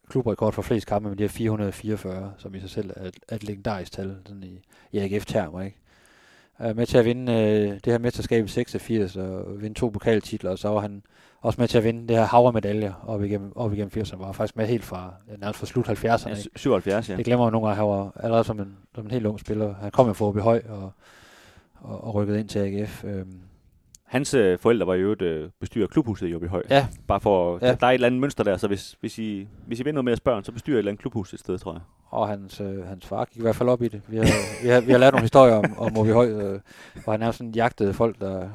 [SPEAKER 2] klubrekord for flest kampe med de her 444, som i sig selv er et, er et legendarisk tal sådan i, i AGF-termer. Ikke? Er med til at vinde øh, det her mesterskab i 86 og vinde to pokaltitler, og så var han også med til at vinde det her havremedaljer op igennem, op igennem 80'erne. Var faktisk med helt fra, nærmest fra slut 70'erne.
[SPEAKER 1] Ja,
[SPEAKER 2] ikke?
[SPEAKER 1] 77, ja.
[SPEAKER 2] Det glemmer man nogle gange, han var allerede som en, som en helt ung spiller. Han kom jo fra OB Høj og, og, og rykkede ind til AGF. Øhm,
[SPEAKER 1] Hans øh, forældre var jo et øh, bestyrer klubhuset i Åby Høj.
[SPEAKER 2] ja,
[SPEAKER 1] Bare for,
[SPEAKER 2] Ja.
[SPEAKER 1] der, er et eller andet mønster der, så hvis, hvis, I, hvis I vil noget med jeres børn, så bestyrer I et eller andet klubhus et sted, tror jeg.
[SPEAKER 2] og hans, øh, hans far gik i hvert fald op i det. Vi har, vi har, vi har lært nogle historier om, om OB Høj, øh, hvor han nærmest sådan jagtede folk, der,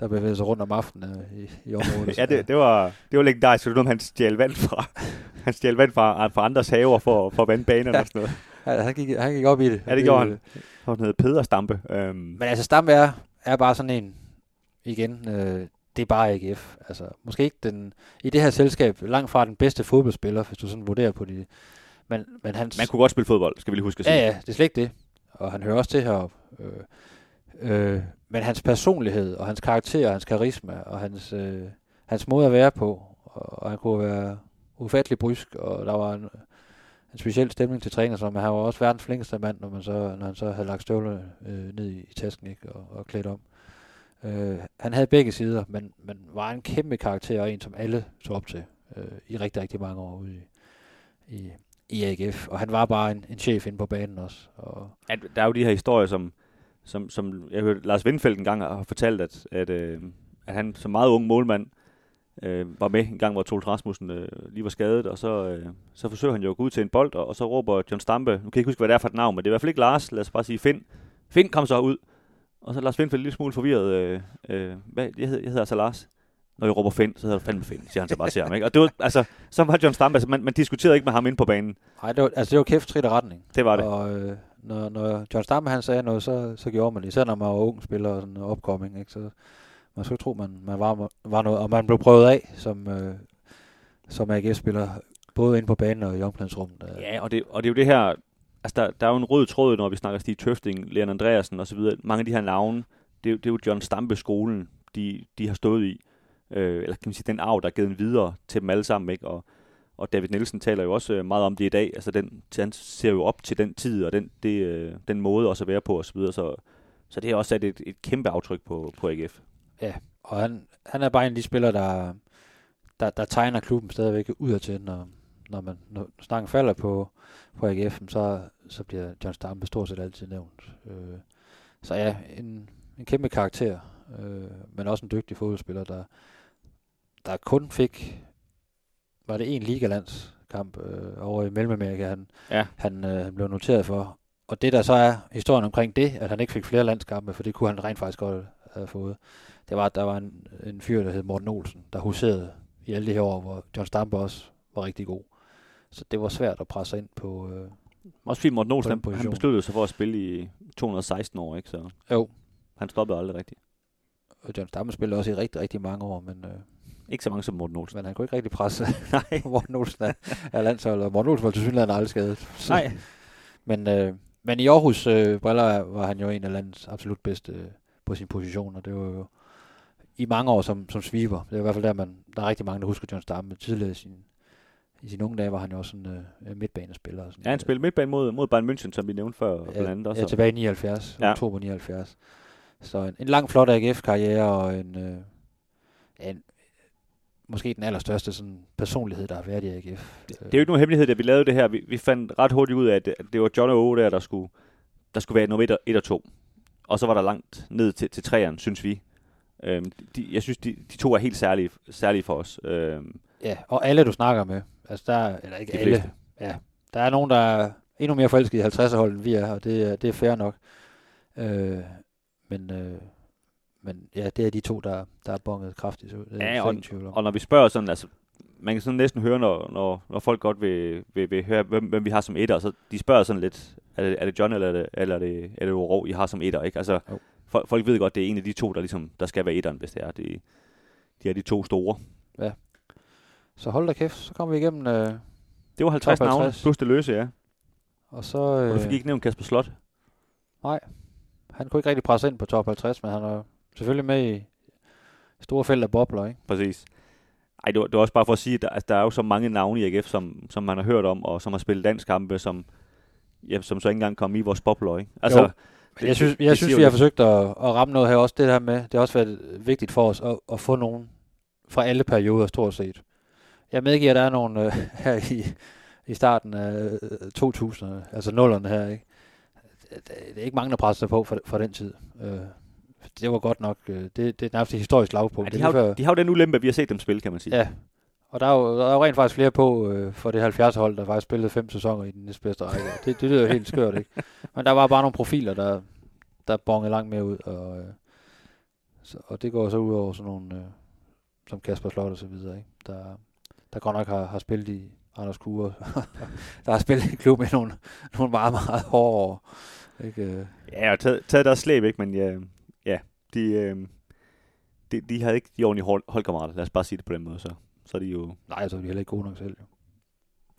[SPEAKER 2] der bevægede sig rundt om aftenen øh, i, i området.
[SPEAKER 1] Ja, det, det var, det var legendarisk, så det var noget, han stjal vand fra. Han stjal vand fra, fra andres haver for, for at vande banerne
[SPEAKER 2] Ja.
[SPEAKER 1] og sådan noget.
[SPEAKER 2] Ja, han, gik, han gik op i det.
[SPEAKER 1] Ja, det gjorde han. Han hed Peder Stampe. Øhm,
[SPEAKER 2] Men altså, Stam er, er bare sådan en, igen, øh, det er bare AGF. Altså, måske ikke den, i det her selskab, langt fra den bedste fodboldspiller, hvis du sådan vurderer på det. Men, men hans,
[SPEAKER 1] man kunne godt spille fodbold, skal vi lige huske at sige.
[SPEAKER 2] Ja, ja, det er slet ikke det. Og han hører også til heroppe. Øh, øh, men hans personlighed, og hans karakter, og hans karisma, og hans, øh, hans måde at være på, og, og han kunne være ufattelig brysk, og der var en, en speciel stemning til træner, som han var også verdens flinkeste mand, når, man så, når han så havde lagt støvlerne øh, ned i, i tasken ikke, og, og klædt om. Øh, han havde begge sider, men, men var en kæmpe karakter, og en, som alle så op til øh, i rigtig, rigtig mange år ude i, i, i AGF. Og han var bare en, en chef inde på banen også. Og,
[SPEAKER 1] At, der er jo de her historier, som, som, som jeg hørte Lars Windfeldt en gang har fortalt, at, at, øh, at han som meget ung målmand øh, var med en gang, hvor Troels Rasmussen øh, lige var skadet, og så, øh, så forsøger han jo at gå ud til en bold, og, og så råber John Stampe, nu kan jeg ikke huske, hvad det er for et navn, men det er i hvert fald ikke Lars, lad os bare sige Finn. Finn kom så ud, og så er Lars Windfeldt lidt smule forvirret. Øh, øh, hvad, jeg, hedder, jeg hedder altså Lars. Når jeg råber Finn, så hedder du fandme Finn, siger han så bare til ham. Ikke? Og det var, altså, så var John Stampe, altså, man, man diskuterede ikke med ham inde på banen.
[SPEAKER 2] nej, det var, altså det var kæft trit retning.
[SPEAKER 1] Det var det.
[SPEAKER 2] Og øh, når, når John Stamme han sagde noget, så, så gjorde man det. Især når man var ung spiller og sådan opkomming. Ikke? Så man skulle tro, man, man var, var noget. Og man blev prøvet af som, øh, som AGF-spiller. Både inde på banen og i omklædningsrummet. Øh,
[SPEAKER 1] Ja, og det, og det er jo det her, altså der, der er jo en rød tråd, når vi snakker Stig Tøfting, Leon Andreasen osv. Mange af de her navne, det, er det er jo John Stampe-skolen, de, de har stået i. Øh, eller kan man sige, den arv, der er givet videre til dem alle sammen. Ikke? Og, og David Nielsen taler jo også øh, meget om det i dag. Altså den, han ser jo op til den tid, og den, det, øh, den måde også at være på osv. Så, videre. så, så det har også sat et, et kæmpe aftryk på, på AGF.
[SPEAKER 2] Ja, Og han, han er bare en af de spillere, der, der, der tegner klubben stadigvæk udadtil, når, når, man, når snakken falder på, på AGF, så, så bliver John Stampe stort set altid nævnt. Øh, så ja, en, en kæmpe karakter, øh, men også en dygtig fodboldspiller, der, der kun fik, var det en ligalandskamp øh, over i Mellemamerika, han,
[SPEAKER 1] Ja.
[SPEAKER 2] han, øh, blev noteret for. Og det der så er historien omkring det, at han ikke fik flere landskampe, for det kunne han rent faktisk godt have fået, det var, at der var en, en fyr, der hed Morten Olsen, der huserede i alle de her år, hvor John Stampe også var rigtig god. Så det var svært at presse ind på... Øh,
[SPEAKER 1] Også fordi Morten Olsen, han, han besluttede sig for at spille i 216 år, ikke? så
[SPEAKER 2] jo,
[SPEAKER 1] han stoppede aldrig rigtigt.
[SPEAKER 2] og John Stampe spillede også i rigtig, rigtig mange år, men, øh,
[SPEAKER 1] Ikke så mange som Morten Olsen.
[SPEAKER 2] Men han kunne ikke rigtig presse
[SPEAKER 1] Nej.
[SPEAKER 2] Morten Olsen af, af landsholdet. Og Morten Olsen var til synligheden aldrig skadet. Så-
[SPEAKER 1] Nej.
[SPEAKER 2] Men, øh, men i Aarhus øh, briller var han jo en af landets absolut bedste øh, på sin position, og det var jo i mange år som, som sweeper. Det er i hvert fald der, man, der er rigtig mange, der husker John Stamme. Tidligere i sin, i sine unge dage var han jo også sådan øh, midtbanespiller. Og sådan,
[SPEAKER 1] Ja, han spillede midtbane mod, mod Bayern München, som vi nævnte før, blandt andet også.
[SPEAKER 2] Ja, tilbage i 79,
[SPEAKER 1] Ja.
[SPEAKER 2] ja. oktober 79. Så en, en lang, flot AGF-karriere, og en, øh, ja, en, måske den allerstørste sådan, personlighed, der har været i AGF.
[SPEAKER 1] Det er jo ikke nogen hemmelighed, da vi lavede det her. Vi, vi fandt ret hurtigt ud af, at det, at det var John og Åge der, der skulle, der skulle være nummer 1 og, 1 og 2. Og så var der langt ned til, til træerne, synes vi. Øhm, de, jeg synes, de, de to er helt særlige, særlige for os. Øhm,
[SPEAKER 2] Ja, og alle du snakker med, altså der, er- eller ikke
[SPEAKER 1] De
[SPEAKER 2] alle,
[SPEAKER 1] fleste.
[SPEAKER 2] ja, der er nogen, der er endnu mere forelsket i 50'er-holdet, end vi er, og det, er- det er fair nok. Øh, men, øh, men ja, det er de to, der, der er bonget kraftigt ud. Det er
[SPEAKER 1] Ja,
[SPEAKER 2] ja,
[SPEAKER 1] og- og når vi spørger sådan, altså, man kan sådan næsten høre, når, når, når folk godt vil, vil, vil høre, hvem, hvem vi har som etter, så de spørger sådan lidt, er det, er det John eller er det, eller er det, er det Oro, I har som etter, ikke? Altså,
[SPEAKER 2] Jo.
[SPEAKER 1] folk, folk ved godt, det er en af de to, der ligesom, der skal være etteren, hvis det er. De, de er de to store.
[SPEAKER 2] Så hold da kæft, så kommer vi igennem, øh,
[SPEAKER 1] Det var 50
[SPEAKER 2] Top
[SPEAKER 1] navne,
[SPEAKER 2] 50.
[SPEAKER 1] plus det løse, ja.
[SPEAKER 2] og så...
[SPEAKER 1] Og
[SPEAKER 2] Øh,
[SPEAKER 1] du fik ikke nævnt Kasper Slot.
[SPEAKER 2] Han kunne ikke rigtig presse ind på top 50, men han er selvfølgelig med i store felt af bobler, ikke?
[SPEAKER 1] Præcis. Ej, det var, det var også bare for at sige, at der, altså, der er jo så mange navne i AGF, som, som man har hørt om, og som har spillet landskampe, som, ja, som så ikke engang kom i vores bobler, ikke? Altså,
[SPEAKER 2] Jo.
[SPEAKER 1] det-
[SPEAKER 2] jeg synes,
[SPEAKER 1] det-
[SPEAKER 2] jeg
[SPEAKER 1] det
[SPEAKER 2] synes vi har
[SPEAKER 1] lidt.
[SPEAKER 2] forsøgt at, at ramme noget her også. Det her med, det har også været vigtigt for os at, at få nogen fra alle perioder stort set. Jeg medgiver, at der er nogle øh, her i, i starten af øh, 2000'erne, altså nullerne her, ikke? Det, det er ikke mange, der presser på fra, fra den tid. Øh, det var godt nok, øh, det, det er nærmest et historisk lavpunkt. Det
[SPEAKER 1] de, har, jo- de har jo den ulempe, vi har set dem spille, kan man sige.
[SPEAKER 2] Ja, og der er jo, der er jo rent faktisk flere på øh, for det 70 hold, der faktisk spillede fem sæsoner i den næstbedste række. Det, det lyder jo helt skørt, ikke? Men der var bare nogle profiler, der, der bongede langt mere ud, og, øh, så, og det går så ud over sådan nogle, øh, som Kasper Slot og så videre, ikke? Der, der godt nok har, har spillet i Anders Kure, der har spillet i klub med nogle, nogle meget, meget hårde år. Ikke? øh.
[SPEAKER 1] Ja, og taget, taget deres slæb, ikke? Men ja, ja de, øh, de, de havde ikke de ordentlige hold, holdkammerater. Lad os bare sige det på den måde, så. Så er de jo...
[SPEAKER 2] Nej, så er de heller ikke gode nok selv. Jo.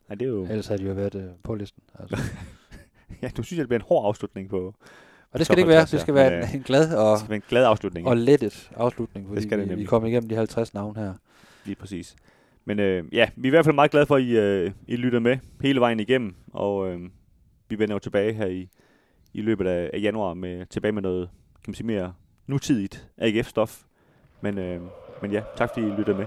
[SPEAKER 1] Ja, det er jo...
[SPEAKER 2] Ellers havde de jo været øh, på listen. Altså.
[SPEAKER 1] Ja, du synes, at det bliver en hård afslutning på...
[SPEAKER 2] Og det skal det ikke være.
[SPEAKER 1] 50,
[SPEAKER 2] Det skal være en, en glad og,
[SPEAKER 1] Det skal være en glad afslutning.
[SPEAKER 2] og lettet afslutning, fordi
[SPEAKER 1] skal det
[SPEAKER 2] vi, vi
[SPEAKER 1] nemlig.
[SPEAKER 2] kom igennem de 50 navne her.
[SPEAKER 1] Lige præcis. Men øh, ja, vi er i hvert fald meget glade for, at I, øh, I lytter med hele vejen igennem, og øh, vi vender jo tilbage her i, i løbet af, af januar med tilbage med noget, kan man sige, mere nutidigt AGF-stof. Men, øh, men ja, tak fordi I lyttede med.